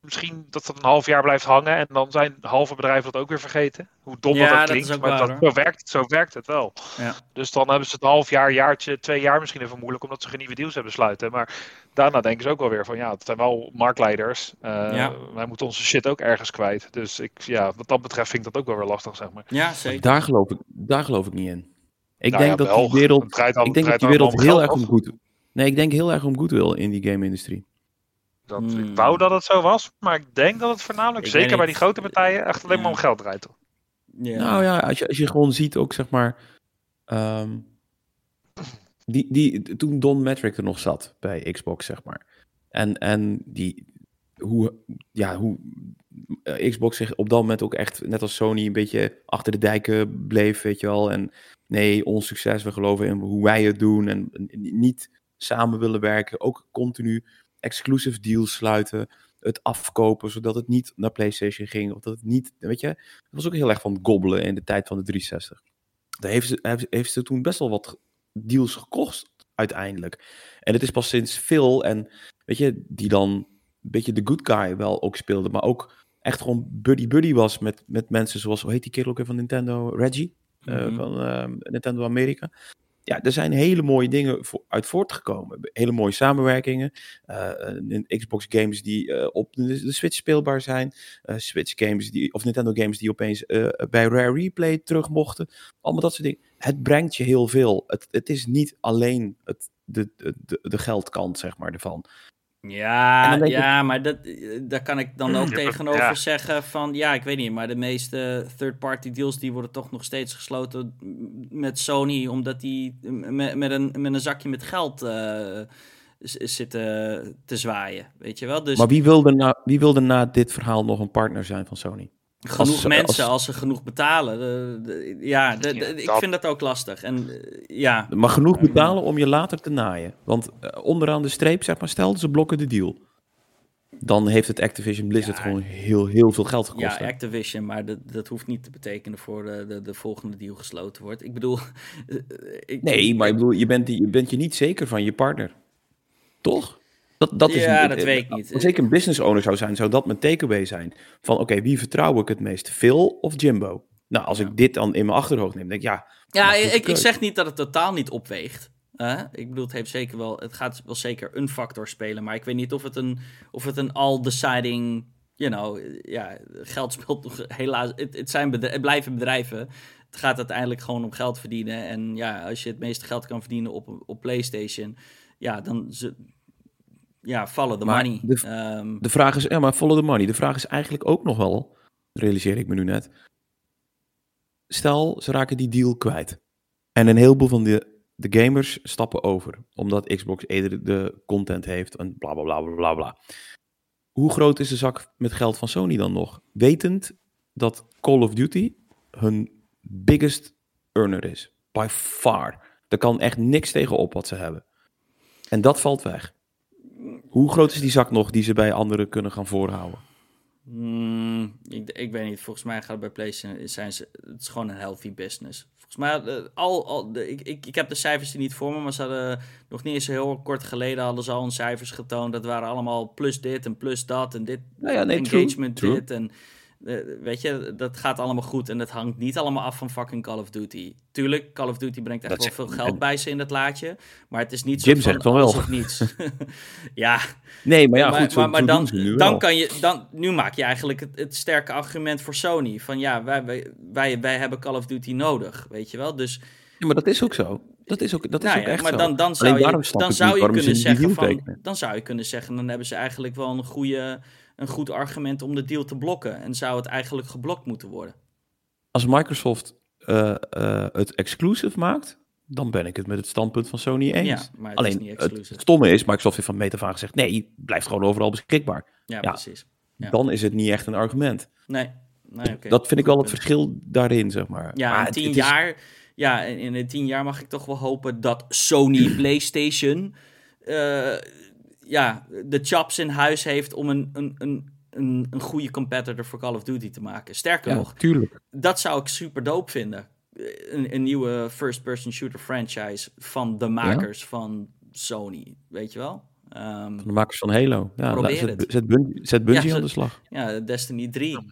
misschien dat dat een half jaar blijft hangen en dan zijn halve bedrijven dat ook weer vergeten. Hoe dom ja, dat, klinkt, maar dat, zo, werkt, zo werkt het wel. Ja. Dus dan hebben ze het een half jaar, jaartje, twee jaar misschien even moeilijk omdat ze geen nieuwe deals hebben sluiten. Maar daarna denken ze ook wel weer van ja, het zijn wel marktleiders. Uh, Wij moeten onze shit ook ergens kwijt. Dus ik, ja, wat dat betreft vind ik dat ook wel weer lastig, zeg maar. Ja, zeker. Daar geloof ik, daar geloof ik niet in. Ik nou denk dat die wereld, ik denk dat die wereld heel erg om goed... Nee, ik denk heel erg om goed wil in die game-industrie. Dat, Ik hmm. wou dat het zo was, maar ik denk dat het voornamelijk, zeker bij die grote partijen, echt alleen maar om geld draait. Toch? Nou ja, als je, als je gewoon ziet ook, zeg maar... Ehm, die, die, toen Don Matrick er nog zat bij Xbox, zeg maar. En, en die, hoe, ja, hoe eh, Xbox zich op dat moment ook echt, net als Sony, een beetje achter de dijken bleef, weet je wel. En nee, ons succes, we geloven in hoe wij het doen en niet samen willen werken. Ook continu exclusive deals sluiten, het afkopen, zodat het niet naar PlayStation ging. Of dat het niet, weet je, het was ook heel erg van gobbelen in de tijd van de 360. Daar heeft ze, heeft ze toen best wel wat deals gekost, uiteindelijk. En het is pas sinds Phil en, weet je, die dan een beetje de good guy wel ook speelde, maar ook echt gewoon buddy-buddy was met, met mensen zoals, hoe heet die kerel ook van Nintendo? Reggie? Mm van uh, Nintendo Amerika ja, er zijn hele mooie dingen uit voortgekomen. Hele mooie samenwerkingen. Uh, Xbox games die uh, op de, Switch speelbaar zijn. Switch games die, of Nintendo games die opeens bij Rare Replay terug mochten. Allemaal dat soort dingen. Het brengt je heel veel. Het, het is niet alleen het, de, de, de geldkant, zeg maar, ervan. Ja, ja maar dat, eh, daar kan ik dan ook tegenover zeggen van... Ja, ik weet niet, maar de meeste third-party deals... die worden toch nog steeds gesloten met Sony... omdat die met, met, een, met een zakje met geld uh, zitten te zwaaien, weet je wel. Dus... Maar wie wilde, na, wie wilde na dit verhaal nog een partner zijn van Sony? Genoeg mensen, als... ze genoeg betalen. ja, ik vind dat ook lastig. En, eh, ja. Maar genoeg betalen om je later te naaien. Want uh, onderaan de streep, zeg maar, stel ze blokken de deal. Dan heeft het Activision Blizzard gewoon heel, heel veel geld gekost. Ja, Activision, maar dat, dat hoeft niet te betekenen voor de, de, de volgende deal gesloten wordt. Ik bedoel... ik, nee, maar ik bedoel, je bent, je bent je niet zeker van je partner. Toch? Dat, dat ja, dat weet ik niet. Als ik een business owner zou zijn, zou dat mijn takeaway zijn. Van oké, wie vertrouw ik het meest? Phil of Jimbo? Nou, als ik dit dan in mijn achterhoofd neem, denk ik ja. Ja, ik, ik zeg niet dat het totaal niet opweegt. ik bedoel, het, heeft zeker wel, het gaat wel zeker een factor spelen. Maar ik weet niet of het een, of het een all-deciding. You know, ja, geld speelt toch helaas. Het, het, zijn bedrijven, het blijven bedrijven. Het gaat uiteindelijk gewoon om geld verdienen. En ja, als je het meeste geld kan verdienen op, op PlayStation. Ja, dan. Ja, follow the money. De, ehm, de vraag is, ja, maar follow the money. De vraag is eigenlijk ook nog wel, realiseer ik me nu net. Stel, ze raken die deal kwijt. En een heleboel van de, de gamers stappen over. Omdat Xbox eerder de content heeft en bla bla bla bla bla. Hoe groot is de zak met geld van Sony dan nog? Wetend dat Call of Duty hun biggest earner is. By far. Er kan echt niks tegenop wat ze hebben. En dat valt weg. Hoe groot is die zak nog die ze bij anderen kunnen gaan voorhouden? Hmm, ik, ik, weet niet. Volgens mij gaat het bij PlayStation zijn ze. Het is gewoon een healthy business. Volgens mij uh, al, al de, ik, ik, ik heb de cijfers die niet voor me, maar ze hadden nog niet eens heel kort geleden hadden ze al een cijfers getoond. Dat waren allemaal plus dit en plus dat en dit nou ja, nee, engagement true, dit en uh, weet je, dat gaat allemaal goed en dat hangt niet allemaal af van fucking Call of Duty. Tuurlijk, Call of Duty brengt echt wel veel geld bij ze in dat laadje, maar het is niet Jim zo zegt van wel. of niets. ja. Nee, maar ja, goed, maar, maar, dan, dan kan je, dan, nu maak je eigenlijk het, het, sterke argument voor Sony, van ja, wij, wij, wij, wij hebben Call of Duty nodig, weet je wel, dus... Ja, maar dat is ook zo. Dat is ook, dat is Nou ook ja, echt maar zo. dan, dan Alleen zou je, dan zou je kunnen zeggen van, dan zou je kunnen zeggen, dan hebben ze eigenlijk wel een, goede, een goed argument om de deal te blokken. En zou het eigenlijk geblokt moeten worden. Als Microsoft eh, eh, het exclusive maakt, dan ben ik het met het standpunt van Sony eens. Ja, maar het Alleen is niet het, stomme is, Microsoft heeft van meet af aan gezegd, nee, blijft gewoon overal beschikbaar. Ja, ja. precies. Ja. Dan is het niet echt een argument. Nee, nee dat vind ik wel het verschil daarin, zeg maar. Ja, Maar in tien het jaar. Ja, in, in tien jaar mag ik toch wel hopen dat Sony PlayStation. eh, ja, de chops in huis heeft om een, een, een, een, een goede competitor voor Call of Duty te maken. Sterker ja, nog, tuurlijk. dat zou ik super dope vinden. Een, een nieuwe first-person shooter franchise van de makers van Sony. Weet je wel? Ehm, Van de makers van Halo. Ja, Probeer zet, het. Zet, Bungie, zet Bungie Ja, aan de slag. ja, Destiny 3.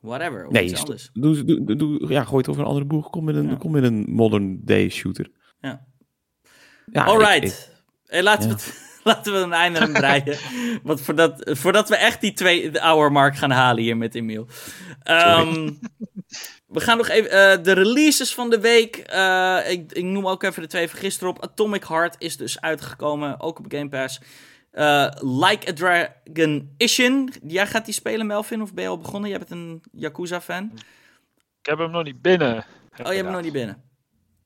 Whatever. Of Nee, iets sto- anders. doe, doe, doe, doe- ja, gooi het over een andere boeg. Kom met een, Ja. kom met een modern day shooter. Ja. Ja, ik- ik- Hey, laten, Ja. we het, laten we een einde aan breien. Want voordat, voordat we echt die twee de hour mark gaan halen hier met Emiel. Ehm, we gaan nog even... eh, de releases van de week. eh, ik, ik noem ook even de twee van gisteren op. Atomic Heart is dus uitgekomen. Ook op Game Pass. Eh, like a Dragon Ishin. Jij gaat die spelen, Melvin? Of ben je al begonnen? Jij bent een Yakuza-fan. Ik heb hem nog niet binnen. Oh, je hebt hem nog niet binnen.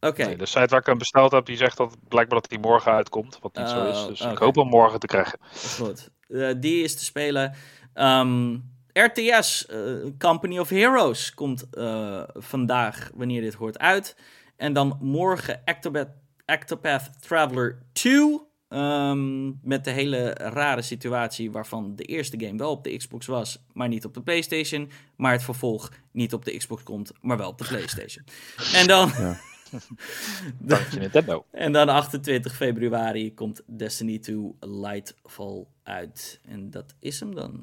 Oké. Nee, de site waar ik hem besteld heb, die zegt dat blijkbaar dat hij morgen uitkomt. Wat niet zo is. Oh, Dus ik hoop hem morgen te krijgen. Goed. Eh, die is te spelen. Ehm, RTS, eh, Company of Heroes, komt eh, vandaag, wanneer dit hoort, uit. En dan morgen Octopath, Octopath Traveler 2. ehm, met de hele rare situatie waarvan de eerste game wel op de Xbox was, maar niet op de PlayStation. Maar het vervolg niet op de Xbox komt, maar wel op de PlayStation. En dan, Ja. Dankje Nintendo. en dan 28 februari komt Destiny 2 Lightfall uit. En dat is hem dan.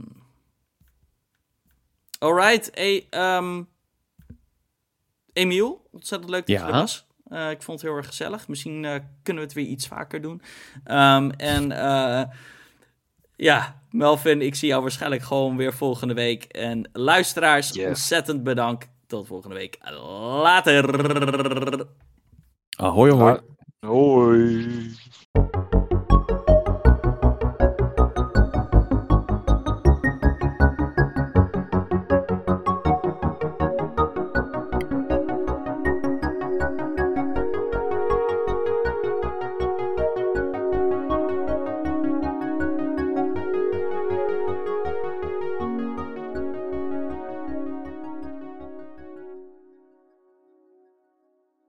Alright, hey, ehm, Emiel, ontzettend leuk dat je Ja? er was. Eh, ik vond het heel erg gezellig. Misschien eh, kunnen we het weer iets vaker doen. Ehm, en eh, ja, Melvin, ik zie jou waarschijnlijk gewoon weer volgende week. En luisteraars, Yes. ontzettend bedankt. Tot volgende week. Later. Ahoy, ahoy. Hoi.